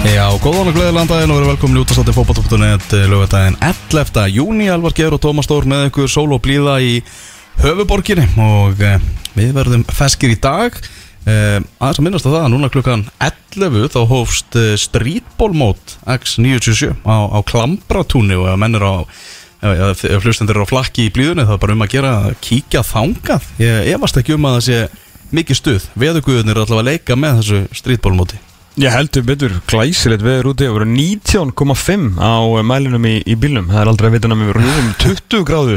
Já, góðan og gleðilegan daginn og verið velkomin út að státti fókbaltóftunet lögadaginn 11. júni, Alvar Geir og Tómas Stór með ykkur sól og blíða í höfuborginni og eh, við verðum feskir í dag. Eh, aðeins að minnast að það, núna klukkan 11 þá hófst eh, streetballmót X927 á, á Klambratúni og ef menn er á ef ef hlustendur eru á flakki í blíðunni þá er bara um að gera að kíkja þangað. Ég efast ekki um að það sé mikið stuð. Veðuguðunir er allavega að leika með þessu streetballmóti Ég heldur betur glæsilegt veður úti og verið 19,5 á eh, mælinum í, í bílnum Það er aldrei að vita að við vorum um 20 gráðu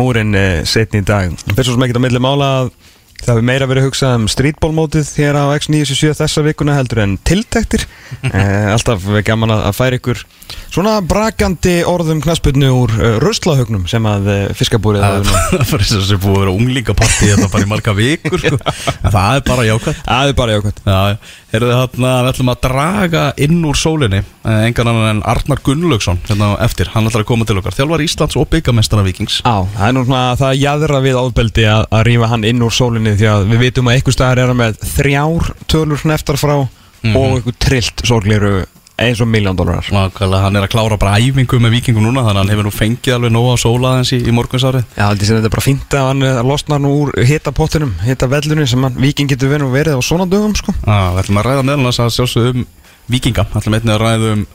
múrin eh, setni í dag Það er svo sem ekki að meðlega mála að það hefur meira verið að hugsa um streetballmótið hér á X977 þessa vikuna heldur en tiltektir eh, Alltaf gaman að, að færa ykkur svona brakandi orðum knasputnu úr uh, ruslahögnum sem að uh, fiskabúrið Það nú. er bara eins og þessi búið að vera unglingapartí þetta bara í marga vikur sko. það er bara jákvæmt Það er heyrðu þarna, við ætlum að draga inn úr sólinni eh, engan annan en Arnar Gunnlaugsson hérna eftir, hann ætlar að koma til okkar. Þjálfar Íslands og byggamestara Vikings Á, það er nú svona að það jæðra við áðbeldi að, að rífa hann inn úr sólinni því að við vitum að einhver staðar er hann með þrjár tölur hneftar frá og einhver trillt sólgliru eins og miljón dólarar. Hann er að klára bara æfingu með Vikingum núna þannig að hann hefur nú fengið alveg nóga sóla aðeins í, í morgunsárið. Já, þetta er bara fínt að hann eh, losnar nú úr hita pottinum, hita vellunni sem hann viking getur verið og verið á svona dögum sko. Já, við ætlum að ræða meðlans að sjálfsögðu um Vikinga, við ætlum einnig að ræða um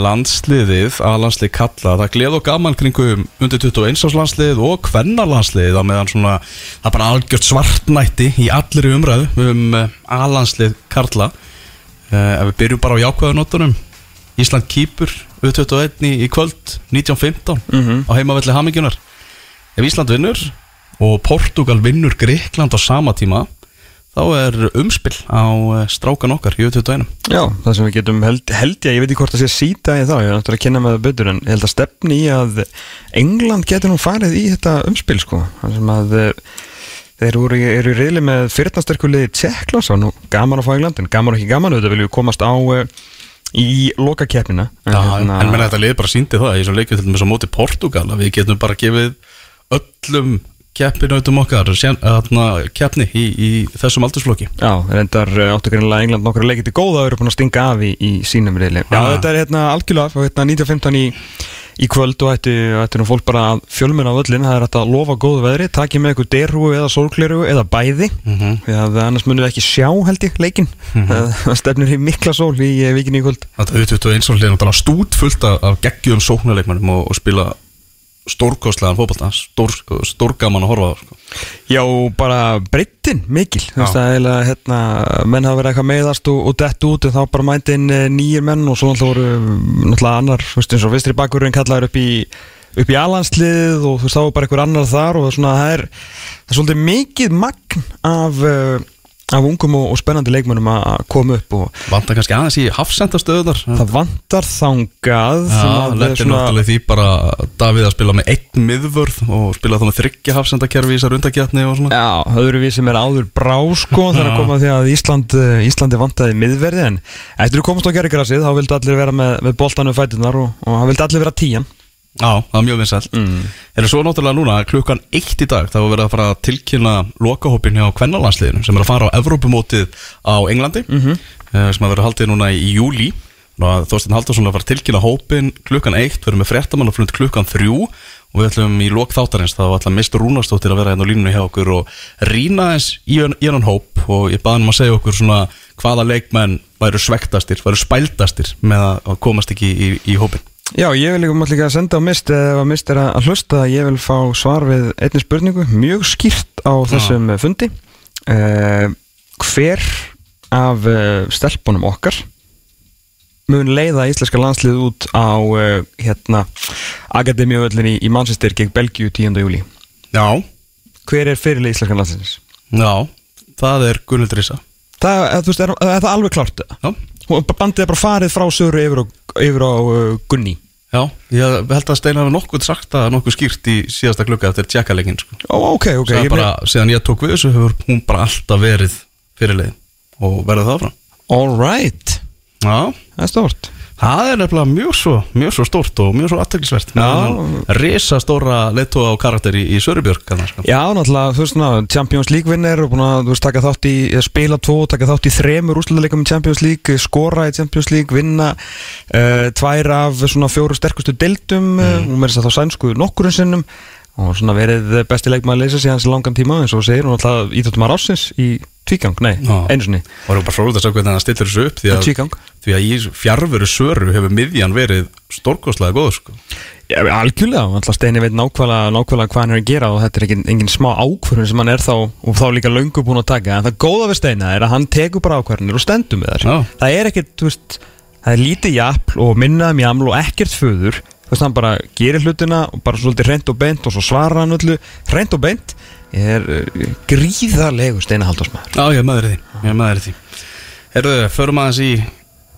landsliðið að landslið kalla það gleð og gaman kringum undir 21 árs landslið og kvennarlandslið á meðan svona, það er bara algjört svartnætti í allir umræðu um uh, aðlandslið Karla. uh, ef við byrjum bara á jákvæðunóttunum Ísland kýpur U21 í, í kvöld 1915 Mhm. á heimavelli Hamingjunar. Ef Ísland vinnur og Portugal vinnur Greikland á sama tíma þá er umspill á eh, strákan okkar í U21. Já, það sem við getum held, held ég, ég veit ekki hvort það sé síta í þá, ég er náttúrulega að kynna með það betur en ég held að stefni í að England getur nú farið í þetta umspil sko, það sem að eh, þeir eru, eru í reyli með fyrirtasterkuliði Tjekklas og nú gaman að fá England en gaman og ekki gaman, auðvitað viljum við komast á eh, í lokakeppnina. En, hérna- en menn þetta lið bara síndi það í svo leikju til dæmis á móti Portugal að við getum bara gefið öllum keppinautum okkar þarna, keppni í, í þessum aldursflokki. Já, reyndar eh, áttu greinlega England nokkru leikið til góða og eru búin að stinga af í, í sínum reyli Já, þetta er hérna algjörlega og hérna 1915 í, í kvöld og ætti, ætti nú fólk bara að fjölmuna á völlin það er að lofa góðu veðri, takið með eitthvað derhúi eða sólkleru eða bæði. Mhm. því að annars munum við ekki sjá held ég leikin það stefnir í mikla sól í vikinni í kvöld. Þetta U21 svo hlýðan bara stút fullt af geggjum sóknarleikmannum og, og spila stórkostlegan fótbolta stór, stórgaman að horfa á sko. Já, bara breyttin mikil þú veist að eiginlega, hérna, menn hafa verið eitthvað meiðast og, og dett út en þá bara mæti inn eh, nýjir menn og svo náttúrulega voru mm, náttúrulega annar, þú veist eins og vistri bakurinn kallaður upp í upp í alanslið og þú veist þá var bara einhver annar þar og svona, það er, það er svolítið mikið magn af, uh, af ungum og, og spennandi leikmönnum að koma upp og Vantar kannski aðeins í hafsendastöðunar það vantar þangað sem Já, að letti náttúrulega því bara Davíð að spila með einn miðvörð og spila með þryggja hafsendakerfi í þessar svona. Já, öðru við sem er áður brá sko þegar að koma því að Ísland, eh, Íslandi vantaði miðverði en eftir að komast á gerrigrasið þá vildi allir vera með, með boltanu fætunar og, og það vildi allir vera tíjan Já, það er mjög vinsælt mm. Er svo náttúrulega núna klukkan eitt í dag þá er verið að fara að tilkynna lokahópin hjá kvennalandsliðinu sem er að fara á Evrópumótið á Englandi Mhm. eh, sem að vera haldið núna í, júli Þorstein Haldarsson er að fara að tilkynna hópin klukkan eitt, erum með fréttamann og flund klukkan þrjú og við ætlum í lok þáttarins þá ætlum Mr. Rúnarsdóttir að vera hérna á línunni hjá okkur og rýna eins í hann hóp og ég baði hann um að segja okkur svona hvaða leikmenn væru svektastir, væru spældastir með að komast ekki í, í, í hópin Já, ég vil líka líka að senda á mist ef að mist er að að hlusta ég vil fá svar við einni spurningu mjög skýrt á þessum ja. fundi uh, hver af uh, stelpunum okkar mun leiða íslenska landslið út á uh, hérna Akademíuöllin í, Manchester gegn Belgíu 10. júli Já, hver er fyrirlið íslenska landsliðins? já, það er Gunnildur Rísa Það, eða, þú veist, er, er það alveg klart? Já, Hún- Bandið er bara farið frá sögur yfir á, yfir á uh, Gunni. Já, ég held að Steinar hafi nokkuð sagt það nokkuð skýrt í síðasta klukka eftir tjekkalegin sko. Ó, ok, ok ég bara, Síðan ég tók við þessu hefur hún bara alltaf verið fyrirlegin og verður það frá All right, Já, það er stort Það er nefnilega mjög svo, mjög svo stórt og mjög svo aðteglisvert Risa stóra leittóa og karakter í, í Sörubjörg sko. Já, náttúrulega, þú veist ná, Champions League vinnir og búin að veist, taka þátt í spila tvo, taka þátt í þremur úsluleikum í Champions League, skora í Champions League vinna uh, tvær af svona fjóru sterkustu deildum mm. uh, og mér er þess að þá sænsku nokkurinn sinnum og svona verið besti leikmaður að leysa síðan sér langan tíma eins og segir hún alltaf íþjóttum að rásins í tvígang, nei, einu sinni. Og það er bara fróðið að hvernig það stillir þessu upp því að, því að í fjárveru söru hefur miðjan verið stórkoslega góð sko. Já, algjörlega, alltaf Steini veit nákvæmlega, nákvæmlega hvað hann er að gera og þetta er engin, engin smá ákvörðun sem hann er þá og þá líka löngu búin að taka. En það góða við Steina er að hann tekur bara ákvörðunir og stendur með þar það er ekkert, þú veist, það er lítið jafl og minnaðum jaml og ekkert föður þú veist, hann bara gerir hlutina og bara svolítið reynd og beint og svo svarar hann öllu. Reynd og beint er uh, gríðarlegu Steina Haldarsmaður Já, ég er maður í því, ég er maður í því. Herruðu, förum aðeins í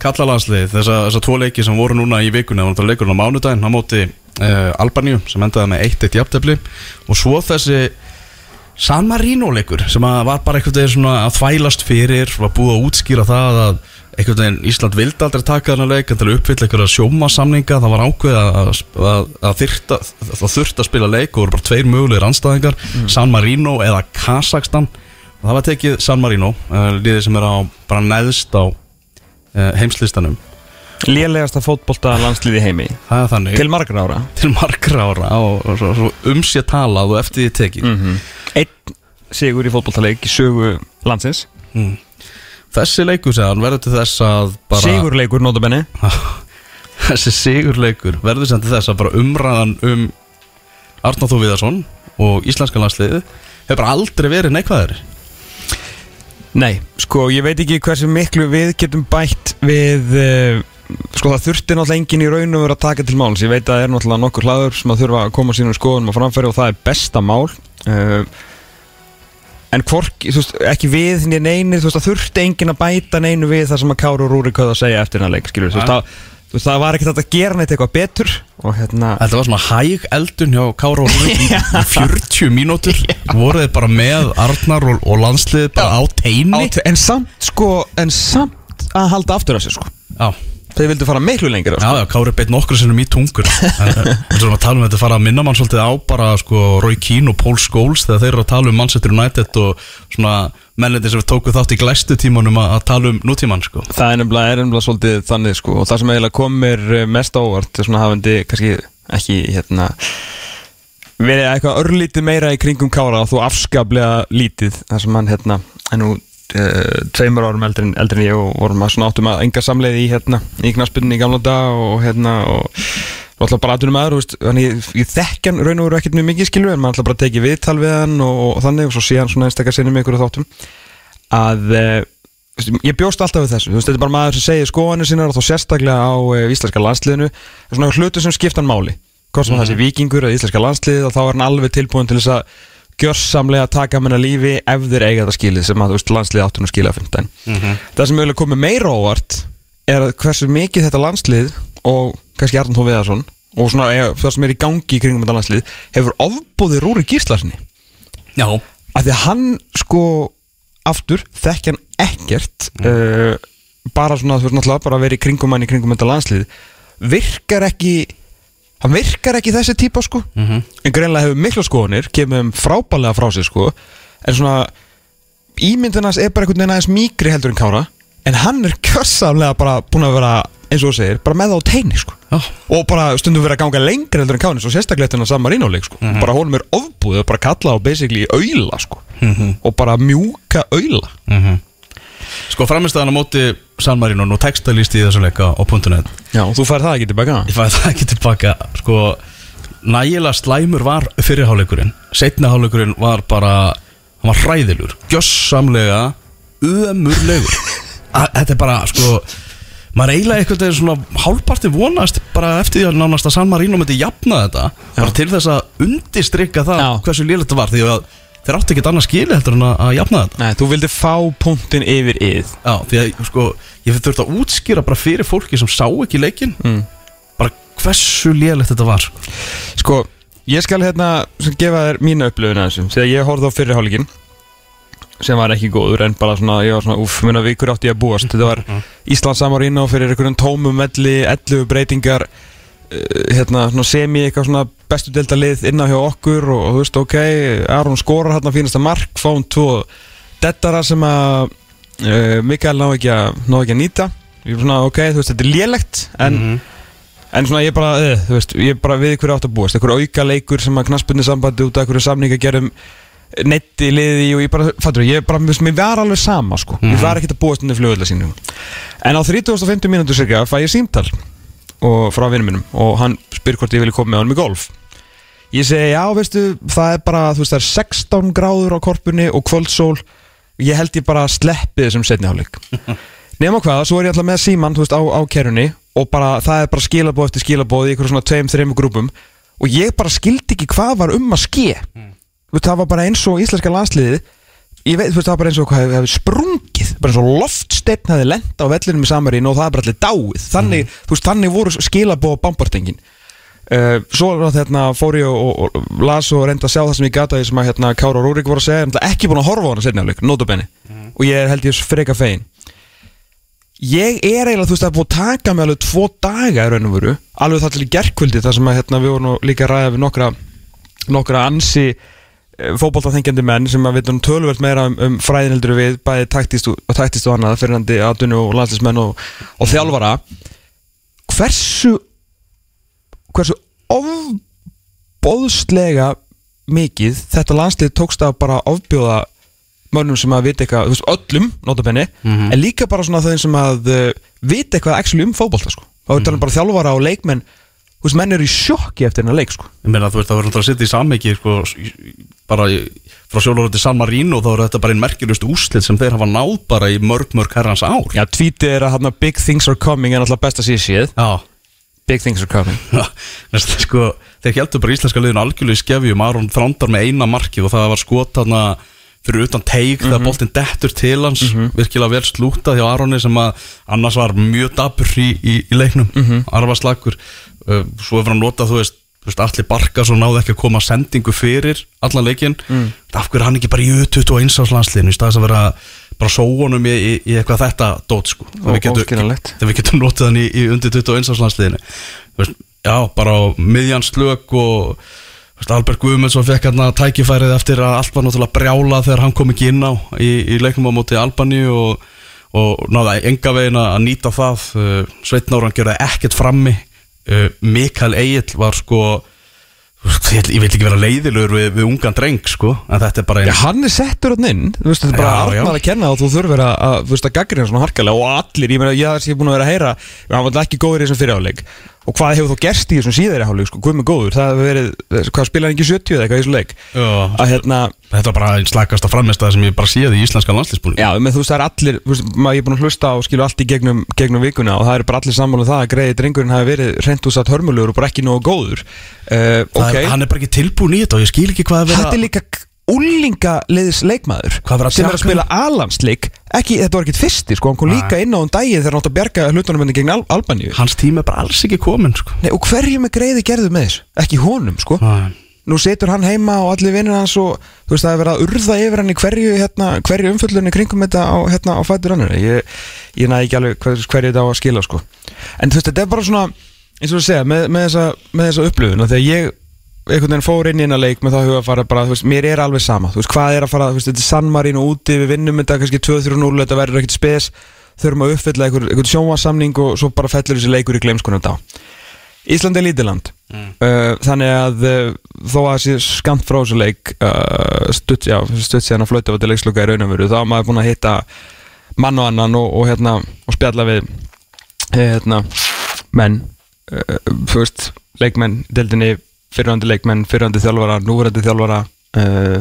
kallalandslið þessa, þessa tvo leiki sem voru núna í vikuna það var leikurinn á mánudaginn á móti uh, Albaníu sem endaði með 1-1 jafntefni og svo þessi San Marino leikur sem var bara veginn svona að þvælast fyrir var búið að útskýra það að einhvern veginn Ísland vildi aldrei taka þarna leik en til að uppfylla einhverja sjómasamninga það var ákveð að, að, að það þurfti að spila leik og voru bara tveir mögulegir anstæðingar mm. San Marino eða Kazakstan og það var tekið San Marino uh, liðið sem er á bara neðst á uh, heimslistanum. Lélegasta fótbolta landsliði heimi. Til margra ára. Til margra ára og, og, og, og umsér talað og eftir því tekið. Mm -hmm. Einn sigur í fótboltaleik í sögu landsins. Mm. Þessi leikur segðan verður til þess að bara Sigurleikur notabenni. Þessi sigurleikur verður sem til þess að bara umræðan um Arnáð Þó Viðarsson og Íslenska landsliði hefur bara aldrei verið neikvæðir Nei, sko ég veit ekki hversu miklu við getum bætt við uh, sko það þurfti náttúrulega engin í raun og verið að taka til máls ég veit að það er náttúrulega nokkur hlaður sem að þurfa að koma sínum skoðunum á framfæri og það er besta mál. Uh, en hvork, þú veist, ekki við neini, þú veist, það þurfti engin að bæta neinu við það sem að Káru og Rúri köða að segja eftir hann leik, skilur, þú veist, það, þú veist, það var ekkert að gera neitt eitthvað betur og hérna Þetta var svona hæg eldun hjá Káru og Rúri í 40 mínútur. Voruð þið bara með Arnar og, og landslið bara á teini? En samt, sko, en samt að halda aftur af sér, sko. Já Þeir vildu fara miklu lengur Já, já, Kári beitt nokkur sinnum í tungur. En svo erum við að tala um þetta fara að minna mann svolítið á bara sko Rói Kín og Pól Skóls þegar þeir eru að tala um Manchester United og svona mennleiti sem við tókum þátt í glæstu tímanum að, tala um nútíman sko. Það er nefnilega, er nefnilega svolítið þannig sko. Og það sem eiginlega komir eh, mest ávart svona hafandi kannski ekki hérna verið eitthvað örlítið meira í kringum Kára og þú afskaplega lítið þar sem hann hérna en nú tveimur árum eldri, en ég og vorum að svona áttum að enga samleið í hérna í knaspunni í gamla dag og hérna og alltaf bara aðtunum aður þannig ég, ég þekkjan raun og veru ekkert mjög mikið skilur en maður alltaf bara tekið viðtal við hann og, og þannig og svo sé hann svona einstakar sinni með ykkur þáttum. Að uh, ég bjóst alltaf við þessu, þetta er bara maður sem segir skoðanir sinna og þá sérstaklega á uh, íslenska landsliðinu, svona hlutu sem skiptan máli. Hvort sem mm. það sé vikingur eða íslenska landslið og þá er hann alveg tilbúin til þess að gjörsamlega taka að lífi ef þeir eiga það skilið sem að landslið áttunum skilja að funda mm -hmm. það sem hefur komið meira ávart er hversu mikið þetta landslið og kannski Arnald H. Viðarsson og svona, eða, það sem er í gangi í kringum þetta landslið hefur ofbúðið Rúri Gíslasinni já að því að hann sko aftur þekkjan ekkert mm. uh, bara svona þú veist náttúrulega bara að vera í kringum hann í kringum þetta landslið virkar ekki hann virkar ekki þessi típa sko mm -hmm. en greinlega hefur miklu skoðunir kemur um frábælega frá sig sko en svona ímyndunars er bara einhvern veginn aðeins mýgri heldur en kára en hann er kjössamlega bara búin að vera eins og þú segir, bara með það á teini sko oh. og bara stundum verið að ganga lengri heldur en káni svo sérstaklega þetta San Marino-leik sko mm -hmm. bara honum er ofbúið og bara kalla á basically auðla sko mm -hmm. og bara mjúka auðla mhm. Sko framistæðan á móti San Marino og textalýst í þessu leika á punktunni Já, þú fær það ekki tilbaka Ég fær það ekki tilbaka Sko, nægilega slæmur var fyrirháleikurinn Setnaháleikurinn var bara Hann var hræðilur Gjössamlega Ömurlegur Þetta er bara, sko maður eiginlega eitthvað er svona hálfparti vonast bara eftir því að nánast að San Marino myndi jafna þetta Já. bara til þess að undistrykka það Já. hversu liðlegt það var því að þeir átti ekkert annað skili heldur en að jafna þetta. Nei, þú vildi fá punktin yfir yð Já, því að sko, ég þurfti að útskýra bara fyrir fólki sem sá ekki leikin mm. bara hversu lélægt þetta var. Sko, ég skal hérna gefa þér mína upplöfun að þessum að ég horfði á fyrirháligin sem var ekki góður en bara svona, ég var svona, uff, minna vikur átti ég að búast? Þetta var Ísland Samarino fyrir einhverjum tómum melli, 11 breytingar uh, hérna, svona semi eitthvað svona bestu delta lið inná hjá okkur og, og þú veist, ok, Aron skorar hérna fínasta mark, fáum tvo dettara sem að uh, Mikael ná ekki, að, ná ekki að nýta. Ég er svona, ok, þú veist, þetta er lélegt en Mhm. En svona ég bara, uh, þú veist, ég bara við hverju átt að búast. Einhver auka leikur sem að knaspunni sambandi út af einhverju samninga gerum netti liði í og ég bara, fattur ég bara, mér var alveg sama, sko. Ég var ekkert að búast undir flugölda sínum. En á 3050 mínútur cirka fæ ég símtal og frá vinnum minnum og hann spyr hvort ég vilja koma með honum í golf Ég segi, já, veistu, það er bara, þú veist, það er 16 gráður á korpunni og kvöldsól. Ég held ég bara sleppi þessum setni hálfleik. Nefna hvað, svo er ég alltaf með síman, þú veist, á, á kerunni og bara, það er bara skilabóð eftir skilabóð í ykkur svona tveim, þreim grúpum. Og ég bara skildi ekki hvað var um að ske. Þú veist, það var bara eins og íslenska landsliðið ég veit, þú veist, það var bara eins og hvað hefði, sprungið bara eins og loftsteinn hefði lent á vellinum í samarín og það er bara allir dáið. Þannig, þú veist, þannig voru skilabóð á bambartengin uh, svo þetta fór ég og, og, og las og reyndi að sjá það sem ég gata því sem að hérna, Kára og Rúrik voru að segja. En ekki búin að horfa á hana setni áleik, notabenni. Og ég er held ég freka fegin. Ég er eiginlega, þú veist, það er búið að taka mig alveg tvo daga í raun og veru. Alveg það til í gerkvöldi þar sem að hérna, við vorum líka að ræða við nokkra, nokkra ansi fótballtaþengjandi menn sem að veitum tölvöld meira um, um fræðin heldur við bæði taktist og, og taktist og annað fyrirhandi aðdunu og landslismenn og, og þjálfara. Hversu hversu ofbóðslega mikið þetta landslið tókst að bara ofbjóða mönnum sem að vita eitthvað, þú veist, öllum notabenni, en líka bara svona þau sem að uh, vita eitthvað actually um fótbolta sko. þá er mm bara þjálfara og leikmenn þú veist, menn eru í sjokki eftir hennar leik sko. Ég meina þú veist það verður náttúrulega að setja í sammeki sko, bara í, frá sjálfur til San Marino þá er þetta bara einn merkilegust úrslit sem þeir hafa náð bara í mörg mörg herrans ár. Já, tvítið er að hérna big things are coming en alltaf best að sé séð. Já, big things are coming. Sko, þeir heldur bara íslenska liðin algjörlega í skefjum Aron þrándar með eina markið og það var skot þarna fyrir utan teik þegar boltinn dettur til hans. Virkilega vel slútað hjá Aroni sem að annars var mjög dabur í, í, í leiknum. Mm -hmm. arfaslagur uh, svo hefur hann notað, þú veist, þú veist allir barka svo náðu ekki að koma sendingu fyrir allan leikinn, mm. af hverju er hann ekki bara í 21 áslandsliðinu í staðis að vera bara sóunum í, í, í eitthvað þetta dót sko, þegar við getum, notað hann í, í undir 21 áslandsliðinu veist, já, bara á miðjan slök og veist, Albert Guðmundsson fekk hérna tækifærið eftir að allt var náttúrulega brjála þegar hann kom ekki inn á í, leiknum á móti Albani og, og náða enga veginn að nýta það. Uh, Sveitnáran gerði ekkert frammi. Uh, Mikael Egil var sko ég, ég vil ekki vera leiðilegur við, við ungan dreng sko en þetta er bara Já, einn hann er settur hann inn, þú veist, þetta er bara Já, já. Arnar að kenna og þú þurfir að, þú veist, að gaggrina svona harkalega og allir, ég meina, ég er búin að vera að heyra hann var ekki góður í þessum fyrirháleik og hvað hefur þá gerst í þessum síðari háleik, sko, hvað með góður það hefur verið, hvað spilaði ekki 70 eða eitthvað í þessum leik? Já, að hérna, þetta var bara einn slagasta framistæð sem ég bara séð í íslenska landslýsbúning já, með þú veist, það er allir þú veist, maður ég er búin að hlusta og skilu allt í gegnum, gegnum vikuna og það eru bara allir sammála um það að greiði drengurinn hafi verið reynd úr satt hörmulegur og bara ekki nógu góður. Uh, ok, hann er bara ekki tilbúin í þetta og ég skil ekki hvað er þetta er líka úlingaliðs leikmaður sem er að spila alansleik ekki, þetta var ekkit fyrsti, sko, hann kom líka inn á um daginn þegar hann átt að bjarga hlutunum henni gegn Al Albaníu hans tíma er bara alls ekki komin sko. Nei, og hverju með greiði gerðu með þessu? Ekki honum, sko Nei. Nú setur hann heima og allir vinnir hans og þú veist það er verið að urða yfir hann í hverju, hérna, hverju umföllunni kringum þetta á, hérna, á fætur annir ég, ég næði ekki alveg hver, hverju þetta á að skila sko. en þú veist þetta er bara svona eins og þú segja, með, með, þessa, með þessa upplöfun þegar ég einhvern veginn fór inn í eina leik með það að fara bara, þú veist, mér er alveg sama. Þú veist, hvað er að fara, þú veist, þetta er San Marino úti við vinnum þetta kannski 2-3-0, þetta verður ekkert spes. Þurfum að uppfylla einhver, einhver sjónvarsamning og svo bara fellur þessi leikur í gleimskunum þá. Ísland er lítið land. Uh, þannig að uh, þó að þessi skamt frá þessu leik uh, stutt, já, stutt síðan að flötu á þetta leiksluka í raunumveru þá er maður búin að hitta mann og annan og, og, hérna, og spjalla við hérna, menn uh, þú veist, leikmenn deildinni, fyrirhandi leikmenn fyrirhandi þjálfara, núverandi þjálfara uh,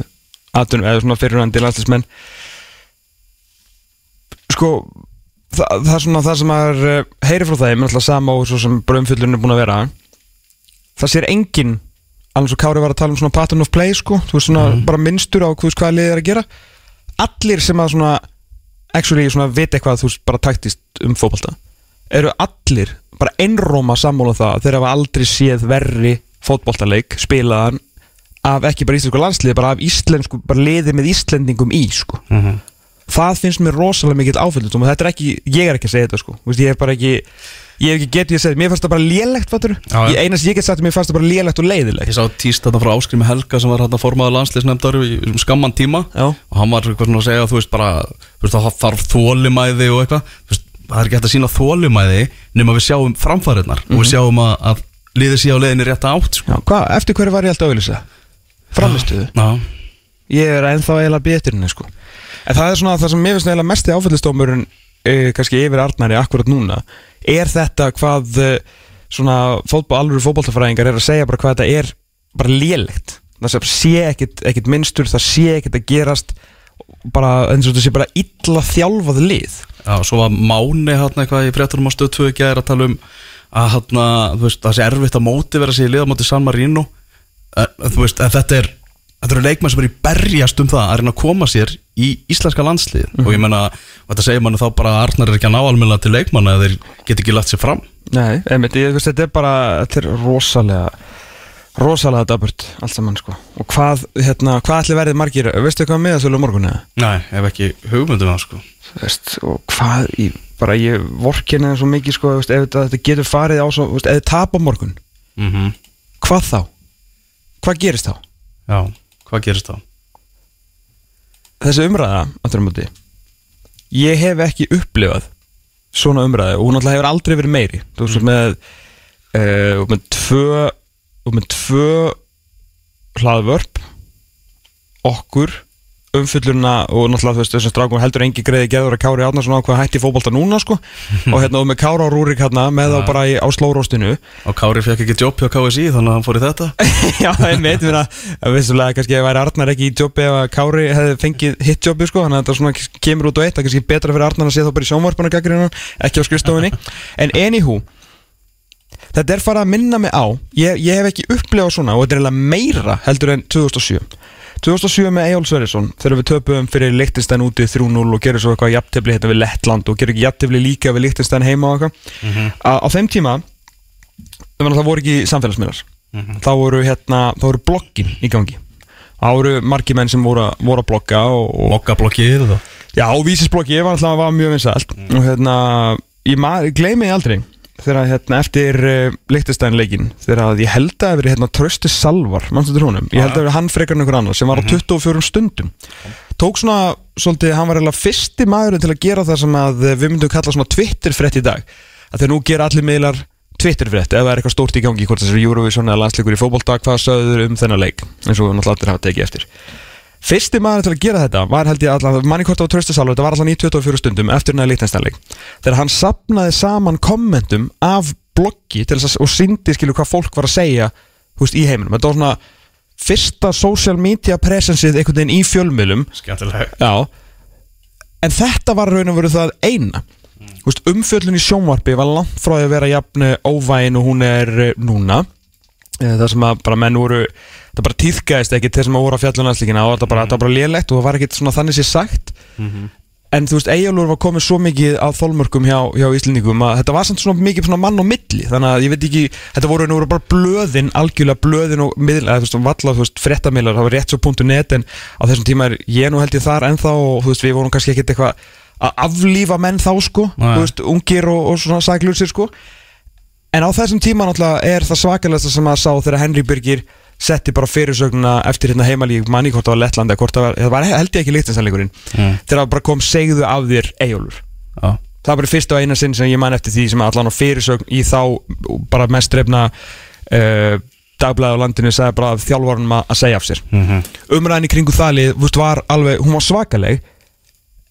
atun, eða svona fyrirhandi landslismenn sko það, það er svona það sem maður uh, heyri frá þeim, alltaf sama og svo sem bröðumfyllurinn er búin að vera. Það sér enginn alveg svo Kári var að tala um svona pattern of play sko, þú veist svona bara minnstur á þú veist hvað liðið er að gera. Allir sem að svona actually svona vita eitthvað þú veist bara taktist um fótbolta eru allir bara einróma sammála um það þeir hafa aldrei séð verri fótboltaleik spilaðan af ekki bara íslensku landsliði bara af íslensku, bara liði með íslendingum í sko. það finnst mér rosalega mikill áfællust og þetta er ekki, ég er ekki að segja þetta sko. Þú veist, ég er bara ekki ég hef ekki getið að segja, mér fannst það bara lélegt fattur já. ég get sagt, mér fannst það bara lélegt og leiðilegt Ég sá tíst þetta frá Áskrimi Helga sem var hérna formaður landsliðsnefndar í um skamman tíma Já. og hann var svona að segja þú veist bara þú veist, það þarf þólimæði og eitthvað það er ekki hægt að sína þólimæði nema við sjáum framfæriðnar og við sjáum að, að liðið sé á leiðinni rétt átt sko. Já, hvað, eftir hverju var ég alltaf að auðvisa? Framistuðu Já, ég er ennþá eiginlega betur henni sko. en það er svona það sem mér finnst eiginlega mesti áfællistómurinn e, kannski yfir Arnari akkurat núna er þetta hvað e, svona fótball, alveg fótballtafræðingar er að segja bara hvað þetta er bara lélegt það sé ekkit minnstur það sé ekkit að gerast bara eins og þetta sé bara illa þjálfað lið Já, svo var Máni hérna eitthvað í frétturum á stöð 2 ekki að tala um að það sé erfitt að móti vera sig í liða móti San Marino. Eh, þú veist, þetta er þetta eru leikmenn sem er í berjast um það að reyna að koma sér í íslenska landslið og ég menna, og þetta segir manni þá bara að Arnar er ekki að ná almennilega til leikmanna eða þeir get ekki lagt sér fram. Nei, einmitt, ég veist, þetta er bara þetta er rosalega rosalega daburt allt saman sko og hvað, hérna, hvað ætli verið margir veistu hvað með þessu morgun eða? Nei, ef ekki hugmyndum það sko veist, og hvað í, bara ég vorkinni það svo mikið sko, veist, ef þetta, getur farið á svo, veist, ef þið tap á morgun mm hvað þá? Hvað gerist þá? Já, hvað gerist þá? Þessi umræða, aftur á móti ég hef ekki upplifað svona umræði og hún alltaf hefur aldrei verið meiri þú veist, með uh, með tvö og með tvö hlaðvörp. Okkur umfyllurna og náttúrulega þú veist þessum strákum heldur engi greiði geður að Kári Árnarsson á hvað hætti fótbolta núna sko. Og hérna og með Kára og Rúrik hérna með þá bara í, á slóróstinu. Og Kári fekk ekki jobb hjá KSI þannig að hann fór í þetta. Já, ég veit mér að vissulega kannski ef væri Arnar ekki í jobbi ef að Kári hefði fengið hitt jobbi sko þannig að þetta svona kemur út á eitt það kannski betra fyrir Arnar að sé þá bara í sjónvarpana gaggrina ekki á skrifstofunni. En anywho þetta er farið að minna mig á ég, ég hef ekki upplifað svona og þetta er eiginlega meira heldur en 2007 2007 með Eyjól Sverrisson þegar við töpum fyrir Lichtenstein úti 3-0 og gerum svo eitthvað jafntefli hérna við Lettland og gerum ekki jafntefli líka við Lichtenstein heima og eitthvað. Á, á þeim tíma það voru ekki samfélagsmiðlar. Þá voru hérna, þá voru blokkin í gangi. Þá voru margi menn sem voru, voru að blokka Mokkablokkið og já, og vísisblokki var alltaf var mjög vinsælt. Og hérna, ég, gleymi aldrei þegar hérna eftir uh, Lichtenstein leikin, þegar að ég held að það hafi verið hérna Trösti Salvar, mannstu til honum? Ég held að það verið hann frekar en einhver annar sem var á 24 stundum. Tók svona, svolítið, hann var eiginlega fyrsti maðurinn til að gera það sem að við myndum kalla svona Twitter-frétt í dag. Að þegar nú gera allir miðlar Twitter-frétt ef það er eitthvað stórt í gangi, hvort þessi Eurovision eða landsleikur í fótbolta, hvað sögður um þennan leik? Eins og náttúrulega allir hafa tekið eftir Fyrsti maður til að gera þetta var held ég allan, manni hvort á tröstasalva, þetta var allan í 24 stundum eftir næði líknæstanleik þegar hann sapnaði saman kommentum af bloggi til þess að, og síndi skilu hvað fólk var að segja þú veist, í heiminum, þetta var svona fyrsta social media presenceið einhvern veginn í fjölmiðlum. Skemmtileg. Já. En þetta var raun og veru það eina. Þú veist, Umfjöllun í sjónvarpi var langt frá að vera jafn óvægin og hún er eh, núna Það sem að bara menn voru Það bara týðgæðist ekki til sem að voru á fjallunarslíkina og þetta bara, þetta var bara lélegt og það var ekkert svona þannig sér sagt. En þú veist, Eyjálfur var komið svo mikið á þólmörkum hjá, hjá Íslendingum að þetta var samt svona mikið svona mann á milli. Þannig að ég veit ekki, þetta voru nú bara blöðin algjörlega blöðin og miðla þú veist, valla, þú veist, fréttamillar, það var rétt svo punktu net en á þessum tíma er ég nú held ég þar ennþá og þú veist, við vorum kannski að aflífa menn þá sko. Nei. þú veist, ungir og, og svona sæklusir sko en á þessum tíma náttúrulega er það svakalegsta sem að sá þegar Henry Birgir setti bara fyrirsögnuna eftir hérna heimalík manni hvort það var Lettlandi, hvort það var, það var held ég ekki líktinsanleikurinn Mm. þegar það bara kom segðu af þér Eyjólfur Já, það var bara fyrst og eina sinn sem ég man eftir því sem allan á fyrirsögn í þá bara mest drefna uh, dagblæði á landinu sagði bara að þjálfarnum að segja af sér Mhm. umræðin í kringu þalið vúst, var alveg, hún var svakaleg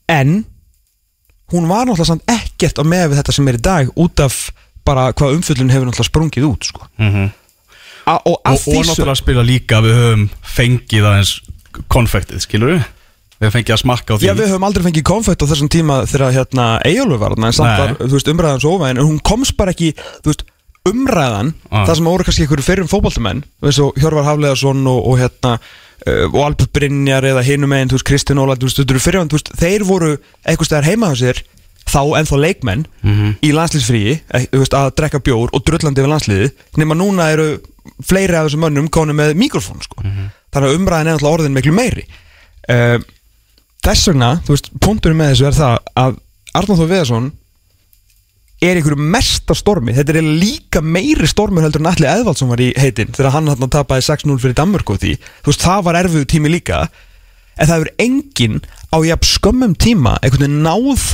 en hún var náttúrulega samt ekkert á með við þetta sem er í dag út af bara hvað umfjöllun hefur náttúrulega sprungið út sko. Mhm. A, og Og, og náttúrulega spila líka við höfum fengið aðeins konfektið, skilur við? Við fengið að smakka á því Já, við höfum aldrei fengið konfekt á þessum tíma þegar hérna Eyjólfur var en samt var, veist, umræðan svo óvægin, en hún komst bara ekki, veist, umræðan, Ah. það sem voru kannski einhverju fyrrum fótboltamenn, þú veist, og Hjörvar Hafleðarsson og, og hérna, uh, og Albert Brynjar eða hinum einn, þú veist, Kristinn Óla, þú veist, þú veist, þeir voru eitthvað stæðar heima á sér, þá ennþá leikmenn Mhm. í landslýsfríi, eh, að drekka bjór og drullandi við landsliðið, nema núna eru fleiri af þessum mönnum konu með mikrofón, sko. þannig að umræðin er náttúrulega orðin miklu meiri uh, þess vegna, punkturinn með þessu er það að Arnáð Þór Viðarsson er einhverju mesta stormi þetta er líka meiri stormur heldur en Alli Eðvaldsson var í heitin þegar hann hann tapaði 6-0 fyrir Danmörku því veist, það var erfiðu tími líka en það hefur enginn á jafn skömmum tíma einhvern veginn náð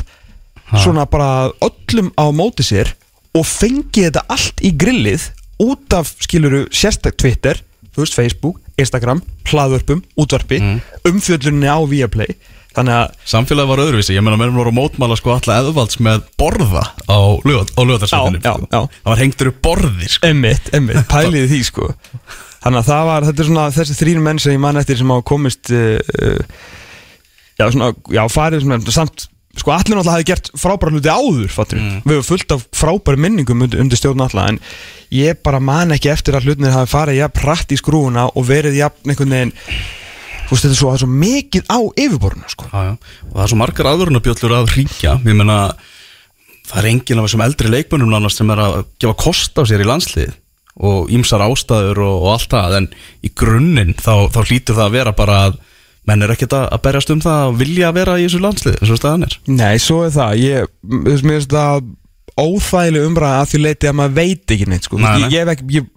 svona bara öllum á móti sér og fengið þetta allt í grillið út af, skiluru, sérstak Twitter þú veist, Facebook, Instagram, hlaðvörpum útvarpi, mm. umfjöllunni á Viaplay Samfélagi var öðruvísi, ég meina meðan voru mótmála sko alla eðvalds með borða á já, já. Það var hengtur upp borðir sko. Emmitt, emmitt, pæliði því sko Þannig að það var, þetta er svona þessi þrín menn sem ég man eftir sem á komist uh, Já, svona, já, farið svona, samt Sko allir náttúrulega hafi gert frábæra hluti áður fattur mm. Við hefum fullt af frábæra minningum undir, undir stjórn alltaf En ég bara man ekki eftir að hlutinir hafi farið jafn pratt í skrúuna Og verið jafn einhvern veginn Þú veist þetta er svo, er svo mikið á yfirborðinu sko. já, já. Og það er svo margar aðvörunabjöllur að ringja Ég menna Það er enginn af þessum eldri leikmönnum nánast sem er að gefa kost á sér í landslið Og ímsar ástæður og, og allt það En í grunninn þá, þá hlýtur það að vera bara að menn er ekkert að berjast um það að vilja vera í þessu landslið, þessu staðan er. Nei, svo er það, ég, þú veist, mér finnst það óþægileg umræða að því leiti að maður veit ekki neitt, sko. Nei, nei. ég, hef ekki, ég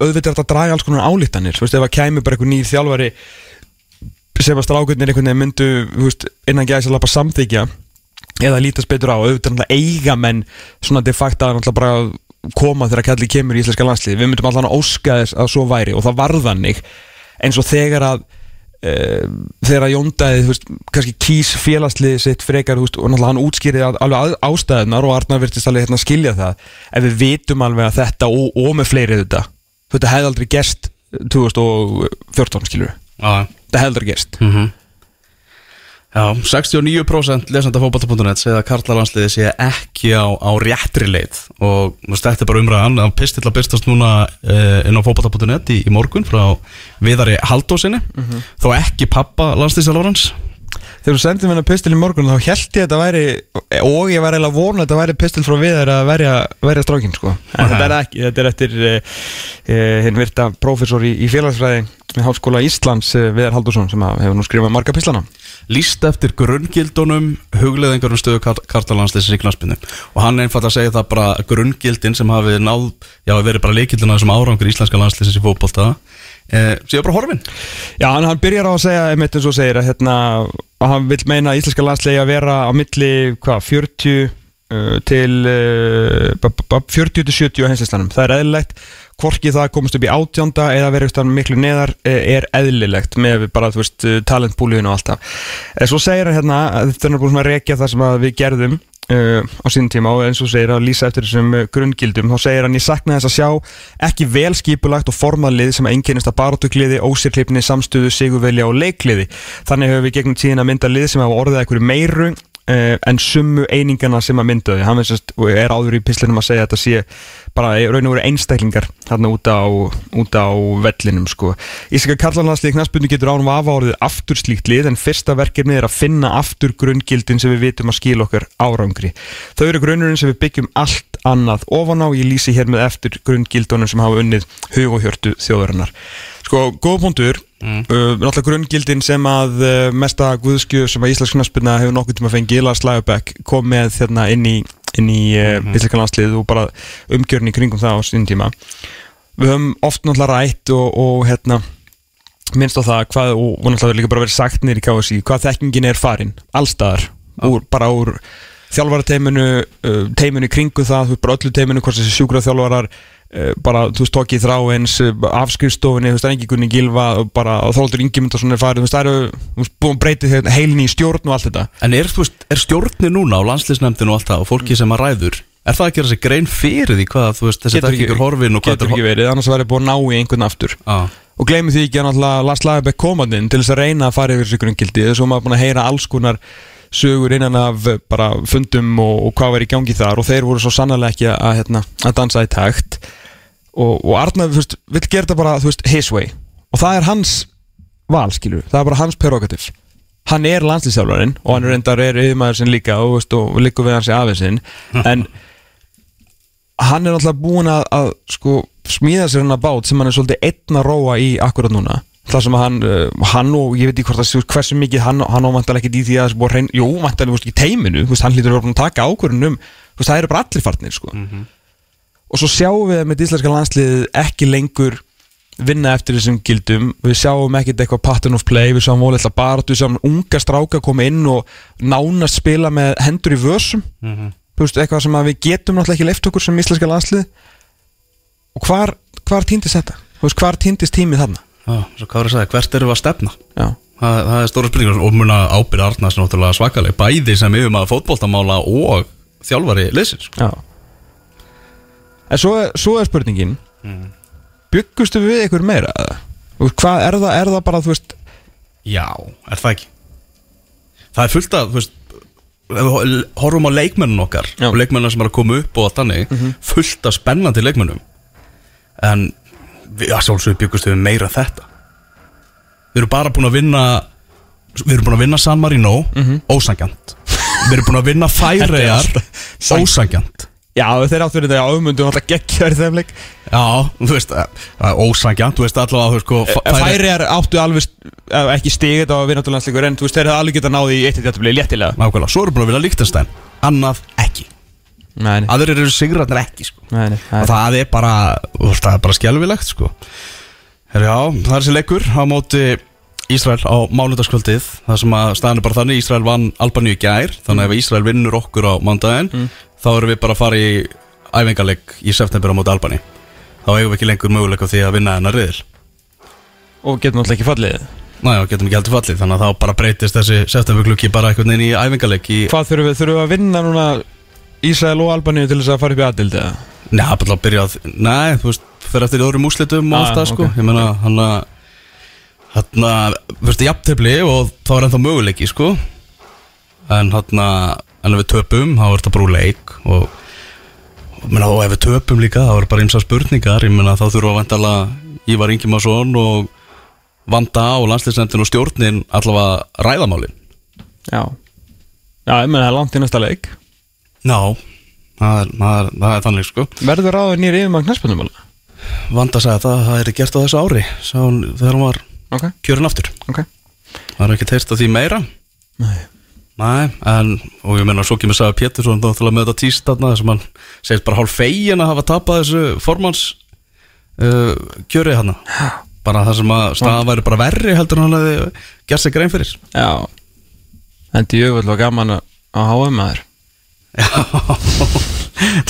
auðvitað er þetta að draga alls konar álítanir, þú veist, ef að kæmi bara einhver nýr þjálfari sem að strákurnir einhvern veginn myndu, þú veist, innan gæðis að lappa samþykja eða lítast betur á, auðvitað eiga menn svona de facto að koma þegar kalli kemur í íslenska landslið við myndum alltaf að óska þess að svo væri og það varðannig eins og þegar að þegar að Jóndæði kannski kýs félagslið sitt frekar veist, og náttúrulega hann útskýrið að- alveg að- ástæðunar og Arnar virtist alveg hérna skilja það. Ef við vitum alveg að þetta og, og með fleiri þetta þetta hefði aldrei gerst 2014 skilur við þetta hefði aldrei gerst. Mm Já, 69% lesanda fótbolta.net segja að karlalandsliði sé ekki á, á réttri leið. Og þetta er bara umræðan. Að pistill að byrstast núna uh, inn á fótbolta.net í, í morgun frá Viðari Haldósinni þó ekki pappa landslýsalórans Þegar þú sendið mér pistil í morgun þá held ég að þetta væri og ég var eiginlega að vona að þetta væri pistil frá viðar að verja, verja strákinn sko. en þetta er ekki, þetta er eftir uh, uh, hinn virta prófessor í, í félagsfræði með Háskóla Íslands uh, Viðar Haldursson sem að hefur nú skrifað marga pislana líst eftir grunngildunum hugleðingar um stöðu karlalandsliðsins í knaspinu og hann einfalt að segja það bara grunngildin sem hafi náð, já, verið bara leikildina þessum árangur íslenska landsliðsins í fótbolta eh, séu bara horfin. Já, en hann byrjar á að segja, einmitt eins og segir að, hérna, að hann vil meina íslenska landslegi að vera á milli, hvað, 40 uh, 40 til 70 á henslislanum það er eðlilegt, hvorki það að komast upp í átjánda eða verið miklu neðar eh, er eðlilegt með bara, talentbúliðinu og allt það. Eh, Svo segir hann hérna, þetta er svona að rekja það sem við gerðum uh, á sínum tíma og eins og segir að lýsa eftir þessum uh, grunngildum þá segir hann ég sakna þess að sjá ekki vel skipulagt og formalið sem að einkennist að barátukliði, ósirklipni, samstöðu, sigurvelja og leikliði. Þannig höfum við gegnum tíðin að mynda lið sem hafa orðið eitthvað meiru uh, en summu einingana sem að mynda þau hann veist, er áður í pislinum að segja að þetta sé bara raun og veru einstaklingar hérna út á, út á vellinum sko. Ísaka karlanarslið knastbundu getur ánum afa orðið aftur slíkt lið en fyrsta verkefni er að finna aftur grunngildin sem við vitum að skila okkar árangri. Þau eru grunnurinn sem við byggjum allt annað ofan á ég lýsi hér með eftir grunngildunum sem hafa unnið hug og hjörtu þjóðarinnar. Sko, góða punktur mm. uh, náttúrulega grunngildin sem að uh, mesta guðskju sem að Íslands knastbunna hefur nokkuð tíma fengið, Lars Lægabæk kom með þarna inn í inn í uh, mm -hmm. landslið og bara umgjörn í kringum það á sín tíma við höfum oft náttúrulega rætt og, og hérna minnst á það hvað, og, náttúrulega líka bara verið sagt nýr í KSI, hvað þekkingin er farin allstaðar, úr, bara úr þjálfarateiminu uh, teiminu í kringum það, þú veist bara öllu teiminu hvort þessi sjúkrað þjálfarar uh, bara, þú veist, tókið þráins afskrifstofinni, þú veist, engingunni gilva bara þóldur yngjumund og svona er farið þú veist, það eru, þú veist, búin breytið heilin í stjórn og allt þetta. En er, þú veist, er stjórni núna á landsliðsnefndinu og allt það og fólki sem að ræður Er það að gera sér grein fyrir því hvað þú veist þessi þekkingur horfin og hvað getur ekki verið, annars væri búin að ná í einhvern aftur. Já, og gleymi því ekki að náttúrulega Lars Lagerbäck komandinn til þess að reyna að fara yfir þessu grunngildi þess að maður er búin að heyra alls konar sögur innan af eh, bara fundum og, og hvað var í gangi þar. Og þeir voru svo sannarlega ekki að, hérna, að dansa í takt. Og, og veist, vill gera þetta bara veist, his way. Og það er hans val skilur, það er bara hans prerogativ hann er landslýsjálfarinn og hann reyndar er yfirmaður sinn líka og, veist, og, og líka við hans í afið sinn. En hann er alltaf búin að, að sko, smíða sér hann að bát sem hann er svolítið einn að róa í akkurat núna Það sem hann, uh, hann og ég veit ekki hvort að veist, hversu mikið hann, hann ávæntalega ekkert í því að búið að reyna, jú, veist, í teiminu, þú veist, hann hlýtur að vera búinn að taka ákvörðun um, þú veist, það eru bara allir farnir, sko. Og svo sjáum við með íslenska landsliðið ekki lengur vinna eftir þessum gildum, við sjáum ekkert eitthvað pattern of play, við sjáum ólega bara, við sjáum unga stráka koma inn og nánast spila með hendur í vössum, þú veist, eitthvað sem við getum náttúrulega ekki leift okkur sem íslenska landslið og hvar, hvar týndist þetta? Hvar týndist tímið þarna? Svo að segja, hvert eru við að stefna? Já, Það, það er stóra spurningur og muna ábyrða Arnars náttúrulega svakaleg bæði sem yfir maður fótboltamála og þjálfari liðsins sko. já En svo, svo er spurningin byggustu við ykkur meira? Hvað er það, er það bara, þú veist Já, er það ekki? Það er fullt af, þú veist ef við horfum á leikmennun okkar Já. og leikmennuna sem er að koma upp og allt þannig fullt af spennandi leikmennum en við að sjálfsögðu byggust við meira þetta. Við erum bara búin að vinna við erum búin að vinna San Marino ósangjant Við erum búin að vinna alltaf ósangjant Já, þeir áttu fyrir þetta ámundu alltaf geggjar í þeim leik. Já, þú veist, það er ósangjant Þú veist allavega, þú veist, sko Fæ- Færi er áttu alveg eh, ekki stigið á vinnáttúrlandsleikur en þú veist, þeir hefði alveg getað náði í eitt eitt jættubli léttilega. Nákvæmlega, svo erum búin að vinna Líktenstein Annað ekki Aðrir eru sigratnir ekki, sko. Nei, nei og það er bara, bara skelvilegt sko. Já, það er þessi leikur á móti Ísrael á mánudagskvöldið. Það sem að staðan er bara þannig Ísrael vann Albaníu gær. Þannig að ef Ísrael vinnur okkur á mándaginn þá erum við bara að fara í æfingarleik í september á móti Albani þá eigum við ekki lengur möguleik á því að vinna hennar riðil. Og getum alltaf ekki fallið. Næja, getum ekki heldur fallið. Þannig að þá bara breytist þessi septemberglukki bara einhvern veginn í æfingarleik í, Hvað þurfum við, þurfum við að vinna núna Ísrael og Albaníu til þess að fara upp í aðdild eða? Nei, bara að byrja að, nei, þú veist, fyrir eftir öðrum úslitum og Ah, allt það, sko. ok. Ég meina, hann að, hann að, þú veist, jafntefli og þá er ennþá möguleiki, sko. En hann að, en ef við töpum, þá er þetta bara úr leik og, og, meina, og ef við töpum líka, þá er bara ymsa spurningar. Ég meina, þá þurfum við að vantala Ívar Ingimarsson og Vanda og landslýsnefndin og stjórnin allavega ræðamálin. Já Já, ég menn það er langt í næsta leik Já, það er, það er, það er þannig, sko. Verður ráður nýri yfirmann knæspunum Vanda sagði að það, það er gert á þessu ári, sá hún þegar hún var Ok, kjörin aftur. ok. Það er ekki teist á því meira. Nei. Nei, en, og ég meina svo kemur Saga Pétursson náttúrulega með þetta tíst þarna sem hann segist bara hálf fegin að hafa tapað þessu formans uh, kjöri hann. Bara það sem að staðan væri bara verri heldur hann hefði gert sig grein fyrir. Já. En djöfull var gaman að að HM maður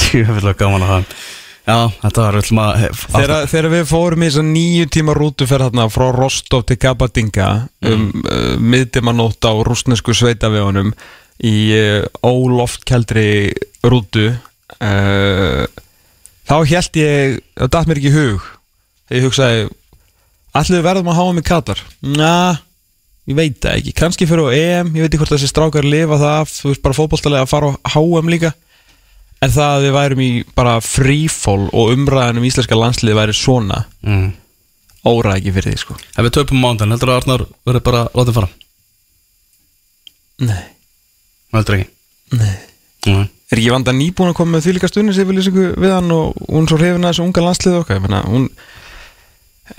Tjóðvilega gaman að hafa Já, þetta var öll maður Þegar, þegar við fórum í þess að nýju tíma rútuferð þarna frá Rostov til Kabadinga um uh, miðdimanótt á rúsnesku sveitavegunum í uh, óloftkjaldri rútu uh, þá held ég það datt mér ekki hug. Ég hugsaði allir við verðum að hafa mig Katar? Na, ég veit það ekki. Kannski fyrir á EM, ég veit ekki hvort þessi strákar lifa það af, þú veist bara fótballstælega að fara á HM líka. En það að við værum í bara frífól og umræðan um íslenska landslið væri svona mm. óræð ekki fyrir því sko. Ef við töpum mándan, heldur að Arnar verði bara látið fara? Nei, Heldur ekki? Nei. Nei. Er ekki vanda nýbúin að koma með því líka stundin sem við hann og hún svo hrifin að þessu unga landslið okkar? Ég meina, hún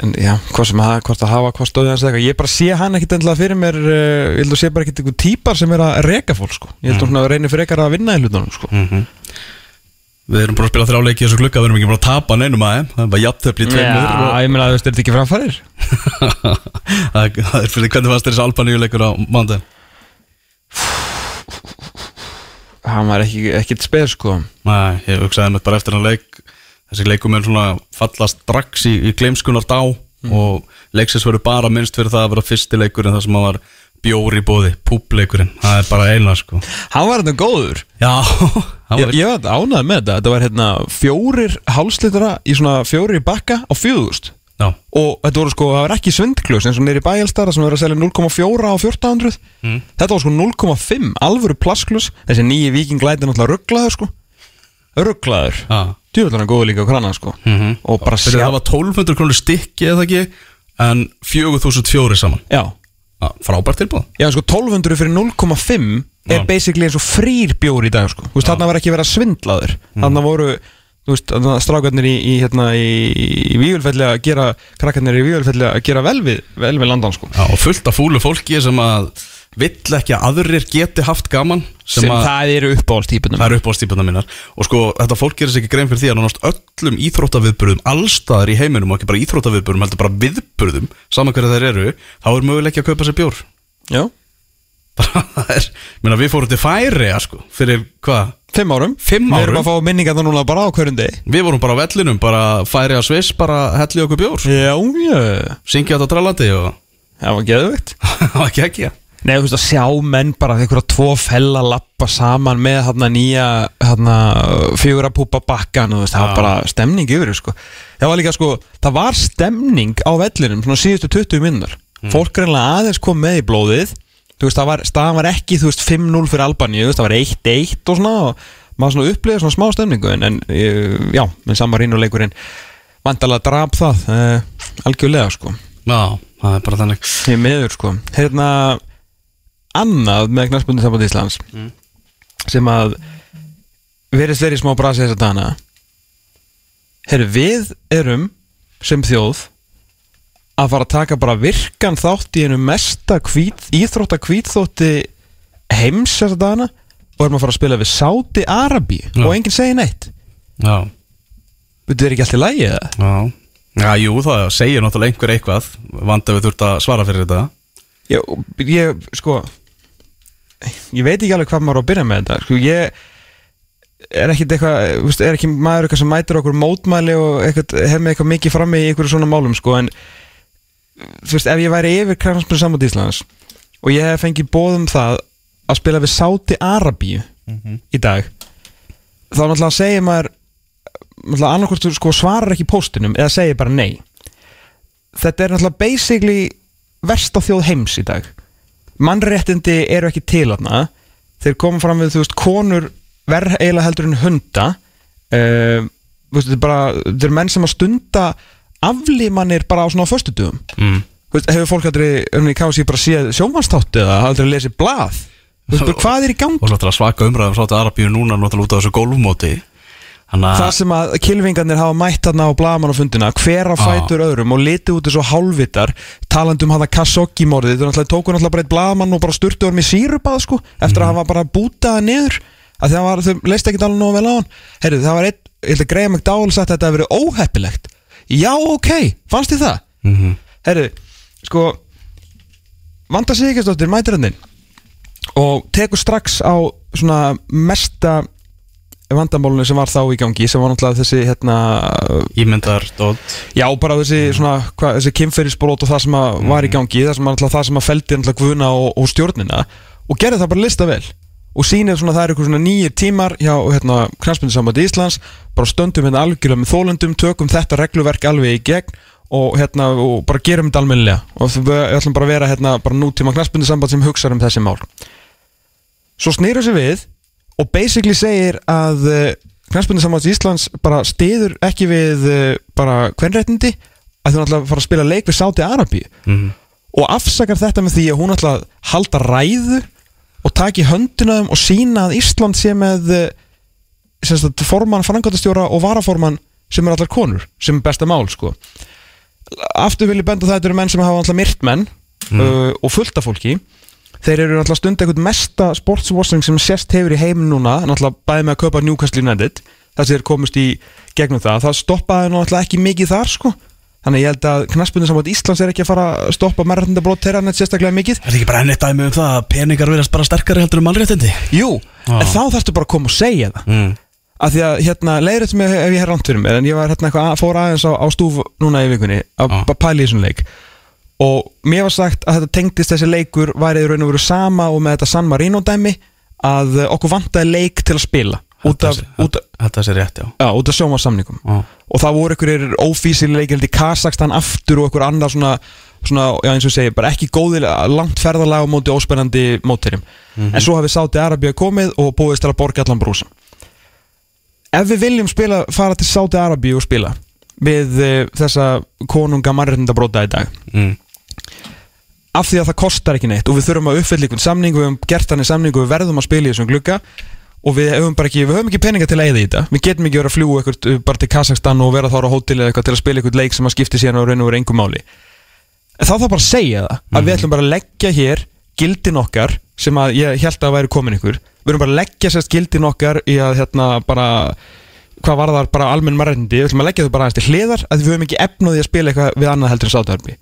en já, hvað sem að, hvort að hafa hvað stóðið hans eða eitthvað, ég bara sé hann ekkit endilega fyrir mér, uh, ég held að sé bara ekkit einhver típar sem er að reka fólk sko. Ég held að hún reynir fyrir ekkar að vinna í hlutunum sko. Mm Við erum bara að spila þrjá leiki í þessu klukka Við erum ekki bara að tapa neinum aðeim Það er bara jafntöfli tveimur Já, og... ég meina að þú þetta ekki framfærir? Það er það fyrir hvernig fannst þér þessi Albaníu leikur á mándaginn Hann var ekki, ekkit speð sko. Nei, ég hugsaði mér bara eftir hann leik Þessi leikum er svona fallast strax í, í gleimskunar dá Og leiksins verður bara minnst fyrir það að vera fyrsti leikurinn Það sem að var bjóri bóði, públeikurinn. Það er bara eina sko. Hann var þetta góður. Já, hann var ég var ánægð með þetta, þetta var hérna fjórir hálslitra í svona fjórir bakka á fjögust Já, og þetta voru sko, það var ekki svindklus eins og nýri bæjalstara sem verður að selja 0,4 á 1400 Mm. þetta var sko 0,5 alvöru plasklus þessi nýji vikinglæti náttúrulega rugglaður sko rugglaður, já djúvöldana góðu líka á krana sko. Mhm. og bara sjá það var 1200 krónur stykki eða ekki En 4004 saman. Já, já, Frábært tilbúð já sko 1200 fyrir 0,5 er basically eins og frýr bjór í dag sko, þú veist þarna var ekki verið að svindlaður Mm. þarna voru þú veist, að strákarnir í, í, hérna, í, í víulfelli að gera krakkarnir í víulfelli að gera vel við, vel við landan sko. Já, og fullt af fúlu fólki sem að vill ekki að aðrir geti haft gaman sem, sem, að það eru uppáhaldstýpunum það eru upp á stípuna mínar. Og sko þetta fólk gerir sér ekki grein fyrir því að nánast öllum íþróttaviðburðum allstaðar í heiminum og ekki bara íþróttaviðburðum heldur bara viðburðum saman hverja þeir eru þá er möguleik að kaupa sér bjór. Já, er, minna við fórum til færi sko, fyrir hvað, fimm árum. Fimm Við erum árum? að fá minningar það núna bara á hverjum degi. Við vorum bara á vellinum bara færi á Sviss, bara helli okkur bjór. Já, já. Syngja þetta trallandi og Það var geðveikt. Það var ekki Nei, þú veist að sjá menn bara einhverja tvo fella lappa saman með þarna nýja þarna fjögur að púpa bakkan og veist, það var bara stemning yfir sko. Það var líka sko, það var stemning á vellinum svona síðustu 20 minnur Fólk reynilega aðeins kom með í blóðið Þú veist, það var, staðan var ekki, þú veist, 5-0 fyrir Albaníu, það var 1-1 og svona og maður svona upplýði svona smá stemningu en, en eh, já, með samarínuleikurinn vandalega drap það uh, algjörlega, sko. Já, það er bara þannig. Ég meður sko. Hérna Annað með knarspunni samband Íslands Mm. Sem að Verið þeirri smá brasi þessa dana Herru, við erum Sem þjóð Að fara að taka bara virkan þátt Í einu mesta hvít, íþrótta hvítþótti Heims þessa dana Og erum að fara að spila við Sáti Arabi Já. Og enginn segir neitt já, Þetta er ekki allt í lagi eða? já Já, jú, það segir náttúrulega einhver eitthvað Vanda við þurft að svara fyrir þetta Já, ég, sko Ég veit ekki alveg hvað maður á að byrja með þetta Sko, ég er ekkit eitthvað, er ekki maður eitthvað sem mætir okkur mótmæli og hef með eitthvað mikið frammi í einhverju svona málum, sko, en þú veist, ef ég væri yfir krafnarsmjöld samband Íslands og ég hef fengið bóðum það að spila við Sáti Arabíu í dag þá náttúrulega segir maður náttúrulega annarkvort sko, svarar ekki póstinum eða segir bara nei. Þetta er náttúrulega basically versta þjóð heims í dag mannréttindi eru ekki til þarna. Þeir koma fram við, þú veist, konur verð eiginlega heldur en hunda. Uh, veist, þetta er bara þetta er menn sem að stunda aflímanir bara á svona föstudugum mm. Hefur fólk aldrei önni í kási bara séð sjómanstáttu eða aldrei lesið blað? Veist, hvað er í gangi? Og að svaka umræðum Sátti Arabíu núna náttúrulega út á þessu gólfmóti Það að sem að kilvingarnir hafa mætt þarna á blagamannafundina hver á fætur öðrum og litið út þessu hálfvitar talandi um hafa Khashoggi-morðið þau náttúrulega tóku náttúrulega bara eitt blagamann og bara sturtu ormi sírupað sko eftir að hafa bara bútaða niður að það var, þau leist ekki alveg nógu vel á hann Herru, það var einn, ég held að Graham McDowell sagt að þetta hefur verið óheppilegt Já, ok, fannst þið það? mm -hmm. Herru, sko Vanda Sigurðsdóttir mætir hann og tekur strax á svona mesta vandamálunum sem var þá í gangi sem var náttúrulega þessi hérna Ímyndar dót. já bara þessi hva, þessi kynferðisbrót og það sem að var í gangi það sem, það sem náttúrulega guðuna og, og stjórnina og gerði það bara lista vel og sýnir svona það er eitthvað svona nýjir tímar hjá hérna knastbundisambandi Íslands bara stöndum hérna algjörlega með þólundum tökum þetta regluverk alveg í gegn og hérna og bara gerum þetta almennilega og við ætlum bara að vera hérna bara nútíma knastbundisamband sem hugsa um þessi mál. Svo snýra sig við og basically segir að uh, knastbundinsambands Íslands bara stiður ekki við uh, bara hvernréttindi að þau náttúrulega fara að spila leik við Sáti Arabi mm. og afsakar þetta með því að hún ætla að halda ræðu og taka í höndina þeim og sína að Ísland sé með sem sagt, formann, frangotastjóra og varaformann sem er allar konur, sem er besta mál sko. aftur vil ég benda það þetta eru menn sem hafa alltaf myrt menn uh, og fullt af fólki þeir eru alltaf stund eitthvað mesta sportswashing sem sést hefur í heiminn núna náttúrulega bæði með að kaupa Newcastle United þess að þeir komist í gegnum það það stoppaði náttúrulega ekki mikið þar sko þannig ég held að knaspunni samvægt Íslands er ekki að fara að stoppa mærrættindabrót þeirra neitt sérstaklega mikið Er þetta ekki bara ennett dæmi um það að peningar verðast bara sterkari heldur um mannréttindi? Jú, Já. en þá þarfstu bara að koma og segja það Mm. af því að hérna, leiðrætt mig ef ég fyrir mér en ég var hérna eitthvað, að- fór aðeins á, á stúf núna í vikunni að bara pæla í þessum leik og mér var sagt að þetta tengdist þessi leikur væri í raun og veru sama og með þetta San Marino dæmi að eh, okkur vantaði leik til að spila. Þetta sé- rétt, já. Já, út af sjómasamningum og það voru einhverjir ófísileg í Kazakstan aftur og einhver annar svona, svona já, eins og segi, bara ekki góðir langt ferðalag á móti óspennandi mótirum en svo hafi Sáti Arabíu komið og búist til að borga allan brúsan ef við viljum spila, fara til Sáti Arabíu og spila við uh, þessa konunga mannréttindabróta í dag mm. Af því að það kostar ekki neitt og við þurfum að uppfylla einhvern samning við höfum gert hann í samning og við verðum að spila í þessum glugga og við höfum bara ekki, við höfum ekki peninga til að eða í þetta. Við getum ekki verið að fljúa eitthvað uh, bara til Kazakstan og vera þára á hótel eða eitthvað til að spila eitthvað leik sem að skipti síðan og raun og vera engum máli. En þá þarf bara að segja það að við ætlum bara að leggja hér gildin okkar sem að ég held að væri komin ykkur. Við erum bara að leggja sérst gildin okkar í að hérna bara hvað var það bara almenn margændi við ætlum að leggja þau bara aðeins til hliðar að við höfum ekki efnaði að spila eitthvað við annað heldur en sátaðarbi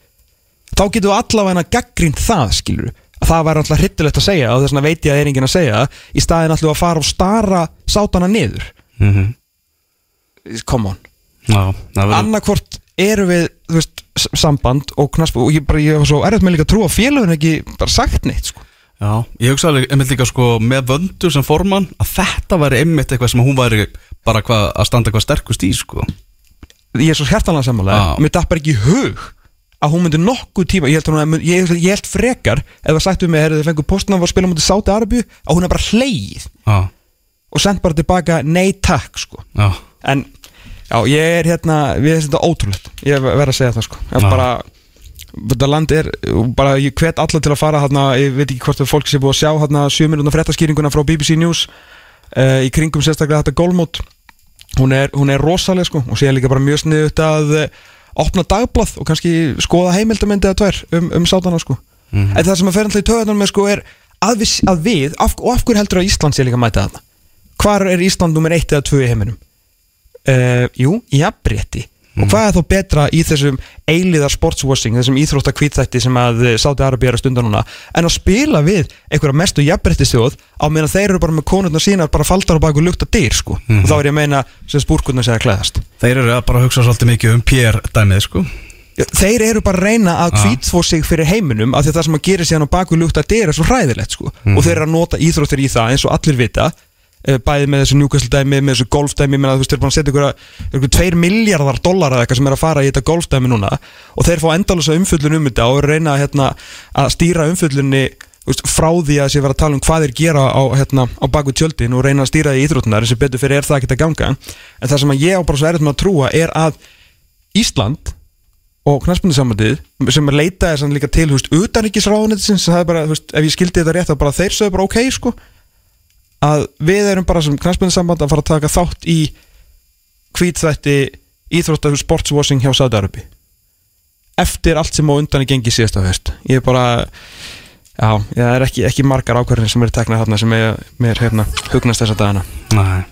þá getum við allavega gaggrínt það skilur að það væri alltaf hryttilegt að segja og þess vegna veit ég að er enginn að segja það, í staðin alltaf að fara og stara sátana niður Mhm. come on það verður annarkvort eru við veist, samband og knasp og ég, bara, ég var svo erfitt með líka að trúa félagin ekki bara sagt neitt sko. Já, ég hugsa alveg einmitt líka sko með vöndu sem formann að þetta væri einmitt eitthvað sem hún væri bara hvað að standa eitthvað sterkust í sko ég er svo hjertanlega sammála Já. mér dappar ekki hug að hún myndi nokkuð tíma ég held, að- ég, ég held frekar það sagt um mig að þið fengur postnum að spila mútið Sáti Arabíu að hún er bara hleið Já, og sendt bara tilbaka nei takk sko. já, en já, ég er hérna við erum þetta ótrúlegt, ég verð að segja það sko. Já. bara þetta land er, bara ég hvet alla til að fara hérna, ég veit ekki hvort fólk sé búið að sjá hérna 7 minúna fréttaskýringuna frá BBC News uh, í kringum sérstaklega þetta gólmót hún er, hún er rosaleg sko og séðan líka bara mjög sniðut að uh, opna dagblað og kannski skoða heimildamindi eða tvær um, um sátana sko. Mhm. en það sem að fer alltaf í töðunar með sko er að við, að við af, og af hverju heldur að Ísland sé líka að mæta þarna? Hvar er Ísland nummer 1 eða 2 í heiminum? Uh, jú, jafnrétti og hvað er þá betra í þessum eiliðar sportswashing, þessum íþrótta kvítþætti sem að Sáti Arabi er að stunda núna en að spila við einhverja mestu jafnréttistjóð á meðan þeir eru bara með konurnar sínar bara faldar á baku lukta dyr sko? Og þá er ég að meina sem spúrkurnar segja klæðast. Þeir eru að bara hugsa svolítið mikið um PR dæmið sko. Þeir eru bara að reyna að kvítþvó sig fyrir heiminum af því að það sem að gera síðan á baku lukta dyr er svo hræðilegt sko. Og þeir eru að nota íþróttir í það eins og allir vita. eh, bæði með þessu njúkastildæmi, með þessu golfdæmi menn að þú veist, þeir eru búin að setja ykkur, ykkur 2 miljardar dollara eða eitthvað sem er að fara í þetta golfdæmi núna. Og þeir fá endalisa umfyllun um þetta og reyna hérna, að stýra umfyllunni veist, frá því að sé vera að tala um hvað þeir gera á, hérna, á baku tjöldin og reyna að stýra því í íþróttunar sem betur fyrir er það ekki að ganga. En það sem að ég á bara svo með að trúa er að Ísland og knarspundisambandið sem leitaði líka til, veist, ef ég skildi þetta rétt þá bara þeir sögðu bara ok, sko að við erum bara sem knarspundisamband að fara að taka þátt í hvítþætti íþróttaðu sportswashing hjá Saudi-Arabi eftir allt sem á undan er gengið síðasta höst ég er bara já, það er ekki, ekki margar ákvarðin sem eru teknað þarna sem er, mér hérna hugnast þessa dagana. Nei,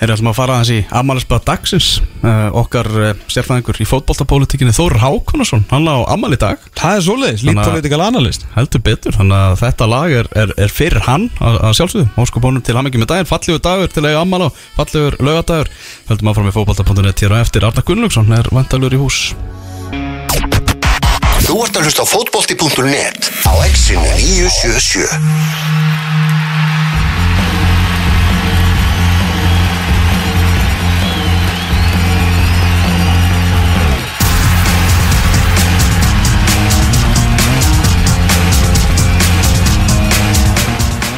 erum alltaf að fara aðeins í Amalisbað dagsins. Uh, okkar uh, sérfæðingur í fótboltapolítikinni Þór Hákonarsson, hann á amal í dag. Það er svoleiðis, Þannig lít að- political analyst. Heldur betur, þannig að þetta lag er, er, er fyrir hann að, að sjálfsögðu. Óskupónum til hamingi með daginn, fallegur dagur til að eiga amal á. Fallegur laugadagur, höldum áfram í fótbolta.net hér á eftir, Arna Gunnlaugsson er vantalur í hús Þú ert að hlusta á fótbolti.net á exinu 977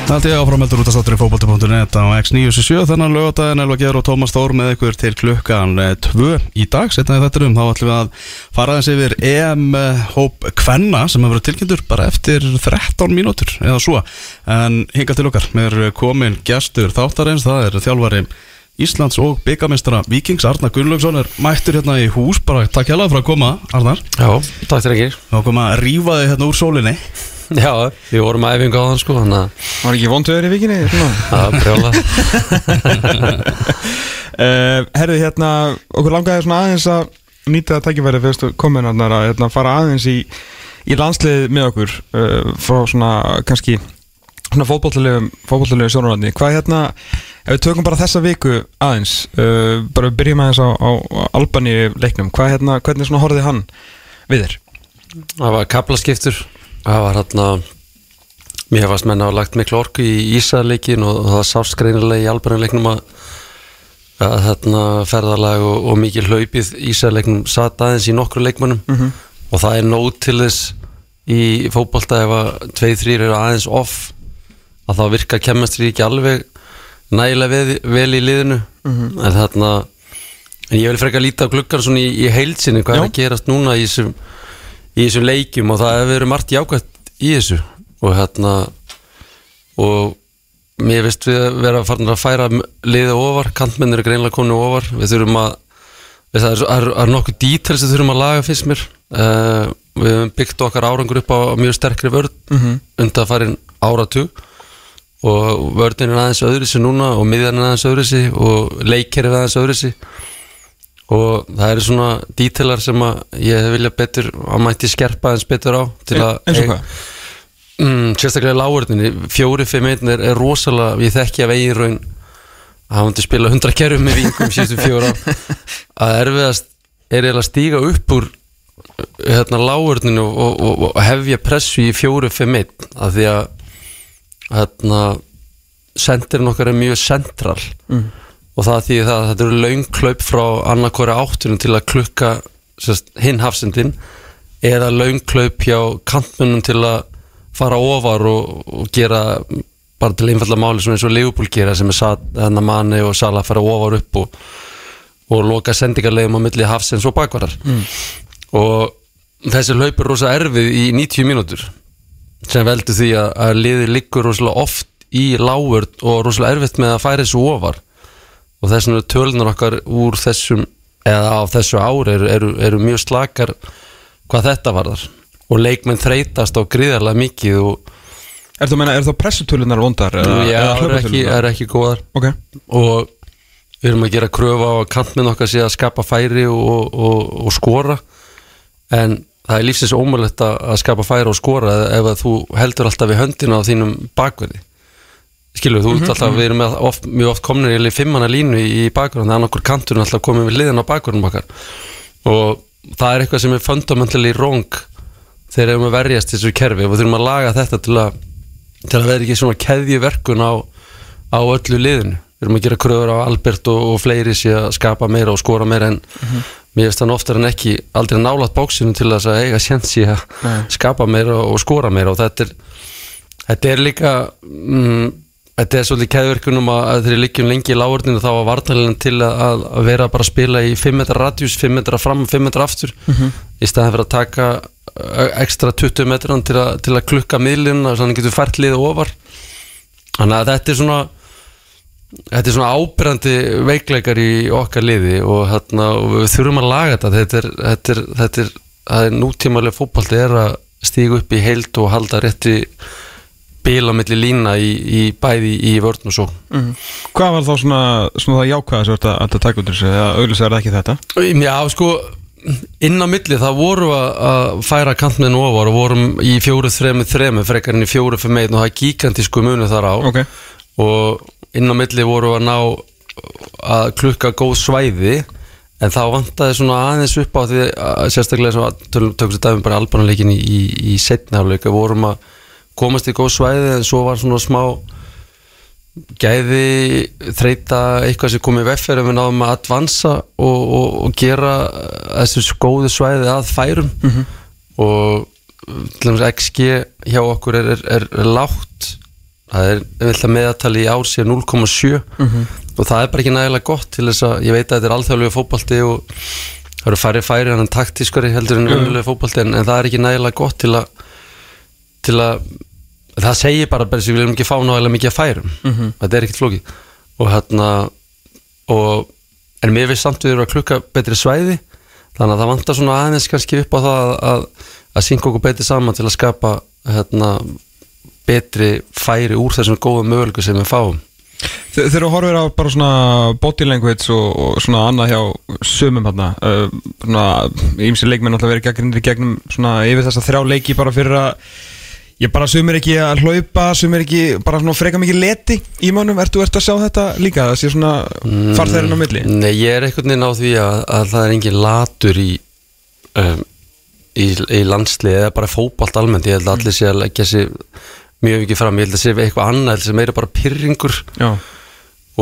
Það ég áframöldur út að státtur í fótbolti.net á X977 þannig að lögadaginn Elva Geir og Tómas Þór með ykkur til klukkan 2 í dag setnaði þetta um, þá ætlum við að fara aðeins yfir EM eh, hóp Kvenna sem hefur verið tilkynntur bara eftir 13 mínútur eða svo. En hinga til okkar, með er komin gestur þáttarins, það er þjálfari Íslands og byggamestara Víkings Arnar Gunnlaugsson er mættur hérna í hús. Bara takk hjá fyrir að koma Arnar. Já, takk til ekki og koma að rífa þig hérna úr sólinni Já, við vorum að æfingu á þann sko að var ekki vontöður í vikinni? Var brjóla Uh, herðu hérna, okkur langaði svona aðeins að nýta það tækifæri fyrst komin að hérna, fara aðeins í, í landslið með okkur uh, frá svona kannski svona fótbollulegu sjónarvæðni hvað hérna, ef við tökum bara þessa viku aðeins, uh, bara við byrjum aðeins á, á Albani leiknum. Hvað hérna, hvernig svona horfði hann við þér? Það var kaplaskiptur Það var hérna Mér fannst menn hafa lagt miklu orku í Ísæðleikin og það sást greinilega í albarnleiknum að, að hérna, ferðalag og, og mikil hlaupið Ísæðleiknum satt aðeins í nokkru leikmönnum. Og það er nót til þess í fótbolta ef að tveið þrýr eru aðeins off að þá virka kemmastri ekki alveg nægilega vel í liðinu. En þarna en ég vil freka líta á gluggan svona í, í heilsinni hvað er Já. að gerast núna í þessum í þessum leikjum og það hefur verið margt jákvæmt í þessu. Og hérna og mér veist við að vera farin að færa liðið ofar, kantmennir er greinlega konu ofar. Við þurfum að við það er, er, er nokkuð dítels við þurfum að laga fyrst mér. Uh, við höfum byggt okkar árangur upp á mjög sterkri vörð mm -hmm. undan farin áratug. Og vörðin er aðeins öðru sig núna og miðjan er aðeins öðru sig og leikir er aðeins öðru sig og það eru svona dítelar sem að ég hef vilja betur að mætti skerpa eins betur á til að eins og hvað? mm, sérstaklega lágurninni, fjóri, fimm einn er, er rosalega, ég þekki af eigin raun að hann til spila 100 kerfum með vingum síðustu fjóra að erfiðast er eiginlega að stíga upp úr hérna lágurninu og, og, og, og hefja pressu í fjóri, fimm einn að því að hérna sendirinn okkar er mjög central mm og það því að þetta eru laungklaup frá annarkóra áttunum til að klukka hinn hafsendin eða laungklaup hjá kantmunum til að fara ofar og, og gera bara til einfalla máli eins og Leopold gera sem er satt hennar manni og sala að fara ofar upp og, og loka sendingarlegum á milli hafsens og bakvarar mm. og þessi laup er rosa erfið í 90 mínútur sem veldur því að, að liði liggur rosalega oft í lágurd og rosalega erfitt með að færa þessu ofar og þess vegna tölunar okkar úr þessum eða á þessu ári eru, eru, eru mjög slakar hvað þetta varðar og leikmenn þreytast á gríðarlega mikið og Er það, er það pressutölunar vondar? Já, það er er ekki góðar okay. og við erum að gera kröfa á að kantminn okkar sé að skapa færi og, og, og skora en það er lífsins ómulett að skapa færi og skora ef að þú heldur alltaf við höndina á þínum bakverði skilur, þú mm -hmm. alltaf, við erum oft, mjög oft komin í fimmana línu í, bakgrunn þannig að okkur kanturinn alltaf komið við liðan á bakgrunnum okkar og það er eitthvað sem er fundamentally wrong þegar við erum að verjast þessu kerfi og við þurfum að laga þetta til að til að vera ekki svona keðjuverkun á, á öllu liðinu við erum að gera kröður á Albert og, og fleiri sé að skapa meira og skora meira en mm -hmm. mér finnst þannig oftar en ekki aldrei nálat bóksinu til að eiga sjensi að skapa meira og skora meira og þetta er, þetta er líka mm, Þetta er svolítið kæðverkunum að þeir liggjum lengi í lágurninu þá var vartalinn til að, að vera bara að spila í 5 metra radjús, 5 metra fram og 5 metra aftur. Mm -hmm. í staðan fyrir að taka ekstra 20 metran til, a, til að klukka miðlinn og þannig getur fært liðið ofar. Þannig að þetta er svona þetta er svona ábyrgandi veikleikar í okkar liði og, hérna, og við þurfum að laga þetta. Þetta er, þetta er, þetta er, þetta er nútímalega fókbalti er að stígu upp í heilt og halda rétti spila mellir lína í, í bæði í vörðn og svo mm -hmm. Hvað var þá svona, svona það jákvæða sem þetta að taka út þessu, eða auðvitað er það ekki þetta? Já, sko inn á milli það voru að færa kantmiðin ofar og vorum í fjóru þremi þremi frekarinn í fjóru fyrir megin og það er gigantísku munu þar á okay. og inn á milli voru að ná að klukka góð svæði en þá vantæði svona aðeins upp á því að sérstaklega svo að tökum sér dæfum bara albanuleikin í, í, í setnafleika vorum að komast í góð svæði en svo var svona smá gæði þreita eitthvað sem kom í veffer en við náðum að advansa og, og, og gera þessu skóðu svæði að færum mm -hmm. og til dæmis XG hjá okkur er, er, er, er lágt það er meðatali í ár síðan 0,7 mm -hmm. og það er bara ekki nægilega gott til þess að ég veit að þetta er alþjóðlega fókbalti og það eru færri færi en taktískari heldur en umhverfið fókbalti en, en það er ekki nægilega gott til að til að það segir bara að við viljum ekki fá náðilega mikið að færum. Mm -hmm. þetta er ekkert flókið. Og hérna og, en mér veist samt við erum að klukka betri svæði þannig að það vantar svona aðeins kannski upp á það að, að, að synga okkur betri saman til að skapa hérna, betri færi úr þessum góða mögulegu sem við fáum. Þegar þú horfir á bara svona body language og, og svona annað hjá sömum hérna uh, svona ímsi leikmenn alltaf verið gegnum, gegnum svona yfir þess að þrjá leiki bara fyrir að Ég bara sumir ekki að hlaupa, sumir ekki bara svona freka mikið leti í mánum, ertu, ertu að sjá þetta líka, það sé svona farþærin á milli? Nei, ég er einhvern veginn á því að, að það er engin latur í, um, í, í landslið eða bara fókbalt almennt, ég held að allir sé að leggja sér mjög mikið fram, ég held að sé eitthvað annað sem meira bara pyrringur Já.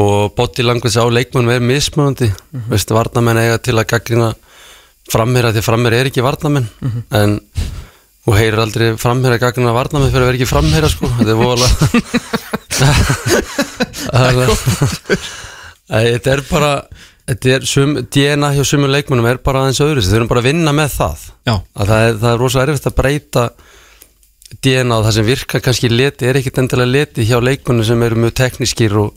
og body language á leikmannum er mismunandi, mm -hmm. veistu, varnamenn eiga til að gaggrina frammeira því frammeira er ekki varnamenn, mm -hmm. en og heyrir aldrei framherra gagna að varna mig fyrir að vera ekki framherra sko. Þetta er vola þetta er bara þetta er sum, DNA hjá sumum leikmennum er bara aðeins öðru þau eru bara að vinna með það. Að það er, það er rosalega erfitt að breyta DNA það sem virka kannski leti er ekkit endilega leti hjá leikunum sem eru mjög teknískir og,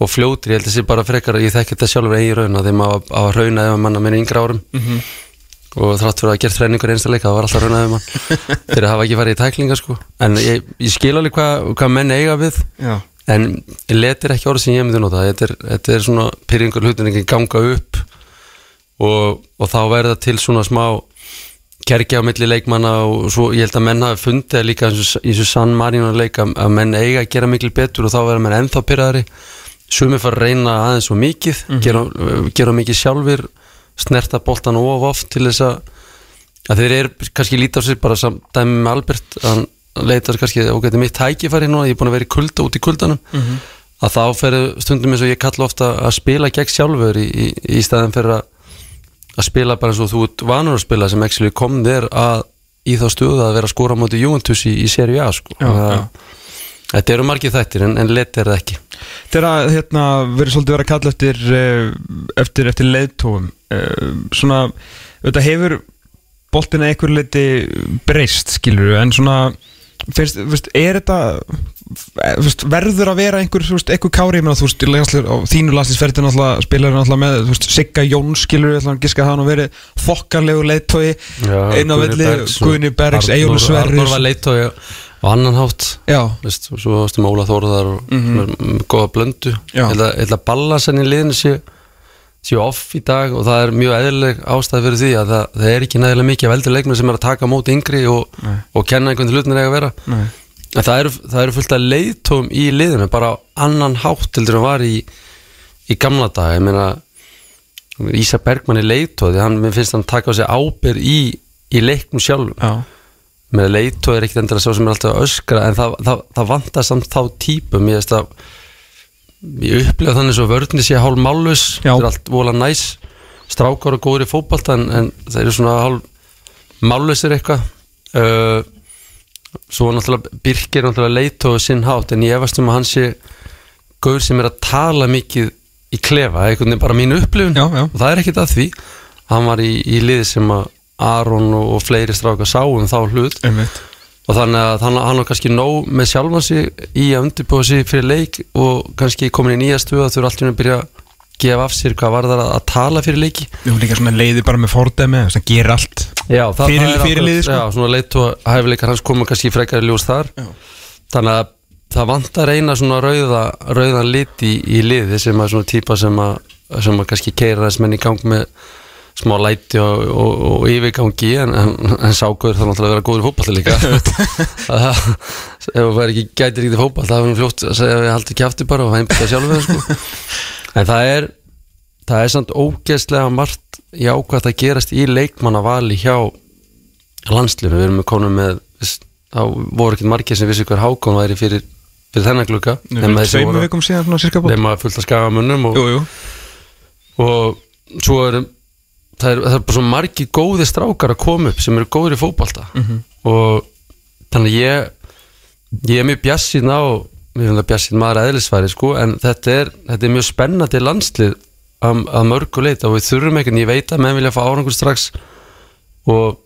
og fljótri, ég held að sé bara frekar ég þekki þetta sjálfur eigi raun að þeim að, að rauna ef manna minni yngra árum og þrátt fyrir að gera þræningur einsta leika það var alltaf raunað um hann fyrir að hafa ekki farið í tæklinga sko. En ég, ég skil alveg hvað hva menn eiga við. Já. en let er ekki orð sem ég myndi nota. Þetta er, þetta er svona pyrringur hlutin ekki ganga upp. Og, og þá verða til svona smá kerkja á milli leikmanna og svo ég held að menn hafi fundið líka eins og- í þessu San Marino leik að að menn eiga að gera mikil betur og þá verða menn ennþá pyrraðari sumi fara að reyna aðeins svo mikið gera, gera mikið sjálfur snerta boltan of oft til þess að að þeir eru kannski lítið á sig bara samdæmi með Albert hann leitar kannski, ok, þetta er mitt tækifæri núna ég er búin að vera í kulda út í kuldanum að þá ferðu stundum eins og ég kalla ofta að spila gegn sjálfur í, í, í staðin fyrir að að spila bara eins og þú ert vanur að spila sem actually kom þér að í þá stöðu að vera að skora á móti Juventus í, í seri A sko. Já, Þannig að já. þetta eru margir þættir en, en let er það ekki Þegar hérna, verið svolítið verið að kalla eftir eh, eftir, eftir leiðtóum uh, svona, auðvitað hefur boltina einhver leiti breyst skilur en svona finnst, veist, er þetta eh, veist, verður að vera einhver, einhver kári? Ég meina, þú veist, legaslir, á þínu náttúrulega spilar náttúrulega með, Sigga Jóns skilur, ég ætla að giska að hann verið þokkalegu leiðtói, einn á Guðni Bergs Eyjólfur Sverris Arnór var leitt og annan hátt. Veist, og svo varstu með Óla Þórðar og mm -hmm. góða blöndu. Já. ég held að, ég held að ballasenn í liðinu sé, sé off í dag og það er mjög eðlileg ástæð fyrir því að það, það er ekki nægilega mikið af eldur leikmenn sem er að taka á móti yngri og, og kenna einhvern hlutin eiga að vera. Nei, en það eru, það eru fullt af leiðtóm í liðinu bara annan hátt heldur en var í, í gamla dag ég meina Ísa Bergmann er leiðtóði, hann mér finnst hann taka á sig ábyrð í, í leiknum sjálfum. Já, með leiðtóð er ekkit endilega svo sem er alltaf að öskra en það, það, það vantar samt þá típum. Ég veist að ég upplega þannig svo vörðni sé hálf Já. það er allt vola næs. Strákar og góður í fótbolta en, en það eru svona hálf mállusir eitthvað. Uh, svo náttúrulega Birkir náttúrulega leiðtóð sinn hátt en ég efast um að hann sé góður sem er að tala mikið í klefa, veginn bara mín upplifun. Já, já. og það er ekkit að því. Hann var í, í liði sem að Aron og, og fleiri strákar sáum þá hlut. Einmitt og þannig að hann, hann var kannski nóg með sjálfan sig í að undirbúa sig fyrir leik og kannski komin í nýja stuða þau eru alltaf að byrja að gefa af sér hvað var það að, að tala fyrir leiki höfum líka svona leiði bara með fordæmi sem gerir allt Já, það, Fyrir- það fyrir liðið, sko. Já, svona leitt og hæfileikar hans koma kannski frekar í ljós þar Já. þannig að það vantar eina svona rauða, rauðan lit í, í liði sem að svona típa sem að, sem að kannski keira þess menn í gang með smá læti og, og, og yfirgangi en, en, en sákur þá náttúrulega að vera góður í fótballta líka. Ef það væri ekki gætir í fótball það hefur fljótt að segja að við haldum kjafti bara og heimbyggja sjálfur sko. en það er það er samt ógeðslega margt jákvæmt að gerast í leikmannavali hjá landslinu, við erum komin með þá voru ekki margir sem vissi hver Hákon væri fyrir, fyrir þennan glugga. Nema að skaga munnum og, og svo er það er, það er bara svo margi góði strákar að koma upp sem eru góður í fótbalta og þannig ég ég er mjög bjassinn á finnst það bjassinn maður eðlisfæri sko en þetta er, þetta er mjög spennandi landslið að, að mörgu leita og við þurfum ekkert, ég veit að menn vilja fá árangur strax og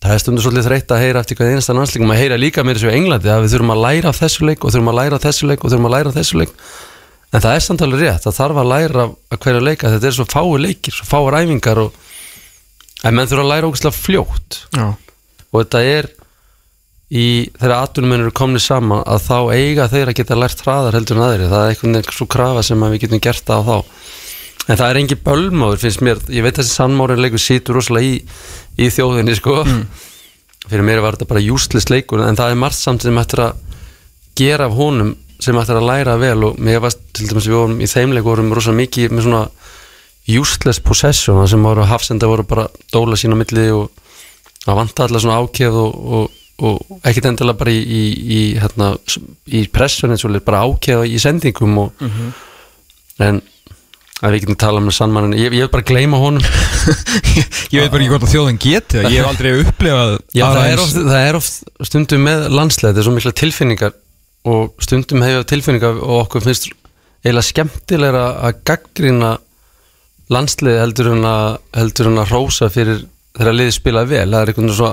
það er stundur svolítið þreytt að heyra eftir hvað einasta landsleikum að heyra líka mér í Englandi að við þurfum að læra af þessu leik og þurfum að læra af þessu leik og þurfum að læra af þessu leik en það er samt alveg rétt, það þarf að læra að hverju leika, þetta er svo fáu leikir svo fáu ræfingar og en menn þurfa að læra ógæslega fljótt. Já, og þetta er í þegar atvinnum eru komni saman að þá eiga þeir að geta lært hraðar heldur en aðri, það er einhvern veginn svo krafa sem við getum gert það á þá. En það er engin bölmáður finnst mér. Ég veit þessi sannmárin leikur situr rosalega í, í þjóðinni sko. Fyrir mér var þetta bara jústlist leikur en það er margt samt sem ættir að gera af honum sem ættir að læra vel og mér varst til dæmis við vorum í þeimleik vorum rosalega mikið með svona useless possession sem voru hafsenda voru bara dóla sína milli og það vanta allar svona ákef og, og, og ekkit endilega bara í, í, í, hérna, í pressun eins og bara ákef í sendingum og, en að við getum tala með sannmannin ég, ég vil bara gleyma honum. Ég veit bara ekki hvort að þjóðin geti Ég hef aldrei upplifað Já, það er, oft, það er oft stundum með landslega, þetta er svo mikla tilfinningar og stundum hefur tilfinningar og okkur finnst eiginlega skemmtilegra að gaggrina landsliði heldur en að heldur en að rósa fyrir þegar liðið spila vel, það er einhvern veginn svo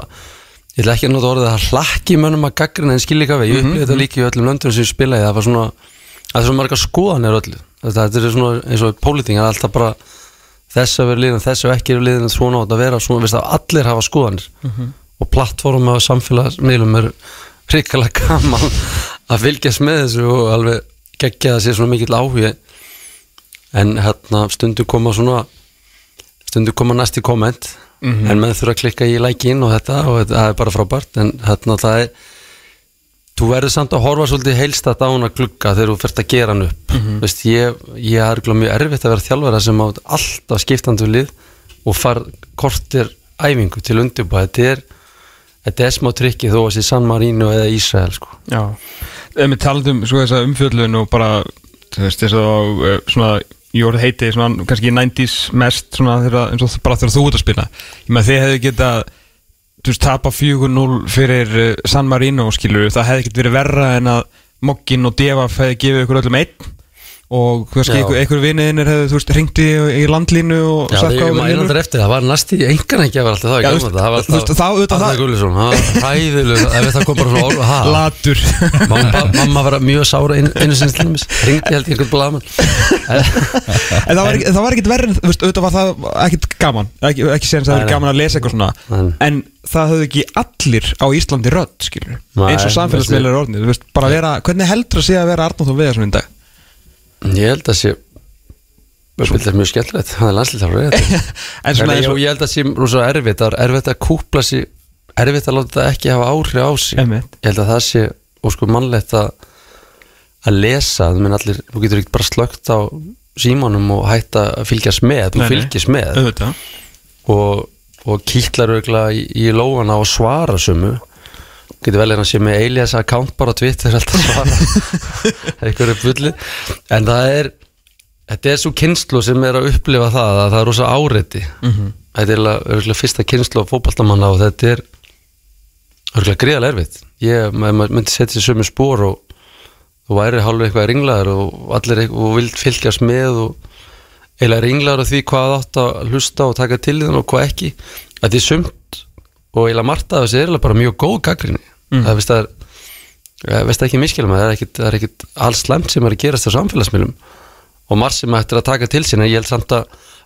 ég ætla ekki að nota orðið að það hlakki mönnum að gaggrina en skilja ekki að við, ég upplýði þetta líka í öllum löndum sem ég spilaði, það var svona það er svona marga skoðanir öllu. Þetta, er svona eins og póliting, það er alltaf bara þess að vera liðin, þess að ekki vera liðin svona á þetta að vera, svona, veist að allir hafa skoðanir. Og plattforma og samfélagsmiðlum er hrikalega gaman að fylgjast með þessu og alveg geggja það sé svona mikill áhugi. En hérna stundu koma svona stundu koma næsti komment. En menn þurfa að klikka í lækin og þetta og það er bara frábært. En hérna það er þú verður samt að horfa svolítið heilstætt á hana glugga þegar þú fyrst að gera hann upp. Veist, ég, ég er örugglega mjög erfitt að vera þjálfara sem á alltaf skiptandu lið og far kortir æfingu til undirbúa. Þetta er, þetta er smá trikki þó að sé San Marino eða Ísrael sko. Já, ef við talandum svo þessa umfjöllun og bara þess að uh, svona ég voru heiti svona kannski 90s mest svona þegar, eins og bara þegar þú ert að spila. Ég með þið hefði getað þú veist tapa 4-0 fyrir uh, San Marino skilur það hefði ekkert verið verra en að Mokkin og Devaf hefði gefið ykkur öllum einn og ykkur, ykkur vinniðinir hefði þú veist ringt í, í landlínu og Já, sagt hvað maður er aldrei eftir, það var næsti engan ekki að vera alltaf það, Já, veist, það var alltaf það- Gullisson, það var hæðileg ef það kom bara svona orð, latur. Mamma, mamma var mjög sára inn, einu sinni til dæmis, ringdi held ég einhvern blaðmann En það var, það var ekkert verið, þú veist, auðvitað var það ekkert gaman, ekki, ekki séðan það Nei, er gaman að lesa eitthvað svona Nei. En það höfðu ekki allir á Íslandi rödd, skilur Eins og samfélagsmiðlar orðnið, þú veist, bara vera, hvernig heldur að sé að vera Arnóð og Viðarsson í dag? Ég held að sé Þetta er mjög skemmtilegt, það er svona ég, held að sé rosa erfitt. Það er erfitt að kúpla sig Erfitt að láta þetta ekki hafa áhrif á sig. Einmitt. Ég held að það sé óskur mannlegt að að lesa, allir þú getur ekki bara slögt á símanum og hætta að fylgjast með, þú fylgjast með. Auðvitað. Og, og kýtlar í, í lóana og svara sumu getur vel að sé með alias account bara á Twitter alltaf svara einhverju bulli en það er þetta er svo kynslu sem er að upplifa það að það er rosa áreiti Mhm. þetta er fyrsta kynslu á fótballtamanna og þetta er gríðalega erfitt. Ég myndi setja sér sömu spór og þú væri hálfur eitthvað ringlaður og allir eitthvað, og vild fylgjast með og eiginlega ringlaður á því hvað átt að hlusta og taka til þín og hvað ekki. Að því sumt og eiginlega margt af þessi er eiginlega bara mjög góð gaggrinni mm. það veist það er veist ekki miskilum það er ekkit, er alls slemt sem er að gerast á samfélagsmiðlum og margt sem ættir að taka til sín en ég held samt að,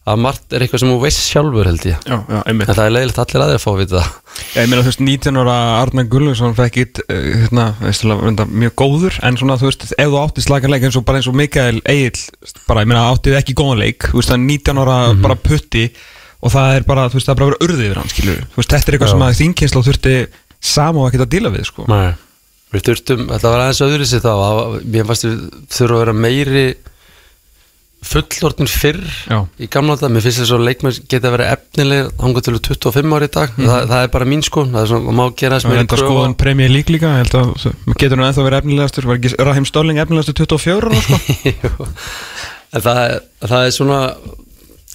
að margt er eitthvað sem þú veist sjálfur held ég. Já, já, en það er leiðilegt að allir aðeir að fá að vita það. Ég meina, þú veist, 19 ára Arnar Gullungsson fekk eitt, uh, hérna, mjög góður En svona, þú veist, ef þú átti slagan leik eins og bara eins og Mikael Egil Bara, ég meina, áttið ekki góðan leik Þú veist, það er 19 ára bara putti Og það er bara, þú veist, það er bara verið urðið yfir hann, skilur Þú veist, þetta er eitthvað Já. sem að þín kynslu þurfti Sama og ekkert að díla við, sko. Nei. Við þurftum, þetta var aðeins öðru sér þá að mér fannst við þurfa að vera meiri fullortin fyrr Já. í gamla þetta, mér finnst þess að leikmenn geta að vera efnileg hanga til 25 ári í dag. Það, það er bara mín sko, það er svona, maður má gera þess kröfu. á- skoðan Premier League líka, að maður getur nú ennþá verið efnilegastur Var ekki Rahim Stolling efnilegastur 24 ára, sko? Það, það er svona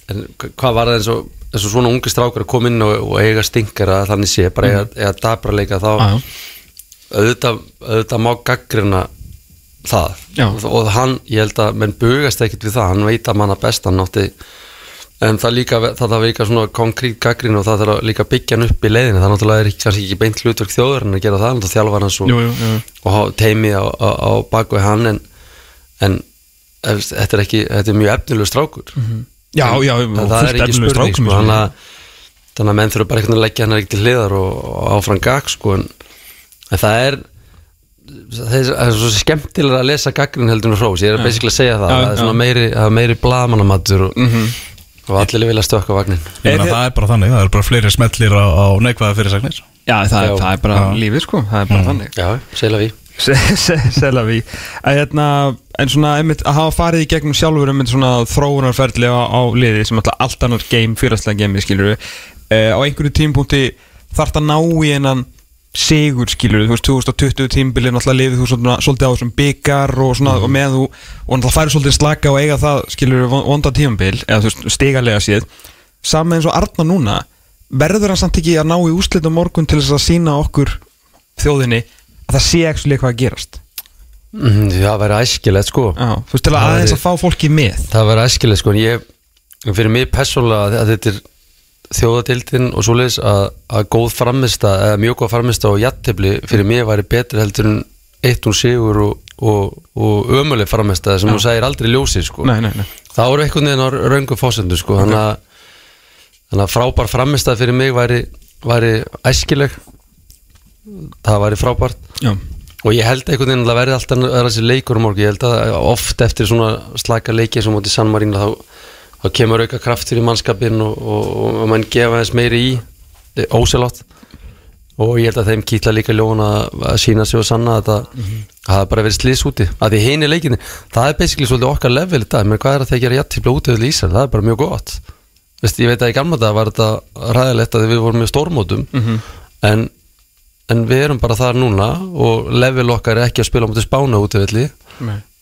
en hvað var það eins og, og svona ungi strákar að koma inn og, og eiga stinkara þannig sé, bara eiga, eiga dabra leika þá já. auðvitað, auðvitað má gaggrina það Já. og, hann, ég held að menn bugast ekkit við það, hann veit að manna best hann átti en það líka það þarf líka svona konkrít gaggrin og það þarf líka byggja hann upp í leiðinu, það náttúrulega er kannski ekki beint hlutverk þjóður en að gera það, þjálfar hans og, Jú, jú, jú. og hafa teimi á, á, á baku hann en, en þetta er ekki, þetta er mjög efnilegu strákur Já, já, og það fullt er spurning strákur, sko, sko. þannig að að menn þurfa bara veginn að leggja hann ekki til hliðar og, og áfram gag sko en, en það er það er, svo skemmtilega að lesa gaggrin heldur en hrós, ég er basically að segja það Já, það er svona já. meiri, það er meiri blaðmannamattur og, og allir vilja stökka vagnin Ég meina, það er bara þannig, það er bara fleiri smellir á, á neikvæða fyrirsagnir. Já, það, er, Já. það er bara Já. lífið, sko Það er bara þannig. Já, segla við Sela við að hérna, en svona einmitt, að hafa farið í gegnum sjálfur um svona þróunarferðli á, á liði sem alltaf allt annar game, fyrirastlega game skilur við, á einhverju tímpúnti þarf það ná í einan sigur skilur við, þú veist 2020 tímbili náttúrulega liðið þú svona, svolítið á þessum byggar og svona og með þú og náttúrulega færi svolítið slaka og eiga það skilur við vonda tímbil eða þú veist stigalega séð. Saman eins og Arna núna verður hann samt ekki að ná í úslitum morgun til þess að sína okkur þjóðinni að það sé ekki eitthvað að gerast? mm, það væri æskilegt sko. Já, þú veist til að aðeins að fá fólki með. Það væri æskilegt sko en ég, fyrir mig persónulega að þetta er þjóðadildin og svoleiðis að, að góð framista eða mjög góð framista og jattefli fyrir mig væri betri heldur en eitt hún sigur og, og, og ömuleg framista sem þú segir aldrei ljósi sko. Nei, nei, nei. Það voru einhvern veginn á raungum fósendu sko. þannig, að, þannig að frábær framista fyrir mig væri, væri æskileg. Það væri frábært. Já, og ég held einhvern veginn að það verði alltaf vera þessi leikur á morgun, ég held að oft eftir svona slaka leiki sem móti San Marino þá, þá kemur auka kraftur í mannskapin og, og, og mann gefa þess meiri í óselátt og ég held að þeim kýtla líka ljón að, að sína sig og sanna að það mm það bara verið slís úti, að því heini leikinni það er basically svolítið okkar level í dag. Menn hvað er að þeir gera jættibla úti við Ísar, það er bara mjög gott. Vist, ég veit að í gamla dag var þetta ræðilegt að við vorum með stórmótum. En en við erum bara þar núna og level okkar er ekki að spila á mútið spána út af velli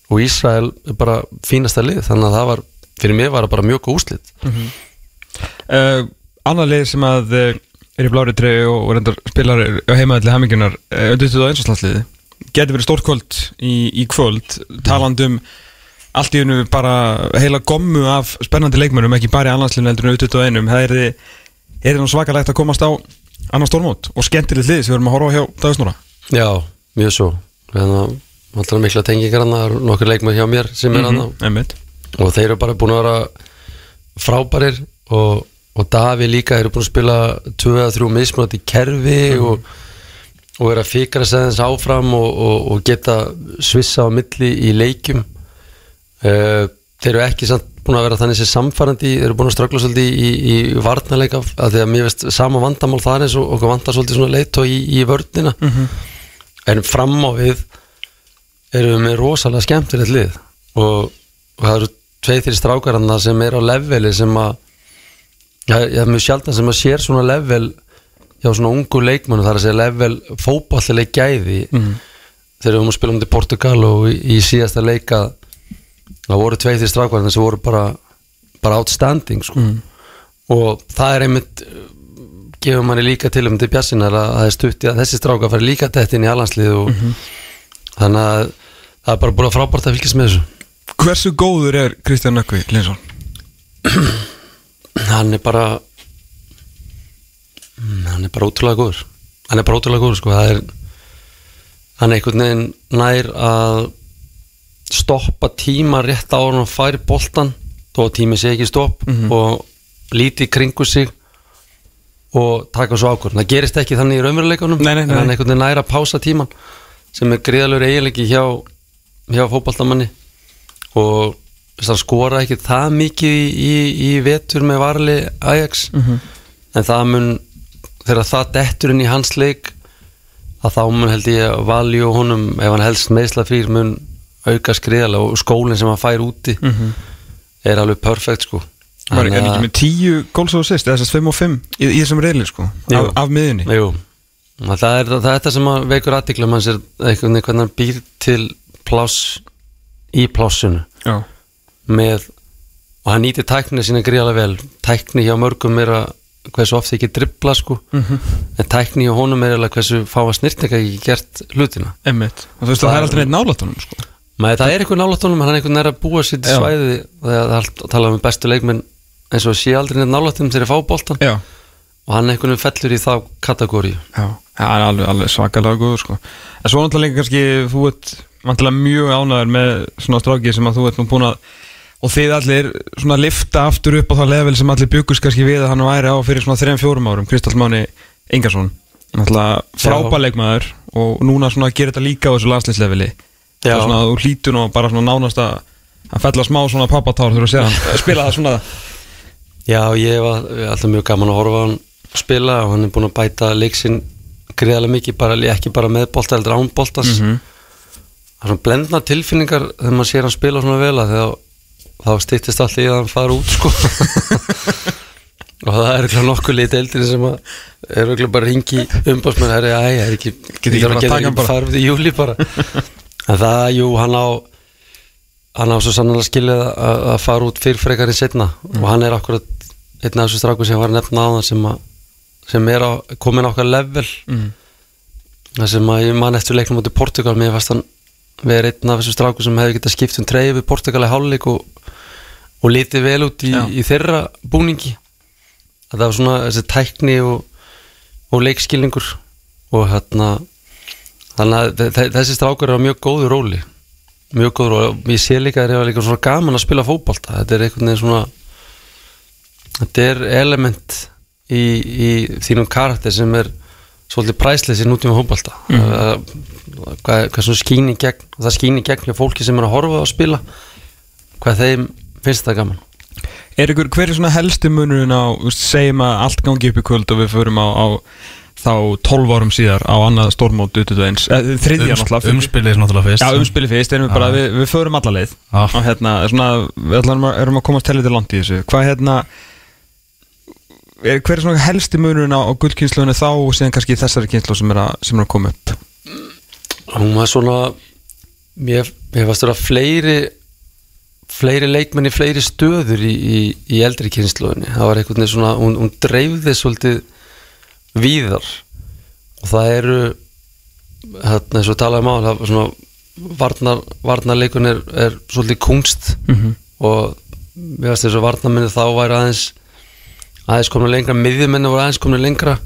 og Ísrael er bara fínasta lið þannig að það var, fyrir mig var það bara mjög góð úslit uh, Annað lið sem að uh, er í blári treyju og reyndar spilar á heimaðalli hamingunar uh, undir þetta einsvarslandsliði getur verið stórkvöld í, í kvöld talandum allt í unnu bara heila gommu af spennandi leikmönum ekki bara í annarslinu heldur en auðvitað einum. Það er er það svakalegt að komast á annar stórmót og skemmtilegt lið sem við erum að horfa á hjá Dagsnóra Já, mjög svo. Alltaf mikla tengingar hann það eru nokkur leikmenn hjá mér sem er hann Einmitt. og þeir eru bara búin að vera frábærir og, og Davi líka eru búin að spila 2-3 mismunandi kerfi og, og eru að fikra þess áfram og, og, og geta svissa á milli í leikjum. Uh, þeir eru ekki samt búin að vera þannig sem samfærandi eru búin að ströggla svolítið í, í, í varnarleika af því að mér veist sama vandamál það eins og okkur vantar svolítið svona leit og í, í vörnina. En fram á við erum við með rosalega skemmtilegt lið og, og það eru tveið þrjir strákaranna sem er á leveli sem að ég er mjög sjaldan sem að sér svona level hjá svona ungu leikmennu þar að segja level fótballileg gæði. Þegar við höfum að spila um til Portugal og í, síðasta leika það voru tveið þrjir strákaranna sem voru bara bara outstanding sko. og það er einmitt gefur manni líka til um til bjassinar að það er stutt í að þessi stráka fari líka dætt inn í alhanslið og þannig að það er bara búin að frábært að fylgjast með þessu. Hversu góður er Kristján Nökkvi Linsson? hann er bara Mm, hann er bara ótrúlega góður. Hann er bara ótrúlega góður sko. Er hann er einhvern veginn nær að stoppa tíma rétt á hann og færi boltan þó að tími sé ekki stopp og líti kringu sig og taka svo ákvörn það gerist ekki þannig í raunveruleikunum en hann er einhvern veginn nær að pása tíman sem er gríðalur eiginleiki hjá, hjá fótballtamanni og skora ekki það mikið í, í, í vetur með varli Ajax en það mun þegar það dettur inn í hans leik að þá mun held ég að valju honum ef hann helst meðsla fyrir mun auka skriðalega og skólinn sem hann fær úti er alveg perfekt sko. Var ekki með 10 góls og assist eða þess að 5 og 5 í, í þessum reyli sko Jú. af, af miðinni Jú, það er, það er þetta sem veikur aðtikla mann sér einhvern veginn hvernig hann býr til pláss í plássinu. Já, með og hann nýtir tæknið sína gríðalega vel. Tækni hjá mörgum er að hversu oft ekki dribbla sko. En tækni hjá honum er alveg hversu fá að snirtninga ekki gert hlutina. Emmitt Og þú veist Það að það er- aldrei neitt nálatunum sko Maður, það er einhvern nálatónum, hann er einhvern nær að búa sér til svæði og það er allt að tala um bestu leikmenn eins og sé aldrei neitt nálatónum þegar fá boltan Já, og hann einhvern veginn fellur í þá kategóri já, það er alveg, alveg svakalega góður sko. En svo náttúrulega líka kannski þú ert vantilega mjög ánæður með svona stráki sem að þú ert nú búin að og þið allir svona lifta aftur upp á það level sem allir byggust kannski við að hann væri á fyrir svona 3-4 árum. Kristall Máni Ingarsson náttúrulega frábæleikmaður og núna svona að gera þetta líka á þessu landslýsleveli Já. og svona þú hlýtur nú bara svona nánast að að fella smá svona pappatár þegar þú séð hann spila það svona Já, ég var alltaf mjög gaman að horfa hann spila og hann er búin að bæta leiksinn greiðarlega mikið, bara, ekki bara með bolta heldur án boltas Mhm. það er svona blendna tilfinningar þegar maður sér hann spila svona vel að þegar þá styttist allt í að hann fara út sko og það er eitthvað nokkuð lítið eldri sem að er eitthvað bara ringi umbásmenn æ, er ekki, ekki bara að taka hann bara? farið í júli bara en það, jú, hann á hann á svo sannlega skilið að, að fara út fyrir frekar í setna Mm. og hann er akkurat einn af þessu stráku sem var að nefna á það sem, að, sem er á, komin okkar level. Mm. það sem að ég man eftir leiknum átti Portugal mér fannst hann vera einn af þessu stráku sem hefði getað skipt um treyfi Portugal í hálfleik og, og litið vel út í, í þeirra búningi. Þetta var svona þessi tækni og, og leikskilningur. Og hérna þannig að þe- þe- þessi strákar eru á mjög góðu róli. Mjög góðu róli. Og ég sé líka að þeir eru líka svona gaman að spila fótbolta. Þetta er einhvern veginn svona þetta er element í, í þínum karakter sem er svolítið præsleis í nútíma fótbolta. Mm. hvað, hvað svona skín í gegn og það skín í gegn hjá fólki sem er að horfa að spila hvað þeim finnst það gaman. Er ykkur, hver er svona helsti munurinn á, segjum að allt gangi upp í kvöld og við förum á, á þá 12 árum síðar á annað stórmót eins, eh, þriðja náttúrulega Umspilið náttúrulega fyrst Já, umspili fyrst, erum við bara, við, við förum alla leið. Já. og hérna, svona, við ætlum að, erum að komast helviti langt í þessu. Hvað hérna er, hver er svona helsti munurinn á, á gullkynnslunni þá og síðan kannski þessari kynslu sem er að, sem er að koma upp? Hún var svona mér, mér varst vera fleiri fleiri leikmenn í fleiri stöður í, í, í eldri kynnslóðinni það var einhvern veginn svona, hún, hún dreifði svolítið víðar. Og það eru hérna eins og talaðum á það var svona varnar, varnarleikun er, er svolítið kunst Mhm. og mér varst þess að varnarminni þá væri aðeins aðeins komna lengra, miðjumenni voru aðeins komna lengra.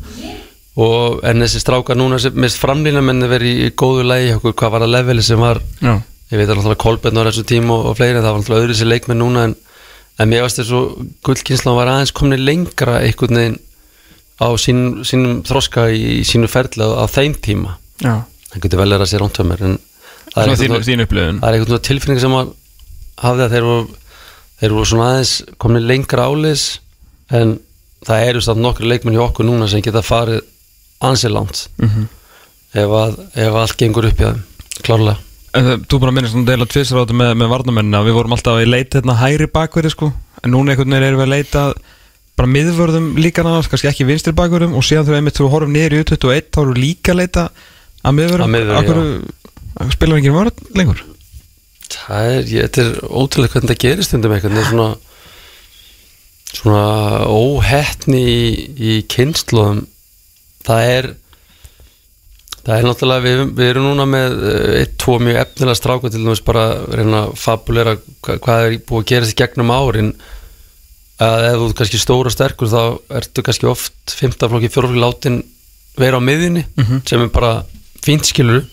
Og en þessi strákar núna sem mest framlýna menni verið í, góðu lægi okkur hvað var að leveli sem var Já, ég veit að náttúrulega Kolbenn var þessu tíma og, og fleiri það var náttúrulega öðru sér leikmenn núna en, en mér varst þess að gullkynslan var aðeins komni lengra einhvern veginn á sín, sínum þroska í, sínu ferli á, þeim tíma. Já. Það getur vel að sé ránt hjá mér en það er, það er veginn tilfinning sem að hafði að þeir voru, þeir voru svona aðeins komni lengra ális en það eru samt nokkri leikmenn hjá okkur núna sem geta farið ansið langt. Mhm. ef, að, ef allt gengur upp í þeim klárlega. En það, þú bara minnist svona deila tvisar á þetta með, með varnamennina Við vorum alltaf að leita hérna hægri bakverði sko. En núna einhvern veginn erum við að leita bara miðvörðum líka náttúrulega, kannski ekki vinstri bakverðum og síðan þegar við horfum niður í U21 þá við líka að leita að miðvörðum. Akkur spilar enginn vörð lengur? Það er, ég, þetta er ótrúlega hvernig það gerist eitthvað, þetta er svona svona óhettni í, í kynnslóðum það er það er náttúrulega, við, við erum núna með eh, eitt, tvo mjög efnilega stráka til dæmis bara reyna að fabulera hvað, er búið að gerast í gegnum árin að ef þú ert kannski stóra og sterkur þá ertu kannski oft fymtaflokki, fjórflokki látin vera á miðjunni sem er bara fínt skilur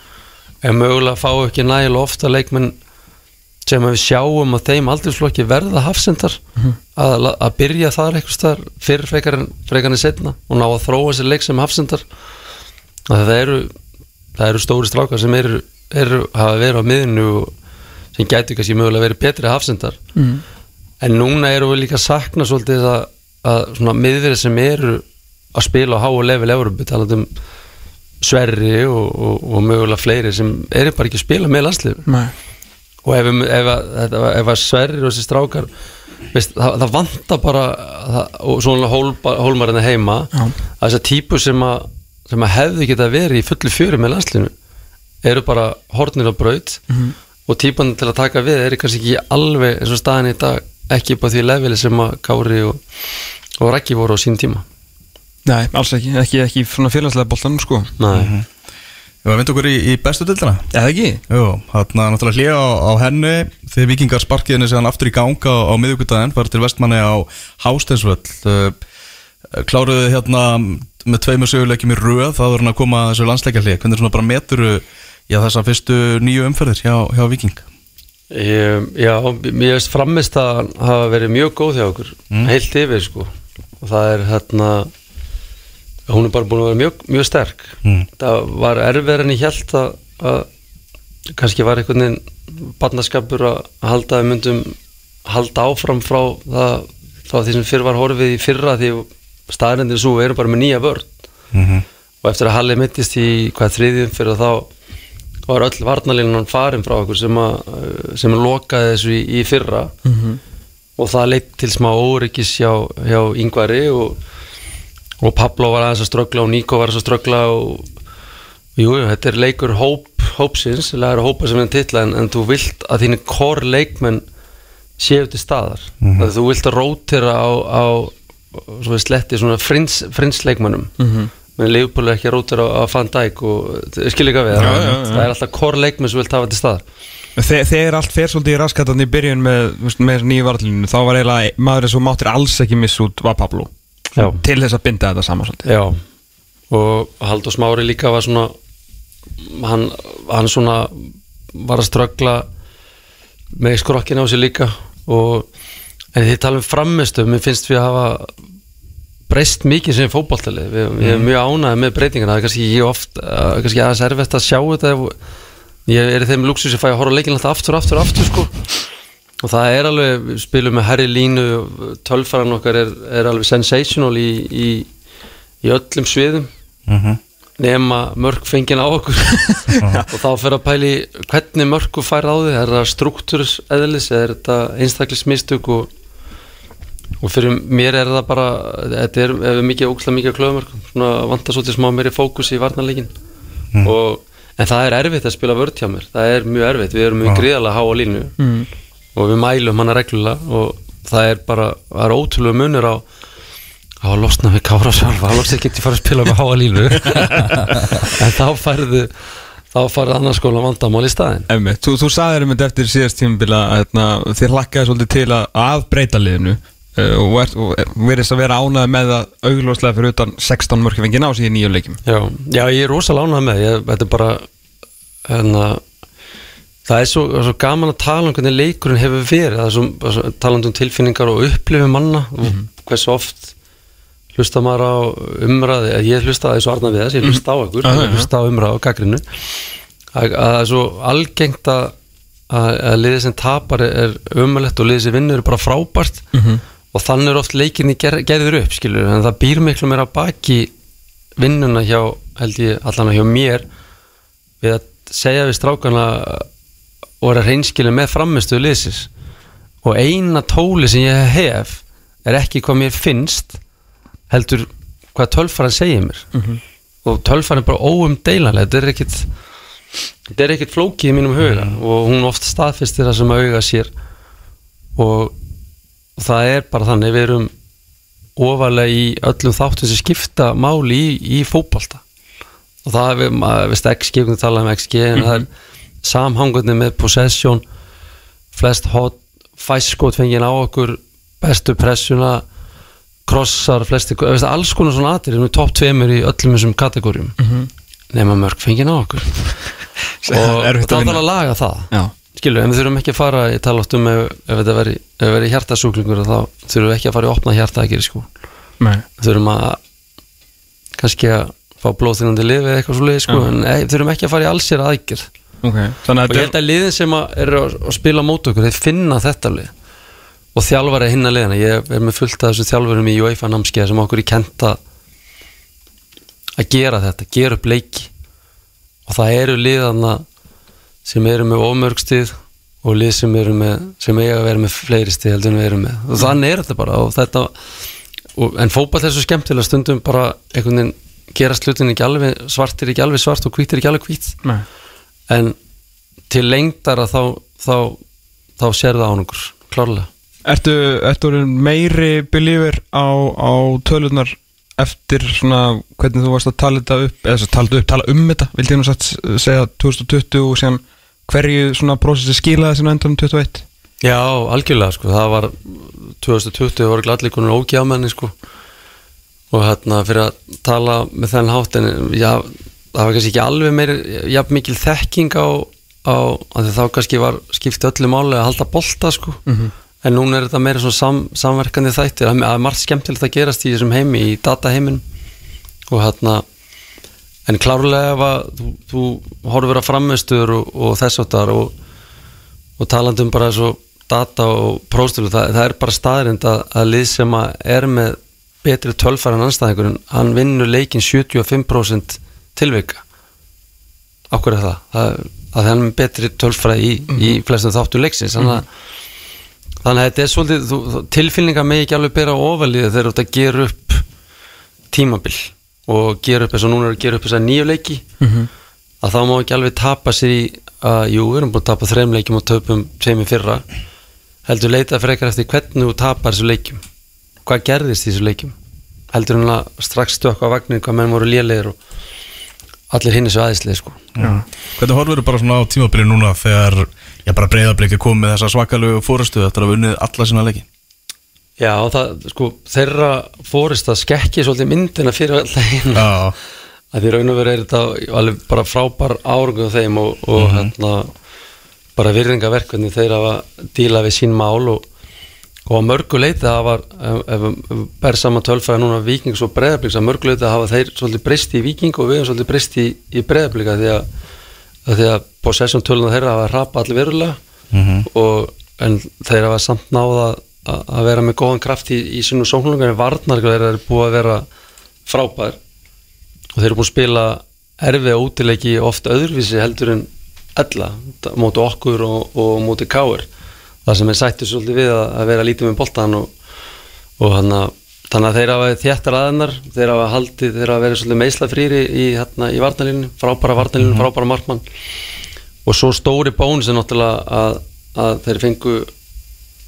en mögulega fá ekki nægilega ofta leikmenn sem við sjáum að þeim aldursflokki verða hafsendar að, að byrja þar eitthvað staðar fyrir frekar en, frekar en setna og ná að þróa sér leik sem hafsendar. Að það eru það eru stóri strákar sem eru, eru hafa verið á miðinu og sem gætu kannski mögulega verið betri hafsendar. Mm. En núna eru við líka að sakna svolítið að, að svona miðverið sem eru að spila á háu level Európu talað um Sverri og, og, og mögulega fleiri sem eru bara ekki að spila með landsliður Nei og ef, ef, ef, ef, ef að Sverrir og þessi strákar veist, það, það vantar bara það, og svona hólmarinn heima Já. að þessar típu sem að, sem að hefðu geta verið í fullu fjöri með landslinu eru bara hornir á braut Mhm. og típan til að taka við eru kannski ekki alveg eins og staðin í dag ekki upp á því leveli sem að Kári og, og Rækki voru á sín tíma. Nei, alls ekki, ekki, ekki svona félagslega boltanum sko. Nei, Við varum að vinda okkur í, í bestu dildina Eða ekki? Jú, þarna náttúrulega hlýja á, á henni. Þegar vikingar sparkiðinni séðan aftur í ganga á, á miðugutaðin, farið til vestmanni á Hásteinsvöll. Uh, kláruðu hérna með tveimur söguleikjum í röð, það voru hann að koma að þessu landsleikjarlið, hvernig svona bara meturu já, þessar fyrstu nýju umferðir hjá, hjá viking Ég, já, mér veist framist að hafa verið mjög góð hjá okkur heilt yfir sko og það er hérna hún er bara búin að vera mjög, mjög sterk Mm. það var erfið en ég held að, að kannski var einhvern veginn barnaskapur að halda að við myndum halda áfram frá það, frá því sem fyrr var horfið í fyrra því staðrendin svo erum bara með nýja vörn mm -hmm. og eftir að Halli mittist í hvað þriðjum fyrir þá var öll varnalínan farin frá okkur sem að sem að lokaði þessu í, í fyrra Mhm. og það leitt til smá óryggis hjá, hjá Yngvari og, og Pablo var aðeins að ströggla og Nico var aðeins að ströggla og jú, jú, þetta er leikur hóp, hópsins, legar hópa sem við titla en, en þú vilt að þínu kor leikmenn séu til staðar mm -hmm. þú vilt að rótira á, á svo sletti svona frins, frins leikmennum mm -hmm. Menn Leopold er ekki rótira á, á Van Dijk og skil ekki að við það, er alltaf kor leikmenn sem vilt hafa til staðar Þe, þegar allt fer svolítið í raskatan í byrjun með, með nýju varlinu þá var eiginlega maður sem máttir alls ekki missa út var Pablo. Já. til þess að binda þetta saman svolítið. Já, og Haldur Smári líka var svona hann, hann svona var að ströggla með skrokkin á sig líka og en þið tala um framistu mér finnst við að hafa breyst mikið sem fótballtalið við, við erum mjög ánægði með breytingana. Það er kannski ég oft, uh, kannski aðeins erfitt að sjá þetta ég er í þeim luxus að fæ að horfa leikin alltaf aftur, aftur, aftur sko. Og það er alveg, við spilum með Harry Línu tölfaran okkar er, er alveg sensational í, í, í öllum sviðum. Nema mörg fengin á okkur. Og þá fyrir að pæli hvernig mörg fær á því, er það struktúrs eðlis, er þetta einstaklismistök og, og fyrir mér er það bara þetta er, er mikið ókslega mikið klöðumörk svona vantar svolítið smá meiri fókus í varnarleikin og en það er erfitt að spila vörð hjá mér, það er mjög erfitt. Við erum mjög gríðalega háa línu. Mm. og við mælum hana reglulega. Og það er bara, það er ótrúlega munur á á að losna við kára sjálfa þá losna ekki að fara að spila með háa línu. En þá færðu þá færðu annars skóla vandamál í staðin Emme, þú, þú sagðir um þetta eftir síðast tímabila að hérna, þér hlakkaði svolítið til að, að breyta liðinu og, er, og verðist að vera ánæði með það augljóslega fyrir utan 16 mörki fengið ná sig í nýju leikjum? Já, já, ég er rosalega ánægð með ég, þetta er bara hérna, það er svo, svo gaman að tala um hvernig leikurinn hefur verið það er svo, svo talandi um tilfinningar og upplifu manna og hversu oft hlusta maður á umræði að ég hlusta eins og Arnar við þess, ég hlusta á ykkur Aha, ég hlusta á umræði á gaggrinu að að það er svo algengt að, að, að liðið sem tapar er umræðlegt og liðið sem vinnur er bara frábært og þannig er oft leikinni ger, gerður upp skilur, en það býr miklu meira baki vinnuna hjá held ég allan hjá mér við að segja við strákana og vera hreinskilin með framistu liðsis og eina tóli sem ég hef er ekki hvað mér finnst heldur hvað tölfaran segir mér. Og tölfaran er bara óumdeilanlega þetta er ekkit þetta er ekkit flókið í mínum huga. Og hún oft staðfistir það sem auga sér. Og það er bara þannig við erum ofalega í öllum þáttum sem skipta máli í, í fótbolta. Og það er, við, veist XG, við tala um XG en það er samhangandi með possession flest hot fæskot fengið á okkur bestu pressuna krossar, flesti, veist, alls konar svona aðrir við topp tveimur í öllum þessum kategórium nema mörg fengið á okkur. Og Erfitt þá að þarf vinna. að laga það. Já, skilur, en við þurfum ekki að fara ég tala oft um ef, ef þetta veri, ef veri hjartasúklingur þá þurfum við ekki að fara í opna hjarta að gera sko þurfum að kannski að fá blóðþynandi lifi eða eitthvað svo liði sko, Já. en ei, þurfum ekki að fara í allsér aðgerð. Ok, þannig og að ég held að liðin sem að eru að, að spila mót okkur, þeir finna þetta lið. Og þjálfari hinna liðina. Ég er með fullt af þessu þjálfurum í UEFA námskeið sem okkur í kenta að gera þetta, gera upp leiki. Og það eru liðana sem eru með ómörgstið og lið sem eru með sem eiga að vera með fleiri stið heldur en við erum með. Og þannig er þetta bara og þetta og, en fótball er svo skemmtilega stundum bara einhvern veginn gera slutin ekki alveg svart er ekki alveg svart og hvít er ekki alveg hvít. Nei. en til lengdara þá þá, þá sér það ánungur klárlega. Ertu, ertu meiri believer á, á tölunar eftir svona hvernig þú varst að tala þetta upp eða tala upp, tala um þetta vildi ég nú satt segja 2020 og síðan hverju svona prósessi skilaði þessi endanum 21 Já, algjörlega sko, það var 2020 var allir konur ógjafmenni sko. Og hérna fyrir að tala með þennan hátt en já, það var kannski ekki alveg meir jafn mikil þekking á, á að þá kannski var skipt öllu máli að halda bolta sko. En núna er þetta meira svona sam, samverkandi þættir. Að það er margt skemmtilegt að gerast í þessum heimi í dataheiminum og hérna en klárlega ef að þú, þú horfur að framistur og, og þess áttar og, og talandi um bara svo data og próstölu, það, það er bara staðrind að, að lið sem að er með betri tölfar en anstæðingurinn hann vinnur leikin 75% tilvika. Okkur er það, það að hann er með betri tölfra í, í flestum þáttu leiksins. Þannig að þannig að þetta er svolítið, tilfinningar með ekki alveg bera ofalíða þegar að gera upp tímabil og gera upp eins og núna er að gera upp þess að nýju leiki að þá má ekki alveg tapa sér í að jú, við erum búin að tapa þreim leikjum og töpum tveimur fyrra. Heldur leita frekar eftir hvernig þú tapar þessu leikjum. Hvað gerðist í þessu leikjum? Heldur hún að strax stökka á vagnir hvað menn voru lélegir og allir hinn þessu aðeinslega sko. Hvernig horfur bara svona á tímabilið núna þegar ég bara breyðarblik er komið með þessa svakalegu fórustu eftir að hafa unnið alla sína leiki? Já, það, sko, þeirra fórist að skekki svolítið myndina fyrir alltaf hinn að því raun og verið er þetta alveg bara frábær árangu þeim og, og hérna bara virðingaverkefni þeir hafa díla við sín mál og, og að mörgu leiti það var ef, ef, ef ber saman tölfæða núna vikings og breðabliks að mörgu leiti það hafa þeir svolítið breyst í viking og við hefum svolítið breyst í, í breðablika því að, að því að possession töluna þeirra hafa rapa allir verulega og en þeir hafa samt náða að, vera með góðan kraft í, í sinu sóknungar en varnar þeirra er búið að vera frábær. Og þeir eru búin að spila erfið og útileiki oft öðruvísi heldur en ella móti okkur og, og móti káir það sem er sættu svolítið við að, að vera lítið með boltan og, og hana, þannig að þeir hafa þéttar aðeinar þeir hafa haldið, þeir hafa verið svolítið meðslafrýri í, hérna, í varnalínu, frábæra varnalínu frábæra markmann. Og svo stóri bónus er náttúrulega að, að þeir fengu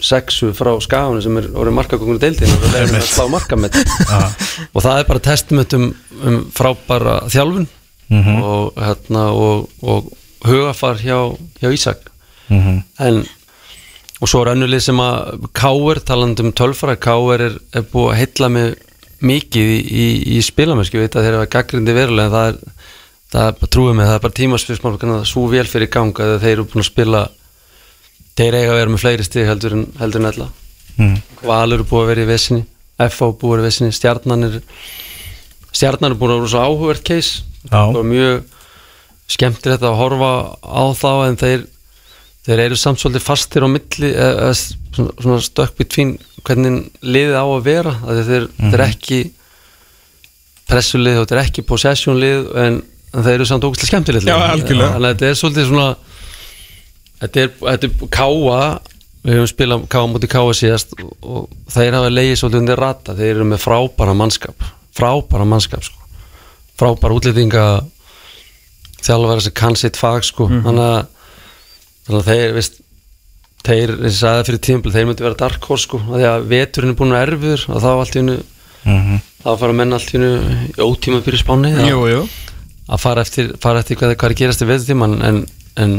sexu frá skafunum sem er orðið markakongur deildin og þeir eru að slá markamett og það er bara testament um, um frábæra þjálfun og, hérna, og, og hugafar hjá, hjá Ísak. En og svo er önnulið sem að Káur, talandi um tölfara Káur er, er búið að heilla mig mikið í, í, í spilamösku ég veit að þeir eru að gaggrindi verulega það er, það er trúið mig, það er bara tímaspilsmál það er svo vel fyrir ganga þegar þeir eru búin að spila þeir eiga að vera með fleiri stig heldur en, heldur en ella Mm. Valur er búið að vera í vesinni FH búið að vera í vesinni, Stjarnan er Stjarnan er búin að vera svo áhugverð case Já. það var mjög skemmtilegt að horfa á þá en þeir, þeir eru samt svolítið fastir á milli eða svona, svona stökk betvín hvernig liðið á að vera að þeir, þeir eru ekki pressulið og þeir ekki possessionlið en, en þeir eru samt Já, algjörlega. þannig að þetta er svolítið svona þetta er, þetta er káa við höfum spilað káa mútið káa síðast og, þeir hafa leiðið svolítið undir rata. Þeir eru með frábæra mannskap frábæra mannskap sko. frábæra útlýtinga þjálfara sem kann sitt fag sko. þannig, að, þannig að þeir veist, þeir, eins og sagði fyrir tímpil þeir myndi vera dark horse sko, því að veturinn er búin að erfur og þá allt í hennu þá fara menn allt í hennu ótíma fyrir spáni að fara eftir, fara eftir hvað, hvað er gerast í veðutíman en, en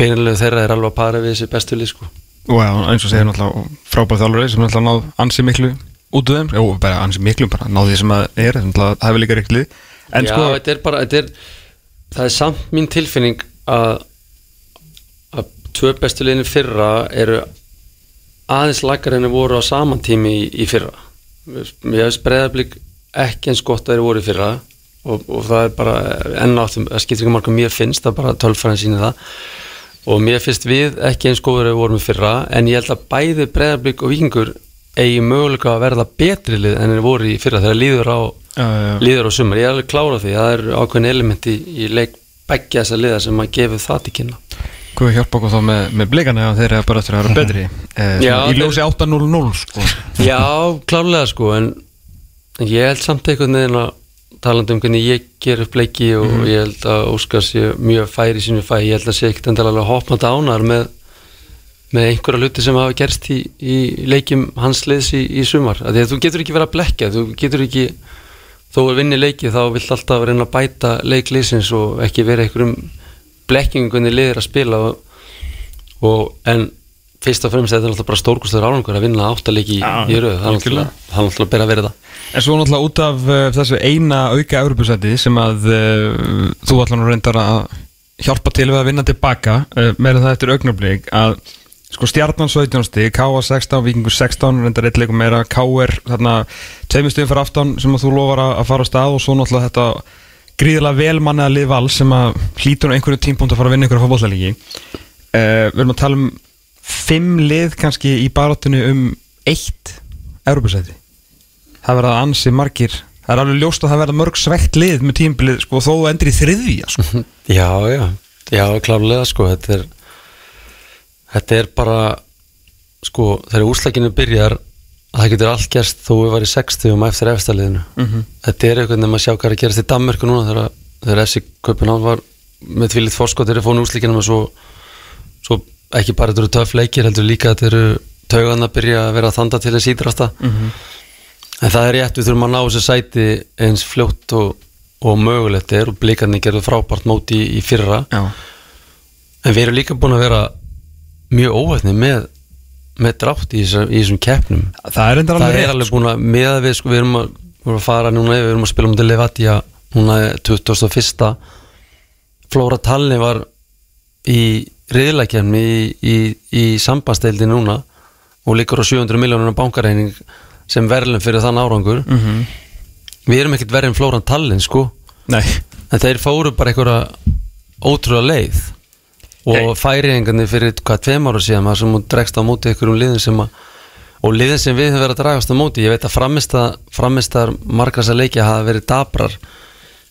beinilegu þeirra er alveg að para við þessi bestu lið sko. Og já, eins og segir náttúrulega frábæð þjálfari sem náttúrulega náð ansi miklu út úr þeim. Jó, bara ansi miklu, bara náð því sem að er það hefur líka reykt lið. En Já, sko, þetta er bara þetta er, það er samt mín tilfinning að að tvö bestu liðin fyrra eru aðeins lagar en þeir voru á saman tími í, í fyrra. Mér hefði spreðablík ekki eins gott að þeir voru í fyrra og, og það er bara enn áttum, það skiptir ekki margum mér finnst það er bara tölfræðin síni það og mér finnst við ekki eins góður að við vorum fyrra en ég held að bæði breðablík og vikingur eigi möguleika að verða betri lið en þeir voru í fyrra þegar líður á Já, já, líður á sumar, ég er alveg klára því. Það er ákveðin elementi í leik begja þessa liða sem að gefa það til kynna. Hvað hjálpa okkur þá með, með blikana ef þeir eru bara eftir að vera betri. Eh, Já, Í ljósi 8-0-0 sko. Já, klárlega sko en ég held samt einhvern veginn að talandi um hvernig ég ger upp leiki og ég held að Óskar sé mjög færi sínu fæ, ég held að sé ekkert endalega hoppmanda ánar með, með einhverja hluti sem hafa gerst í, í leikjum hans liðs í, í sumar. Að því að þú getur ekki verið að blekja þú getur ekki, þó er vinni leiki þá vilt alltaf reyna að bæta leikliðsins og ekki vera einhverjum blekkingu hvernig liðir að spila og, og en fyrst og fremst þetta er alltaf bara stórkustur árangur að vinna áttalegi í, röð það er alltaf, alltaf að bera að vera það En svo náttúrulega út af uh, þessu eina auka Evropasæti sem að uh, þú nú reyndar að hjálpa til við að vinna tilbaka uh, meira það eftir augnablík að sko stjarnan 17 stig, K.A. 16, Víkingur 16 reyndar eitt leikum meira, K.R. þarna tveimur stigum fyrir aftan sem að þú lofar að, fara á stað og svo náttúrulega þetta gríðilega velmanniða lið val sem að hlýtur á einhverju tímpúnt að fara að vinna einhverju fótbollalíki uh, Við erum að tala um fimm lið kannski í baráttinu um eitt Evropasæti það verða ansi margir. Það er alveg ljóst að það verða mörg svegt lið með tímbilið sko, þó í þriðja sko. Já, já, já, klárlega sko, þetta er þetta er bara sko, þegar úslækinu byrjar að það getur allt gerst þó við varum í 60 um eftir efstaliðinu Mhm. þetta er eitthvað nema að sjá hvað er að gerast í Danmörku núna þegar, þegar FC Köpenhavn var með tvílitt fórskot þegar fónu úslækinu og svo, svo ekki bara þetta eru töff leikir heldur líka þetta eru taugan að byrja að vera þanda til þess ídrasta Mhm. en það er rétt, við þurfum að ná þessu sæti eins fljótt og, og mögulegt er og blikarnir gerðu frábært móti í, í fyrra Já. en við erum líka búin að vera mjög óvætni með, með drátt í, í þessum keppnum Það er það er alveg búin að meða við sko, við erum að, við erum að fara núna við erum að spila um til Levatia núna 21. Flóra Talli var í riðlækjafni í, í, í sambandsdeildi núna og líkur á 700 miljónuna bankareining sem verðlum fyrir þann árangur. Mhm. við erum ekkert verið en Flóran Tallinn sko. Nei, en þeir fóru bara einhverja ótrúlega leið. Og Hey. færiðingarnir fyrir hvað tveim ára síðan sem hún dregst á móti einhverjum liðin sem að og liðin sem við höfum verið að dragast á móti ég veit að framista, framistar margar þessar leikja hafa verið dabrar.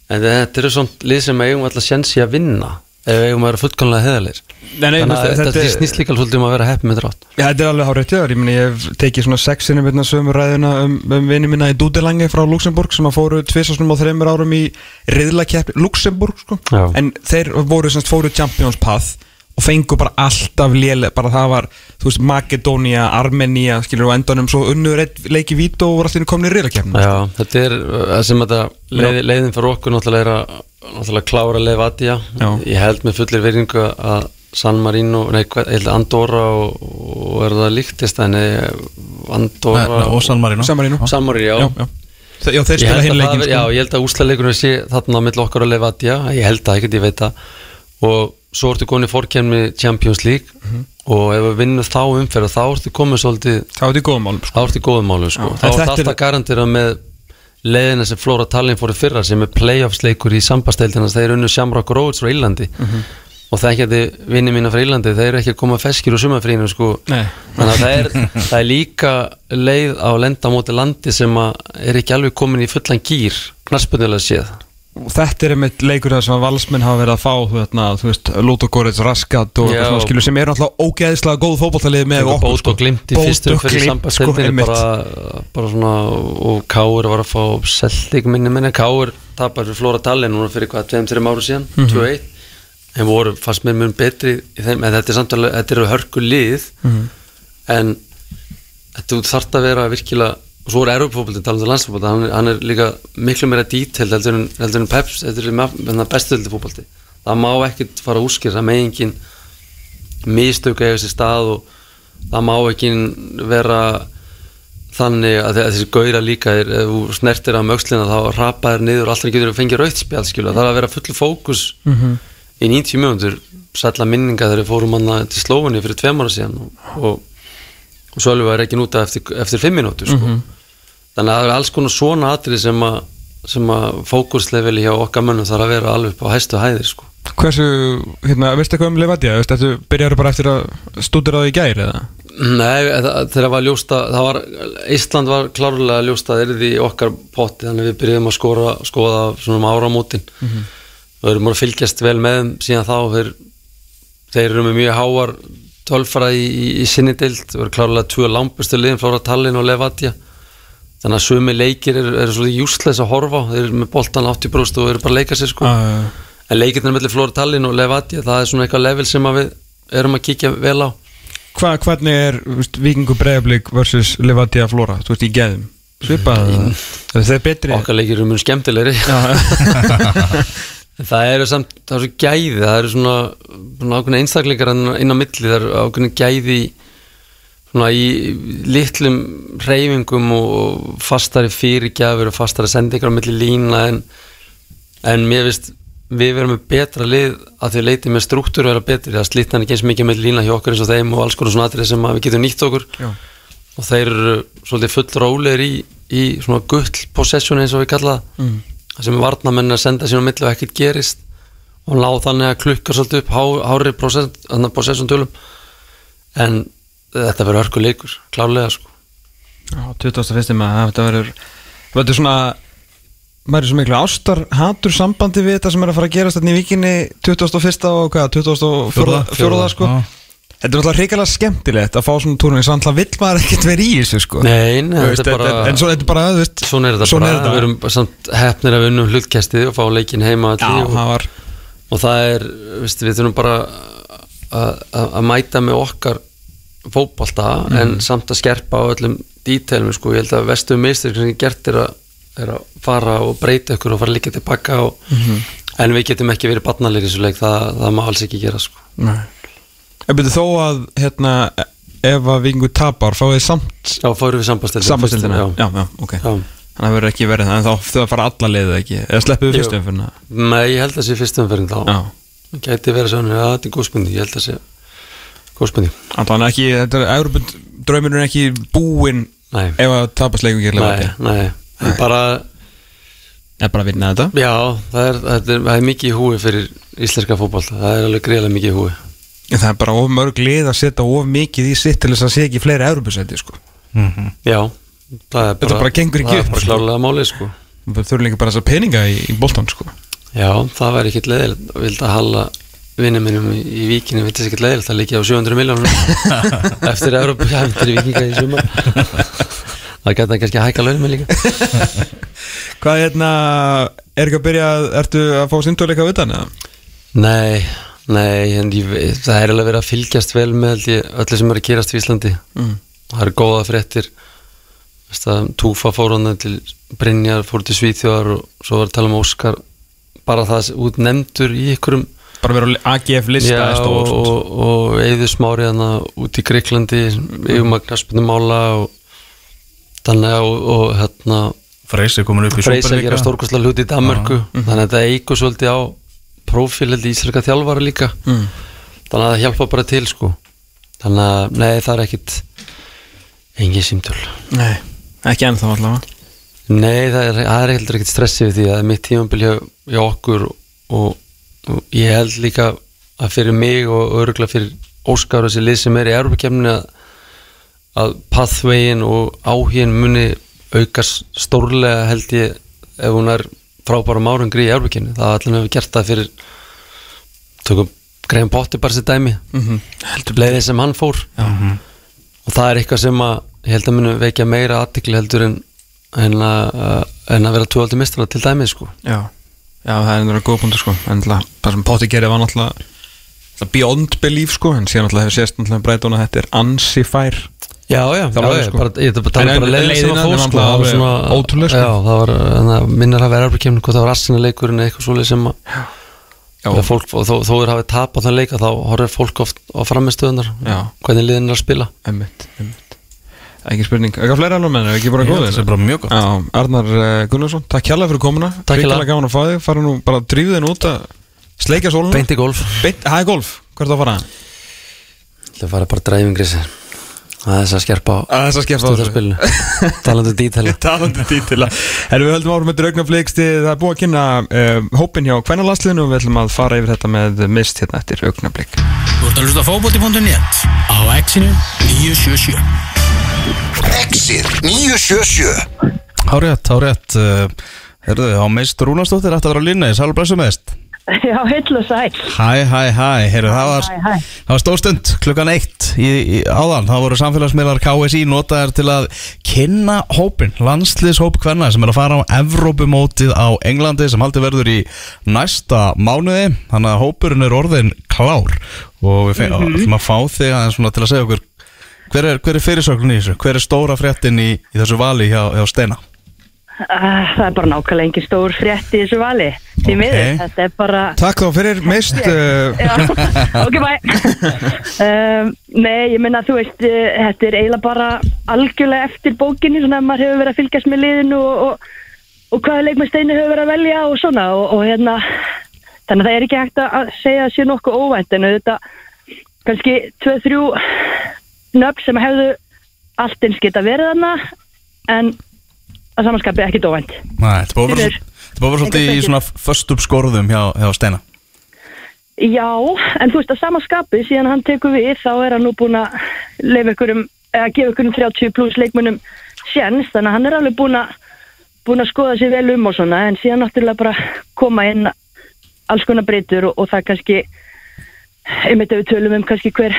En þetta eru svona lið sem eigum alltaf sjensi að vinna ef við eigum að vera fullkonlega heðalir þannig að þetta- þetta, þetta- þetta snýst líka svolítið um að vera heppið með drátt Já, þetta er alveg tjóðar, ég meni ég hef tekið svona sex sinnum hérna sömu ræðina um, um vini mína í Dúdelangi frá Luxemburg sem að fóru tvisasnum á þreymur árum í riðlakeppni, Luxemburg sko. Já. en þeir voru semst fóru Champions Path og fengu bara alltaf léle, bara það var, þú veist, Makedónia, Armenia, skilur og endanum svo unnur leiki vít og voru alltaf komin í riðlakeppni Já, þetta er það sem þetta leið, leiðin fyrir okkur náttúrulega er að náttúrulega klára Levadia Já. ég held með fullir verðingu að San Marino, nei, hvað, ég held að Andorra og, og er það líktist en Andorra Nei, nei, og San Marino Samarino San Marino, já, já, já. Já, þeir spila að það, hinleikin ver- já, sko. ég held að úslaleikunum sé þarna á milli okkar og Levadia, ég held að ekkert ég veit það og svo ertu komin í fórkjæmni Champions League Mhm. og ef við vinnum þá umferð þá ertu komin svolítið Það var þetta í góðum málum sko. þá ertu í góðum málu sko. Þá ertu þetta er- alltaf garantira með leiðina sem Flóra Tallinn fóru fyrra sem er playoffs leikur í sambasteildina þeir unnu Shamrock Roads frá Írlandi Mhm. og það ekki að þið vinni mína frá Írlandi þeir eru ekki að koma feskir úr sumafrínu sko. Þannig að það er, það er líka leið á lenda á móti landi sem er ekki alveg komin í fullan gýr knarspunnilega séð Og þetta er einmitt leikur það sem að valsmenn hafa verið að fá veist, þú veist Lótogorets, Raskat og svona skilur sem eru alltaf ógeðislega góð fótballtalið með okkur bót og glimt í fyrstu sambasteildinni einmitt. bara, bara svona og Káur var að fá seldig minni minni Káur tapar fyrir Flóra Tallinn núna fyrir hvað, 2-3 ára síðan, Mhm. 2-1 en voru fast mér mun betri í þeim, en þetta er samt alveg, þetta eru hörku lið Mhm. en þetta þarf að vera virkilega og svo er Europafóbaldi, talandi um landsfóbaldi hann, hann er líka miklu meira detail heldur en, heldur en Peps, þetta er bestöldið fóbaldi, það má ekkit fara úrskýr, það með engin mistöku eiga sér stað og það má ekki vera þannig að þe- að þessi gauðra líka er, ef þú snertir á mögslina þá rapaðir niður og alltaf getur að fengja rautspjál skilur, það er að vera fullu fókus í 90 mjöndur sætla minninga þegar við fórum hann til Slófunni fyrir tveim ára síðan og, og, og alveg var ekki núta eftir, eftir fimm minútur sko. Þannig að það er alls konar svona atrið sem að, sem að fókusleveli hjá okkar mönnum þarf að vera alveg upp á hæstu hæðir sko. Hversu, hérna, veistu eitthvað um Levadia? Veistu, þetta byrjar bara eftir að stúdira það í gær eða? Nei, það- þegar var ljósta það var, Ísland var klárlega ljósta það er því okkar potti þannig að við byrjuðum að skora, skoða svona um áramótin og erum að fylgjast vel með þeim síðan þá þeir, þeir eru með mjög háar tölfara í, í, í sinni deild það eru klárlega tvö lampustu liðin Flóra Tallinn og Levadia þannig að sumi leikir eru, eru svolítið júsleis að horfa þeir eru með boltan 80 brúst og eru bara að leika sér sko. Uh, en leikirnir mellir Flóra Tallinn og Levadia það er svona eitthvað level sem að við erum að kíkja vel á. Hva, hvernig er veist, Víkingur Breiðablík versus Levadia Flóra, þú veist, í geðum? Svipað, eða þeir betri? okkar leikir eru mjög skemmtilegri. Það eru samt, það eru gæði það eru svona, svona ákveðna einstaklingar inn á milli, það eru ákveðna gæði í- svona í litlum reyfingum og fastari fyrirgjafur og fastari sendingar á milli lína en, en mér finnst við verum með betra lið að því leiti með struktúr vera betri, það slitna ekki eins mikið með lína hjá okkur eins og þeim og alls konar svona atrið sem að við getum nýtt okkur. Já. og þeir eru svolítið full rólegir í, í svona gull possession eins og við kalla Mm. sem varnamenn að senda sín á milli og ekkert gerist. Og láð þannig að klukka svolítið upp há, hári að possession tölum en þetta verður hörku leikur, klárlega sko Já, 21. maður, þetta verður þetta verður svona maður er svo miklu ástar, hatur sambandi við þetta sem er að fara að gerast þetta í vikinni 21. og hvað, 24. Fjórða, fjórða sko já. Þetta er náttúrulega hrikalega skemmtilegt að fá svona túrning svo náttúrulega vill maður ekkert vera í þessu sko Nei, nei, þetta er bara en, en svo þetta er bara, þú veist svona er þetta svona bara, við erum samt hefnir að vinna um hlutkestið og fá leikin heima Já, allir og, það var og það er, veist, við þurfum bara að- að að mæta með okkar fótbolta en samt að skerpa á öllum dítelum sko, ég held að vestu mistur sem gert er að, er að fara og breyta ykkur og fara líka tilbaka og, en við getum ekki verið barnalir í þessu leik, það, það má alls ekki gera sko. Nei. En byrju þó að hérna ef að vingu tapar fáið þið samt Já, fórum við sambastildina sambastildina Já, já, já, ok. Já. Þannig að það verður ekki verið það En þá þau að fara alla leiðið ekki? Eða sleppu við Jú. fyrstu umfyrna Nei, ég held að sé fyrst umferðin þá. Já. Gæti verið svona, já, þetta er góð spurning. Ég held að sé góð spurning. Þannig að ekki, þetta er Európund Draumurinn er ekki búinn Nei, Ef að tapast leikum nei, gerlega nei, En bara, Er bara að vinna þetta. Já, það er, það er, það er mikið í húi fyrir íslenska fótbolta. Það er alveg greiðlega mikið í húi En það er bara of mörg lið að setja of mikið í sitt til þess að sé ekki fleiri Európusæti sko. Já, það er bara bara gengur ekki Það upp, er bara sko. klálega málið, sko. Það þurfi líka bara þess að peninga í, í boltan sko. Já, það væri ekkit leiðilegt Vildi að halla vinnum minnum í, víkinu Vildi þess ekkit leiðilegt að líka á 700 miljónum Eftir Európa Eftir vikinga í sumar. Það gæti hann kannski að hækka launum líka. Hvað hérna, er ekki að byrja Ertu að fá sínduleika við þann? Nei, nei en ég, það er alveg verið að fylgjast vel með held ég, öllu sem er að gerast í Íslandi. Mm. það eru góða fréttir. Að Túfa fór hann til Brynjar, fór til Svíþjóðar og svo var að tala um Óskar. Bara það út nefndur í ykkurum Bara vera á AGF lista Já, stórt. og, og Eður Smári hann út í Greiklandi yfirmagn knaspunumála og þannig að og, og hérna Freysi komin upp í Freysa að gera stórkostlega hluti í Danmarku Mhm. þannig að þetta eigur svolítið á prófíl held í íslenska þjálfara líka. Mm. þannig að það hjálpa bara til sko. Þannig að nei það er ekkit engin símtöl. Nei, ekki ennþá allavega. Nei það er, er heldur ekkit stressi við því. Að mitt tímambil hjá, hjá okkur og, og ég held líka að fyrir mig og öruglega fyrir Óskar og þessi lið sem er í Europakefni að, að pathwayin og áhugin muni aukast stórlega held ég ef hún er frábæra márangri í Europakefni það allir hefur gert það fyrir tökum Graham Potter bara sér dæmi. Mm -hmm. Leiðið sem hann fór. Og það er eitthvað sem að ég held að munu vekja meira aðtikli heldur en, en, að, en að vera tvöldi mistara til dæmið sko. Já, já það er einhverja góð punktur sko. En það það sem Potti gerði var náttúrulega Beyond belief sko. En síðan náttúrulega hefur sést náttúrulega breytun að þetta er ansi fær. Já, já, já, já sko. bara, ég er bara að tala En- en leiðin sem að fór sko það var svona- ótrúleg, sko. Já, það var, en að minnir að vera erfrikemni hvað það var assinleikurinn eða eitthvað svoleið sem að fólk, og þó, þó er hafið tap á þann leika þá horfir fólk oft á framistöðunar hvernig liðin er að spila. Emmitt, emmitt Ekki spurning, eitthvað fleira alveg menn, ekki bara góðir? það sé bara mjög gott. Já, Arnar uh, Gunnarsson, takk hjálpa fyrir komuna. Takk hérlega. Hrikalega gaman að fá þig, fara nú bara drífið þinn út að sleikja sóluna Beint í golf. Beint, hæ golf, hvert að fara? Það fara bara dræfingrisir Það er þess að skerpa á Að þess að skeffa á þessu. stundarspilinu Talandi Talandi dítila. Erum við höldum árum með augnafliksti Það er búið að kynna uh, hópin hjá kvennalansliðinu og við ætlum að fara yfir þetta með mist hérna eftir augnaflik Þú ert að hlusta á fótbolti.net á exinu 977 Exið 977 Hárétt, hárétt uh, Herðu, á meist Rúnarsdóttir ætti að vera á línni, sælur blessu meist Já, heill og sæl. Hæ, hæ, hæ, heyrðu, það var, Hæ, hæ. það var stóðstund klukkan eitt í, í, áðan, það voru samfélagsmiðlar KSI notaðar til að kynna hópin, landsliðshóp hvernig sem er að fara á Evrópumótið á Englandi sem haldi verður í næsta mánuði, þannig að hópurinn er orðin klár og við Mhm. ætlum að fá þig aðeins svona til að segja okkur hver er, hver er fyrirsöglun í þessu, hver er stóra fréttin í, í þessu vali hjá, hjá Steina? Uh, það er bara nákvæmlega engin stór frétt í þessu vali. Því Ok. miður, þetta er bara... Takk þá fyrir mist uh, Já, ok, bæ. um, nei, ég menna, þú veist, uh, þetta er eiginlega bara algjörlega eftir bókinni, svona að maður hefur verið að fylgjast með liðinu og, og, og hvaða leikmenn Steini hefur verið að velja og svona og, og hérna, þannig að það er ekki hægt að- að segja að sé nokkuð óvænt en þetta kannski 2-3 nöfn sem hefðu allt eins geta verið þarna en að samanskapi ekkit óvænt. Nei, þetta búið að vera svolítið í svona föstum skorðum hjá, hjá Steina Já, en þú veist að sama skapi síðan hann tekur við þá er hann nú búin að leifa ykkurum, eða gefa ykkurum 30 pluss leikmunum sjens, þannig að hann er alveg búin að búin að skoða sér vel um og svona en síðan náttúrulega bara koma inn alls konar breytur og, og það kannski einmitt ef við tölum um kannski hver,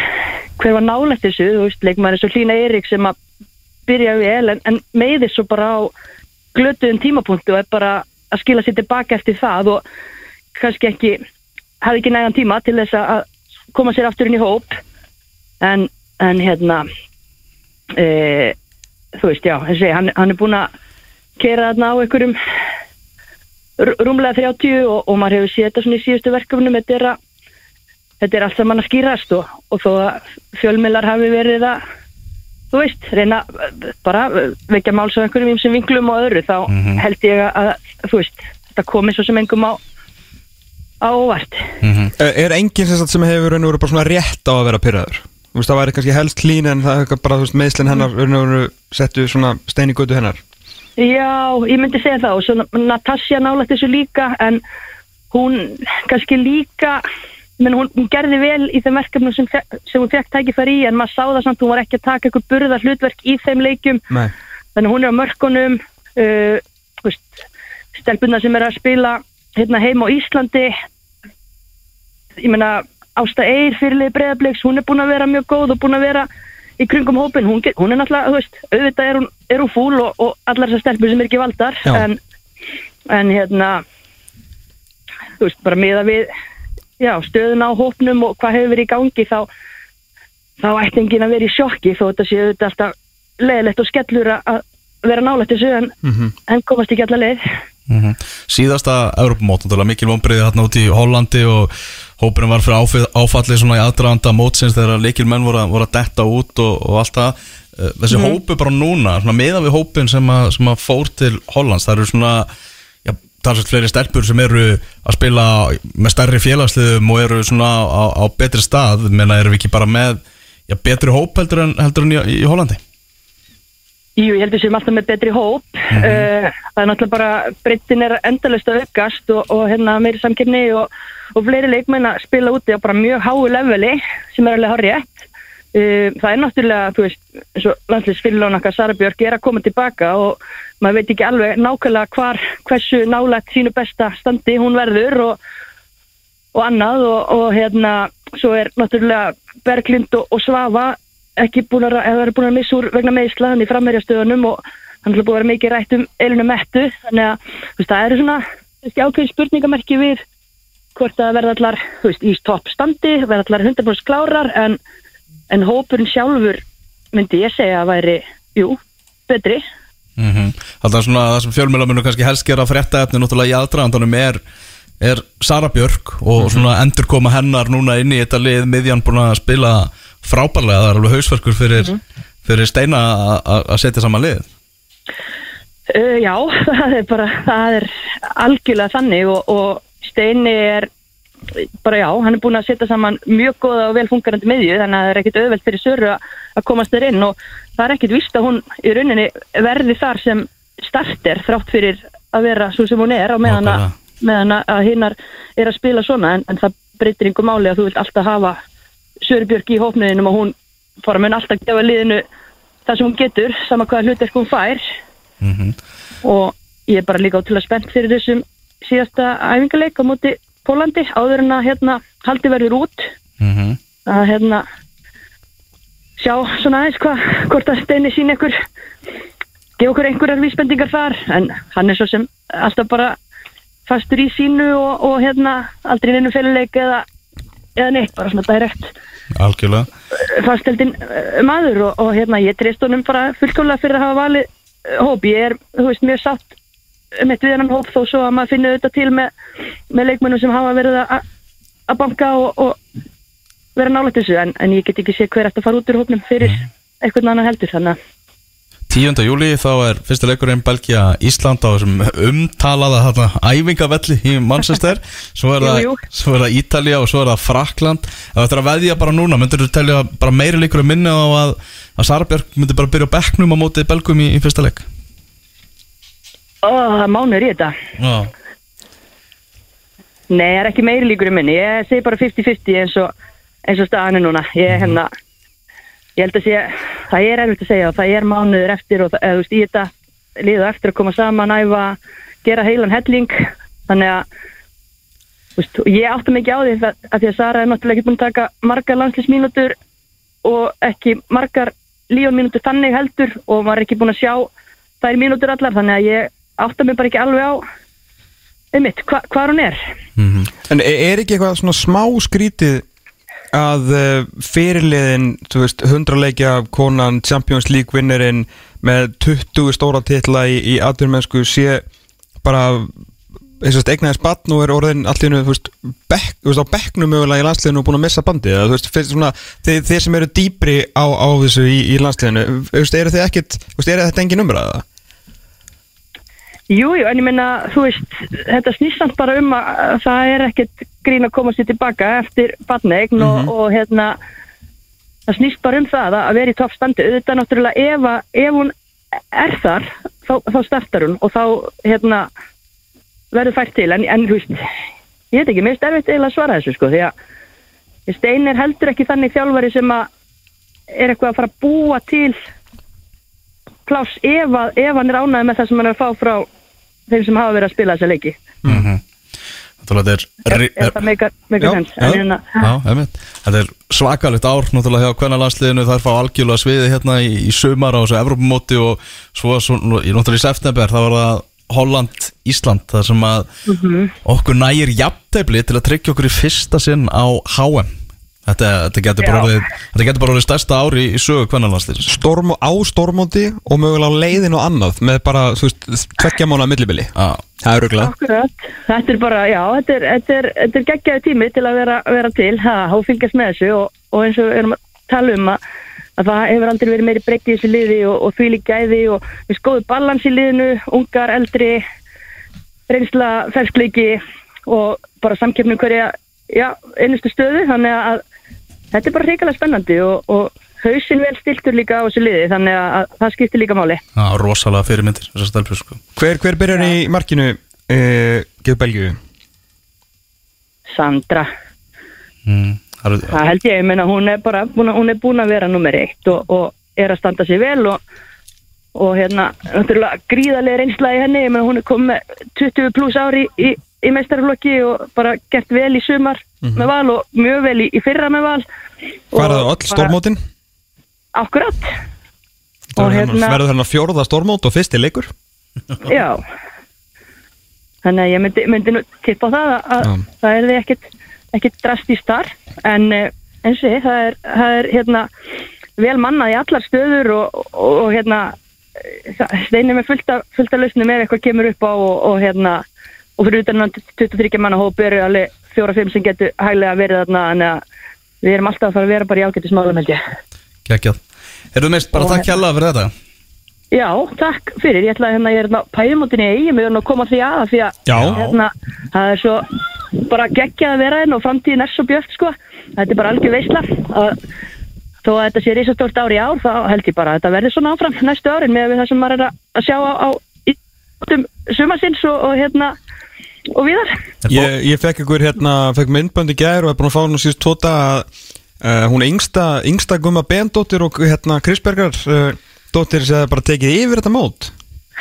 hver var nálægt þessu, þú veist, leikmæri svo Hlína Eirík sem að byrja vel en, en meiði svo bara á glötuðum tímapunktu og er bara að skila sér tilbaka eftir það og kannski ekki hafði ekki nægan tíma til þess að koma sér aftur inn í hóp. En, en hérna e, þú veist, já, þessi, hann, hann er búin að kera þarna á einhverjum rú- rúmlega 30 og, og maður hefur séð þetta svona í síðustu verkefnum þetta er að þetta er allt saman að skýrast og, og þó að fjölmiðlar hafi verið að þú veist, reyna uh, bara uh, vekja máls á einhverjum ímsum vinglum og öðru þá held ég að, að þú veist, þetta komi svo sem engum á á óvart. Er er enginn sem, sem hefur raun og veru bara svona rétt á að vera pyrraður? Þú veist, það væri kannski helst klín en það eitthvað bara, þú veist, meðslinn hennar raun og veru settu svona stein í götu hennar. Já, ég myndi segja það og svo Natasja nálægt þessu líka en hún kannski líka menn hún, hún gerði vel í þeim verkefnum sem, sem hún fekk tækifæri í en maður sá það samt, hún var ekki að taka eitthvað burða hlutverk í þeim leikjum. Nei. Þannig hún er á mörkunum uh, stelpunna sem er að spila hérna heim á Íslandi. Ég meina Ásta Eir fyrirlið breyðabliks, hún er búin að vera mjög góð og búin að vera í kringum hópin, hún, hún er náttúrulega, veist, auðvitað er hún, er hún fúl og, og allar þessar stelpur sem er ekki valdar en, en hérna þú veist, bara miða við já, stöðuna á hópnum og hvað hefur verið í gangi þá þá ætti enginn að vera í sjokki þó þetta séu þetta alltaf leðilegt og skellur að- vera nálægt þessu en, en komast ekki allar leið Mhm. Síðasta Europamót, mikil vonbreiði hérna út í Hollandi og hópurinn var fyrir áfið, áfalli svona í aðdraðanda mótsins þegar leikil menn voru, voru að detta út og, og allt það Eh, þessi Mhm. hópu bara núna, svona meðan við hópin sem, að, sem að fór til Hollands það eru svona talsvægt fleiri stelpur sem eru að spila með stærri félagsliðum og eru svona á, á betri stað, menna eru við ekki bara með já, betri hóp heldur en, heldur en í, í Hollandi? Jú, ég heldur sem alltaf með betri hóp. Uh, það er náttúrulega bara breyttin er endalist að aukast og, og hérna meiri samkefni og, og fleiri leikmenn að spila úti á bara mjög háu leveli sem er alveg hár rétt uh, það er náttúrulega, þú veist eins og landsliðsfyrirlón okkar Sara Björk er að koma tilbaka og maður veit ekki alveg nákvæmlega hvar, hversu nálægt sínu besta standi hún verður og, og annað og, og hérna svo er náttúrulega Berglind og, og Svafa ekki búin að, er búin að missa úr vegna meðslaðan í framherjastöðunum og hann er búin að vera mikið rætt um eilinu mettu þannig að veist, það eru svona ákveðin spurningamerki við hvort það verða allar veist, í topp standi, verða allar 100% klárar en, en hópurinn sjálfur myndi ég segja að væri jú, betri mm -hmm. Það er svona það sem fjölmjöla munum kannski helst gera frétta efni náttúrulega í aðdraðandanum er, er Sara Björk og svona endur koma hennar núna inn í þetta lið miðjan búin að spila frábærlega, það er alveg hausverkur fyrir, fyrir Steina að- að að setja saman lið. Uh, já, það er bara, það er algjörlega þannig og, og Steini er bara já, hann er búin að setja saman mjög góða og vel funkarandi miðju þannig að það er ekkit auðvelt fyrir Söru að, að komast þér inn og það er ekkit vist að hún í rauninni verði þar sem starter þrátt fyrir að vera svo sem hún er og meðan að, meðan að hinnar er að spila svona en, en það breytir yngur máli að þú vilt alltaf hafa Söru Björk í hópniðinum og hún fara mun alltaf gefa liðinu það sem hún getur, sama hvaða hlutverk hún fær. Og ég er bara líka ótrúlega spennt fyrir þessum síðasta æfingarleik á móti Pólandi áður en að hérna haldi verður út. Mm -hmm. að hérna sjá svona aðeins hvað hvort að steini sín ykkur gefa okkur einhverjar vísbendingar þar en hann er svo sem alltaf bara fastur í sínu og, og hérna aldrei neinu féluleik eða, eða neitt, bara svona direkt. Algjörlega. Fasteldin uh, maður og, og hérna ég treyst honum bara fullkomlega fyrir að hafa valið uh, hóp, ég er, þú veist, mjög sátt um eitt við hennan hóp þó svo að maður finnur þetta til með, með leikmennum sem hafa verið að banka og, og vera nálægt þessu, en, en ég get ekki sé hver eftir að fara út úr hópnum fyrir eitthvað annan heldur, þannig að 10. júli þá er fyrsta leikurinn Belgia Ísland á þessum umtalaða þarna, æfingavelli í Manchester svo er, Jú, jú. svo er það Ítalía og svo er það Frakland ef þetta er að veðja bara núna, myndur þú telja bara meiri leikur að minna á að, að Sara Björk myndi bara byrja bekknum á móti Belgum í, í fyrsta leik er mánuður í þetta Já, Nei, það er ekki meiri líkur í minni. Ég segi bara 50-50 eins og, eins og staðan er núna. Ég, hérna, ég held að sé, það er erfitt að segja það er mánuður eftir og eða, þú veist, í þetta liðu eftir að koma saman, æfa, gera heilan helling. Þannig að, veist, ég átta mikið á því að, að því að Sara er náttúrulega ekki búin að taka margar landslýsmínútur og ekki margar lífamínútur þannig heldur og er ekki búin að sjá þær mínútur allar. Þannig að ég átta mig bara ekki alveg á einmitt, hva, hvað hún er. En er er ekki eitthvað svona smá skrítið að uh, fyrirliðin, þú veist, 100 leikja konan, Champions League vinnerinn með 20 stóra titla í, í atvinnmennsku sé bara eignaðis batn og er orðin þú veist, á bekknum mögulega í landsliðinu og búin að missa bandið, eða veist, svona, þeir, þeir sem eru dýpri á, á þessu í, í landsliðinu, eru þetta engin umræða? Jú, jú, en ég meina, þú veist, þetta snýst samt bara um að að það er ekkert grín að koma sér tilbaka eftir badneign og, og hérna, það snýst bara um það að vera í toppstandi. Auðvitað náttúrulega ef, ef hún er þar, þá, þá startar hún og þá, hérna, verður fært til. En, en þú veist, ég veit ekki, mér finnst erfitt eiginlega að svara þessu, sko, því að Stein er heldur ekki þannig þjálfari sem að er eitthvað að fara að búa til pláss ef, að, ef hann er ánægð með það sem hann er að fá frá þeim sem hafa verið að spila þessa leiki. Náttúrulega þetta er, er, er það er svakalegt ár náttúrulega hjá kvennalandsliðinu. Þær fá algjörlega sviði hérna í, í sumar á þessu Evrópumóti og svo, svo í náttúrulega í september þá var það Holland, Ísland þar sem að okkur nægir jafntefli til að tryggja okkur í fyrsta sinn á HM Þetta, þetta getur bara orðið þetta getur bara orðið stærsta ári í sögu kvennalandsliðinu Storm á stormóti og mögulega á leiðin og annað með bara, þú veist, tveggja mánuða millibili. Já, Það er röglega. akkurat. Þetta er bara, já, þetta er, þetta er, þetta er geggjaði tími til að vera, vera til ha, og fylgjast með þessu og, og eins og við erum að tala um að, að það hefur aldrei verið meiri breytti í þessu liði og, og því lík gæði og við skoðum balans í liðinu, ungar, eldri reynsla, ferskleiki og bara samkeppnum hverja já, einustu stöðu, þannig að þetta er bara hrikalega spennandi og, og hausinn vel stiltur líka á þessu liði þannig að, að það skiptir líka máli Já, rosalega fyrirmyndir sko. Hver, hver byrjar í markinu uh, Geðu Belgíu? Sandra mm, eru- Það held ég, ég meina hún er bara hún er búin að vera nummer eitt og, og er að standa sig vel og, og hérna, náttúrulega gríðarlega reynsla í henni, ég meina hún er komið með 20 pluss ári í, í meistarflokki og bara gert vel í sumar með val og mjög vel í, í fyrra með val Faraðu Og öll stormótin? Akkurat hérna, Verður þarna fjórða stormót og fyrsti leikur? já þannig að ég myndi, myndi nú tippa á það að, að Já. það er því ekkit drastíst þar en eh, eins og það er, það er hérna, vel mannað í allar stöður og, og, og hérna eh, steinir með fullt af, fullt af lausnum ef eitthvað kemur upp á og, og hérna og fyrir utan hann 23 manna hóp eru alveg fjóra-fimm sem getur hæglega verið þarna en við erum alltaf að fara að vera bara í ágættismálum held ég. Geggjað. Erum mest bara Og takk hjalla fyrir þetta. Já, takk fyrir, ég ætla að hérna, ég er hérna pæðumótinni í eigin, við erum að koma því að því að hérna, það er svo bara geggjað að vera einn og framtíðin er svo björt sko, þetta er bara algjör veisla að þó að þetta sé risastórt ár í ár, þá held ég bara að þetta verði svona áfram næstu árin með það sem maður er að sjá á, á ítum sumarsins og, og hérna og viðar. Ég, ég fekk ykkur hérna, fekk myndbönd í gær og er búin að fá hún síðust tóta að uh, hún er yngsta, yngsta gumma bendóttir og hérna Krisbergar uh, dóttir sem bara tekið yfir þetta mót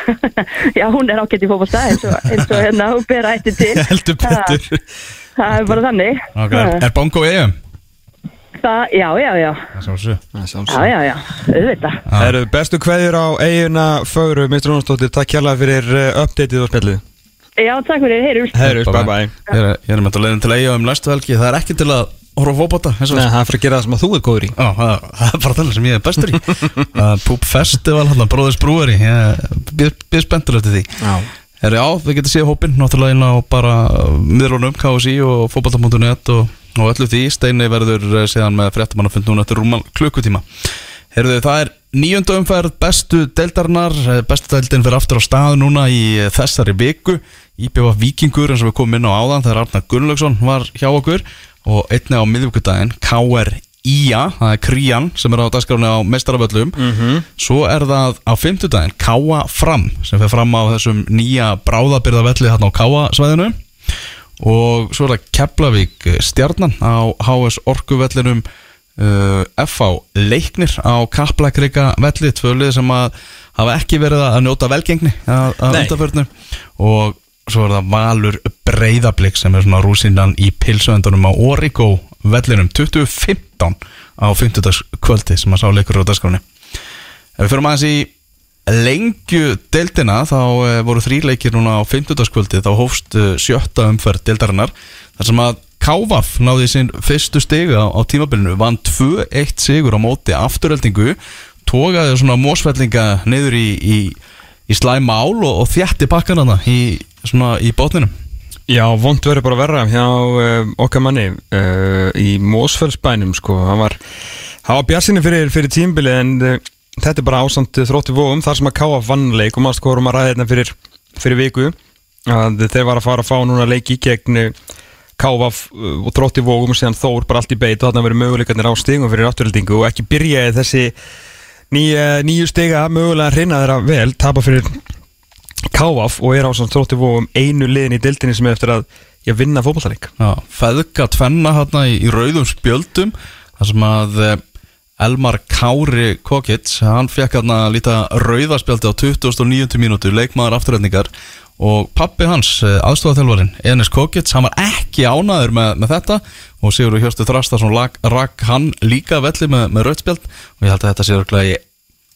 Já, hún er ágætt í fótbolta eins eins og hérna hún bera ætti til. heldur betur Það, það er bara þannig. okay. Er bongo EM? Það, já, já, já, Það svo já, já, já, auðvitað. Það eru bestu kveðjur á eiguna Fögru, Mr. Rónsdóttir, takk hjálpa fyrir uh, updateið og spjallið Já, takk fyrir, heyrjum. Heyrjus, bye bye Ég er, með þetta leiðin til eiga um næstu helgi. Það er ekki til að horfa á fótbolta eins og Nei, það er fyrir að gera það sem að þú er góður í. Já, það, það er bara það sem ég er bestur í. Poop Festival, hann Bróðis Brúari Ég býð spenntur eftir því. Já. Er já, við getum séð hópinn Náttúrulega inn á bara miðlunum KSI og fótbolta.net og, og öllu því. Steini verður eh, síðan með fréttamannafund núna eftir rúmal klukkutíma. Herðu, það er nýjönda umferð bestu deildarinnar Eh, Bestu deildin fyrir aftur á stað núna í eh, þessari viku Íbjöfa Víkingur eins og við komum inn á áðan þegar Arnar Gunnlaugsson var hjá okkur. Og einni á miðvíkudaginn KR Ía, það er Krían sem er á dagskráni á mestaraföllum svo er það á fimmtudaginn Káa Fram sem fer fram á þessum nýja bráðabyrðavelli þarna á Káa svæðinu og svo er það Keflavík stjarnan á HS Orkuvellinum uh, FH Leiknir á Kaplakrika velli tvölið sem að hafa ekki verið að njóta velgengni að, að Nei. undarförnu og svo er það Valur Breiðablík sem er svona rúsinnan í pilsuendunum á Origo vellinum 2015 á 50. kvöldi sem að sá leikur á dagskráni Ef við fyrir aðeins í lengju deildina þá uh, voru þrý leikir núna á 50. kvöldi þá hófst uh, sjötta umferð deildarinnar þar sem að Kávaf náði sín fyrstu stiga á, tímabilinu vann 2-1 sigur á móti afturöldingu tókaði svona mósfellinga niður í, í, í slæma ál og, og þjætti pakkanana í, svona, í bótninum Já, vond verður bara verra hjá uh, okkar manni uh, í Mósfellsbænum sko, hann var hann var bjarsinni fyrir, fyrir tímbili en uh, þetta er bara ásamt þrótti vóum þar sem að káa vannleik og maður sko vorum að ræða þetta fyrir, fyrir viku að þeir var að fara að fá núna leiki gegn káfa og þrótti vóum og síðan þór bara allt í beit og þarna verið möguleikarnir á stigum fyrir átturöldingu og ekki byrjaði þessi nýju, stiga mögulega hreina þeirra vel, tapa fyrir káaf og er á samt þrótti vóum einu liðin í dildinni sem er eftir að ég vinna fótballtarík Já, feðga tvenna hérna í, í rauðum spjöldum þar sem að eh, Elmar Kári Kokits, hann fekk hérna líta rauðaspjaldi á 2009 mínútu leikmaður afturrætningar og pappi hans, aðstofaþjálfarinn Enes Kokits, hann var ekki ánaður með, með þetta og Sigurður Hjörstu Þrastarsson rak hann líka velli með, með rauðspjald og ég held að þetta sé örugglega í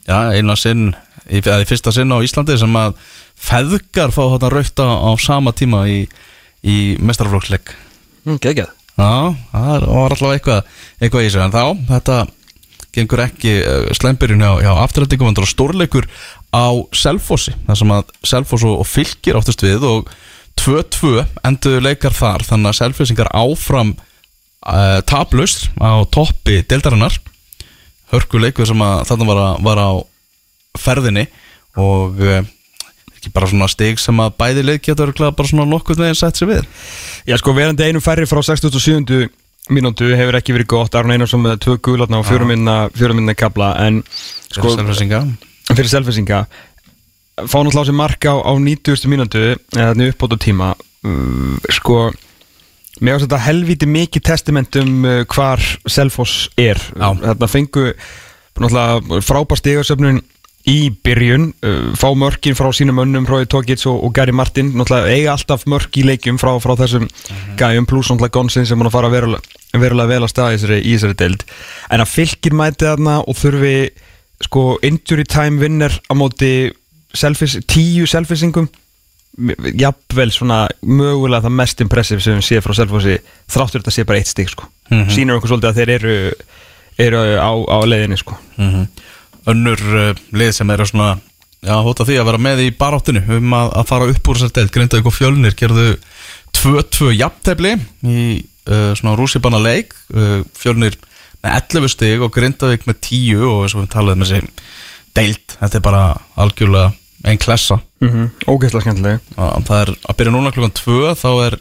já, eina sinn eða í fyrsta sinn á Íslandi sem að feðgar fá hérna rauta á sama tíma í, í mestrarflokksleik mm, Gekkjað Já, það var alltaf eitthvað, eitthvað í sig en þá, þetta gengur ekki uh, slembyrjun hjá, hjá afturhaldingum og stórleikur á Selfossi þar sem að Selfoss og, fylgir áttust við og 2-2 enduðu leikar þar. Þannig að Selfossingar áfram uh, tablust á toppi deildarinnar hörkuleikur sem að þarna var, að, var á ferðinni og uh, ekki bara svona stig sem að bæði leik geta örugglega bara svona nokkuð veginn sett sér við Já sko verandi einum færri frá 67. mínútu hefur ekki verið gott Arn Einarsson með tvö gulatna og fjóruminna kabla en sko fyrir selfisinga fá náttúrulega á sig mark á, á 90. mínútu eða þannig uppbót á tíma uh, sko mér finnst þetta helvíti mikið testament um uh, hvar Selfoss er. Já. þetta fengu frábær stigarsöfnun í byrjun uh, fá mörkin frá sínum önnum Rói Tókits og, og Gary Martin. Náttúrulega eiga alltaf mörk í leikjum frá, frá þessum gæjum pluss náttúrulega Gonsin sem að fara verulega, verulega vel að staða í þessari, í þessari deild. En að fylgir mæti þarna og þurfi sko injury time vinner á móti selfish, tíu selfisingum jafnvel svona mögulega það mest impressive sem við séð frá Selfossi þráttur þetta sé bara eitt stík sko. Mhm. sýnur okkur svolítið að þeir eru, eru á, á leiðinni sko. Önnur uh, lið sem eru svona já, hóta því að vera með í baráttinu um að, að fara upp úr þessar deild. Grindavík og Fjölnir gerðu 2-2 jafntefli í uh, svona rússipanna leik uh, Fjölnir með 11 stig og Grindavík með 10 og eins og við talaðum með þessi deild þetta er bara algjörlega einn klessa. mm -hmm. Ógeðslega skemmtileg. Það er að byrja núna klukkan 2 þá er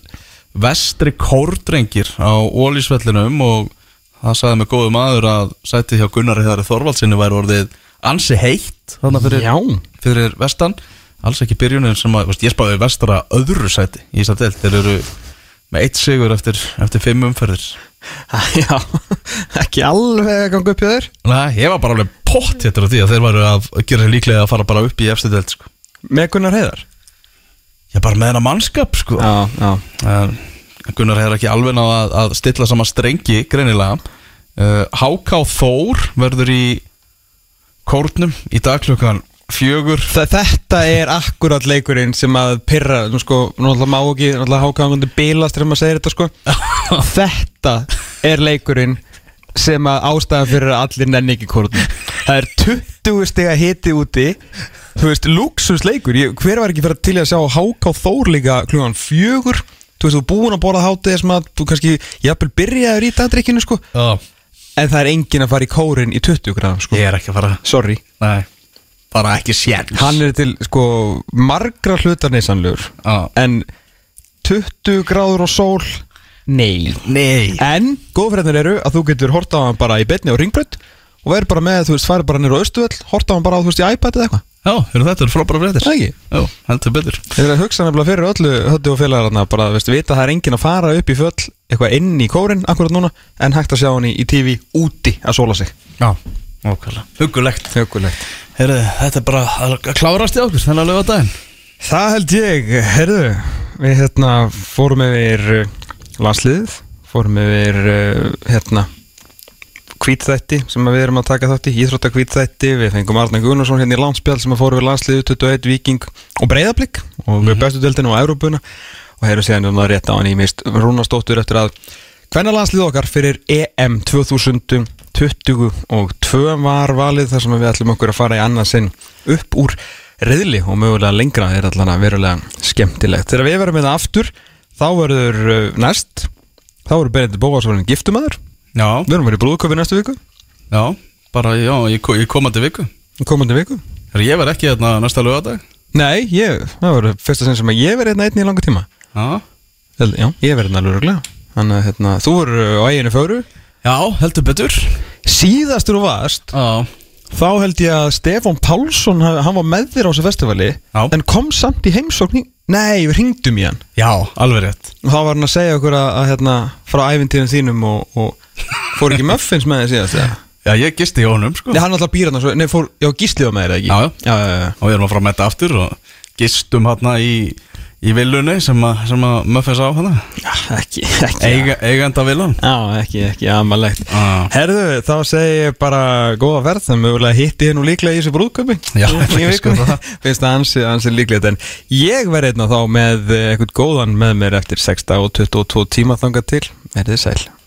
vestri kórdrengir á ólísvellinum og það sagði með góðu maður að sætið hjá Gunnar Heiðari Þorvaldsinni væri orðið ansi heitt þannig fyrir, fyrir vestan. Alls ekki byrjunin sem að, veist, ég spáði vestra öðru sæti í þess að deild. Þeir eru með eitt sigur eftir, eftir fimm umferðir. Já, ekki alveg að ganga upp hjá þér. Nei, ég var bara alveg pott á því að þeir væru að gera líklega að fara bara upp í efstu deild sko. Með Gunnar Heiðar? Ég bara með hennar mannskap sko. Já, já. Gunnar hefur ekki alveg náð að, að stilla saman strengi greinilega. Uh, Háká Þór verður í kórnum í dag klukkan fjögur. Þa, Þetta er akkurat leikurinn sem að pyrra, nú sko, náttúrulega má ekki náttúrulega hákáðandi bílast þegar maður segir þetta sko. Þetta er leikurinn sem að ástæðan fyrir að allir nenni ekki kórnum. Það er 20 stiga hiti úti Þú veist, luxusleikur Ég- Hver var ekki fyrir til að sjá háká Þór líka klukkan fjögur? Þú veist, þú er búin að borða hátið sem að þú kannski, jafnvel byrjaður í dagdrykkinu sko. Já, En það er enginn að fara í kórin í 20 gráðum sko. Ég er ekki að fara. Sorry. Nei, bara ekki séns. Hann er til sko margra hlutar neysanlegur. Já. En 20 gráður og sól? Nei. Nei. En góðfræðinir eru að þú getur hort á hann bara í betni og ringbrödd Og verður bara með, þú veist, farið bara nýra á Östuvel Hort á hann bara á, þú veist, í iPad eða eitthvað Já, eru þetta eru frábæra fréttir? Það ekki? Já, heldur betur. Þeir eru að hugsa nefnilega fyrir öllu höttu og félagarna Bara, veist, vita að það er enginn að fara upp í föll Eitthvað inn í kórin akkurat núna En hægt að sjá hann í, í TV úti að sóla sig. Já, okkala Hugulegt Hugulegt Heyrðu, þetta er bara að klárast í okkur Þennan lögða daginn Það held ég, herðu Við hérna fórum yfir uh, landsliðið Fórum yfir uh, hérna hvítþætti sem við erum að taka þátt í Íþrótta hvítþætti, við fengum Arna Gunnarsson hérna í landspjall sem að fóru við landsliðið 21 Viking og Breiðablík og við bestu deltinu á Európuna og hefur séðan um það rétt á hann í mist Rúnastóttur eftir að hvenna landslið okkar fyrir EM 2022 var valið þar sem við ætlum okkur að fara í annað sinn upp úr reyðli og mögulega lengra er allan að verulega skemmtilegt. Þegar við verum með það aftur Þá verður uh, næst Þá verður Benedikt Bóasvarinn giftumæður Já, Við erum verið í brúðköpi næstu viku. Já, bara já, í, í komandi viku. Í Komandi viku. Herra, Ég verð ekki hérna næsta lögadag Nei, ég, það verður fyrsta sinn sem að ég verið hérna einn í langa tíma. Já, Vel, Já, ég verið hérna alveg örglega Þannig að hérna, þú verður á eiginu fóru já heldur betur. Síðastur og varst Já, Þá held ég að Stefán Pálsson Hann var með þér á þessu festivali Já. En kom samt í heimsókn í- Nei, við hringdum í hann já, alveg rétt Og þá var hann að segja okkur að, að hérna, frá æfintýrin þínum og, og fór ekki muffins með þér síðast eða? Já, ég gisti í honum sko Nei, hann alltaf býr hann svo, nei, fór, já, gíslið á með eða ekki? Já, já. já, já, já. og við erum að fara að metta aftur og gistum hérna í, í villunni sem að, að Muffins á já ekki, ekki Eiga, eigenda villan Já, ekki, ekki amalegt. Já. Herðu, þá segi ég bara góða verð Það mögulega hitti nú líklega í þessu brúðköpi Já, ég sko það. Finnst það ansi, ansi líklegt En ég verð einna þá með eh, eitthvað góðan með mér eftir 6 og 22 tíma þangað til. Verðið sæl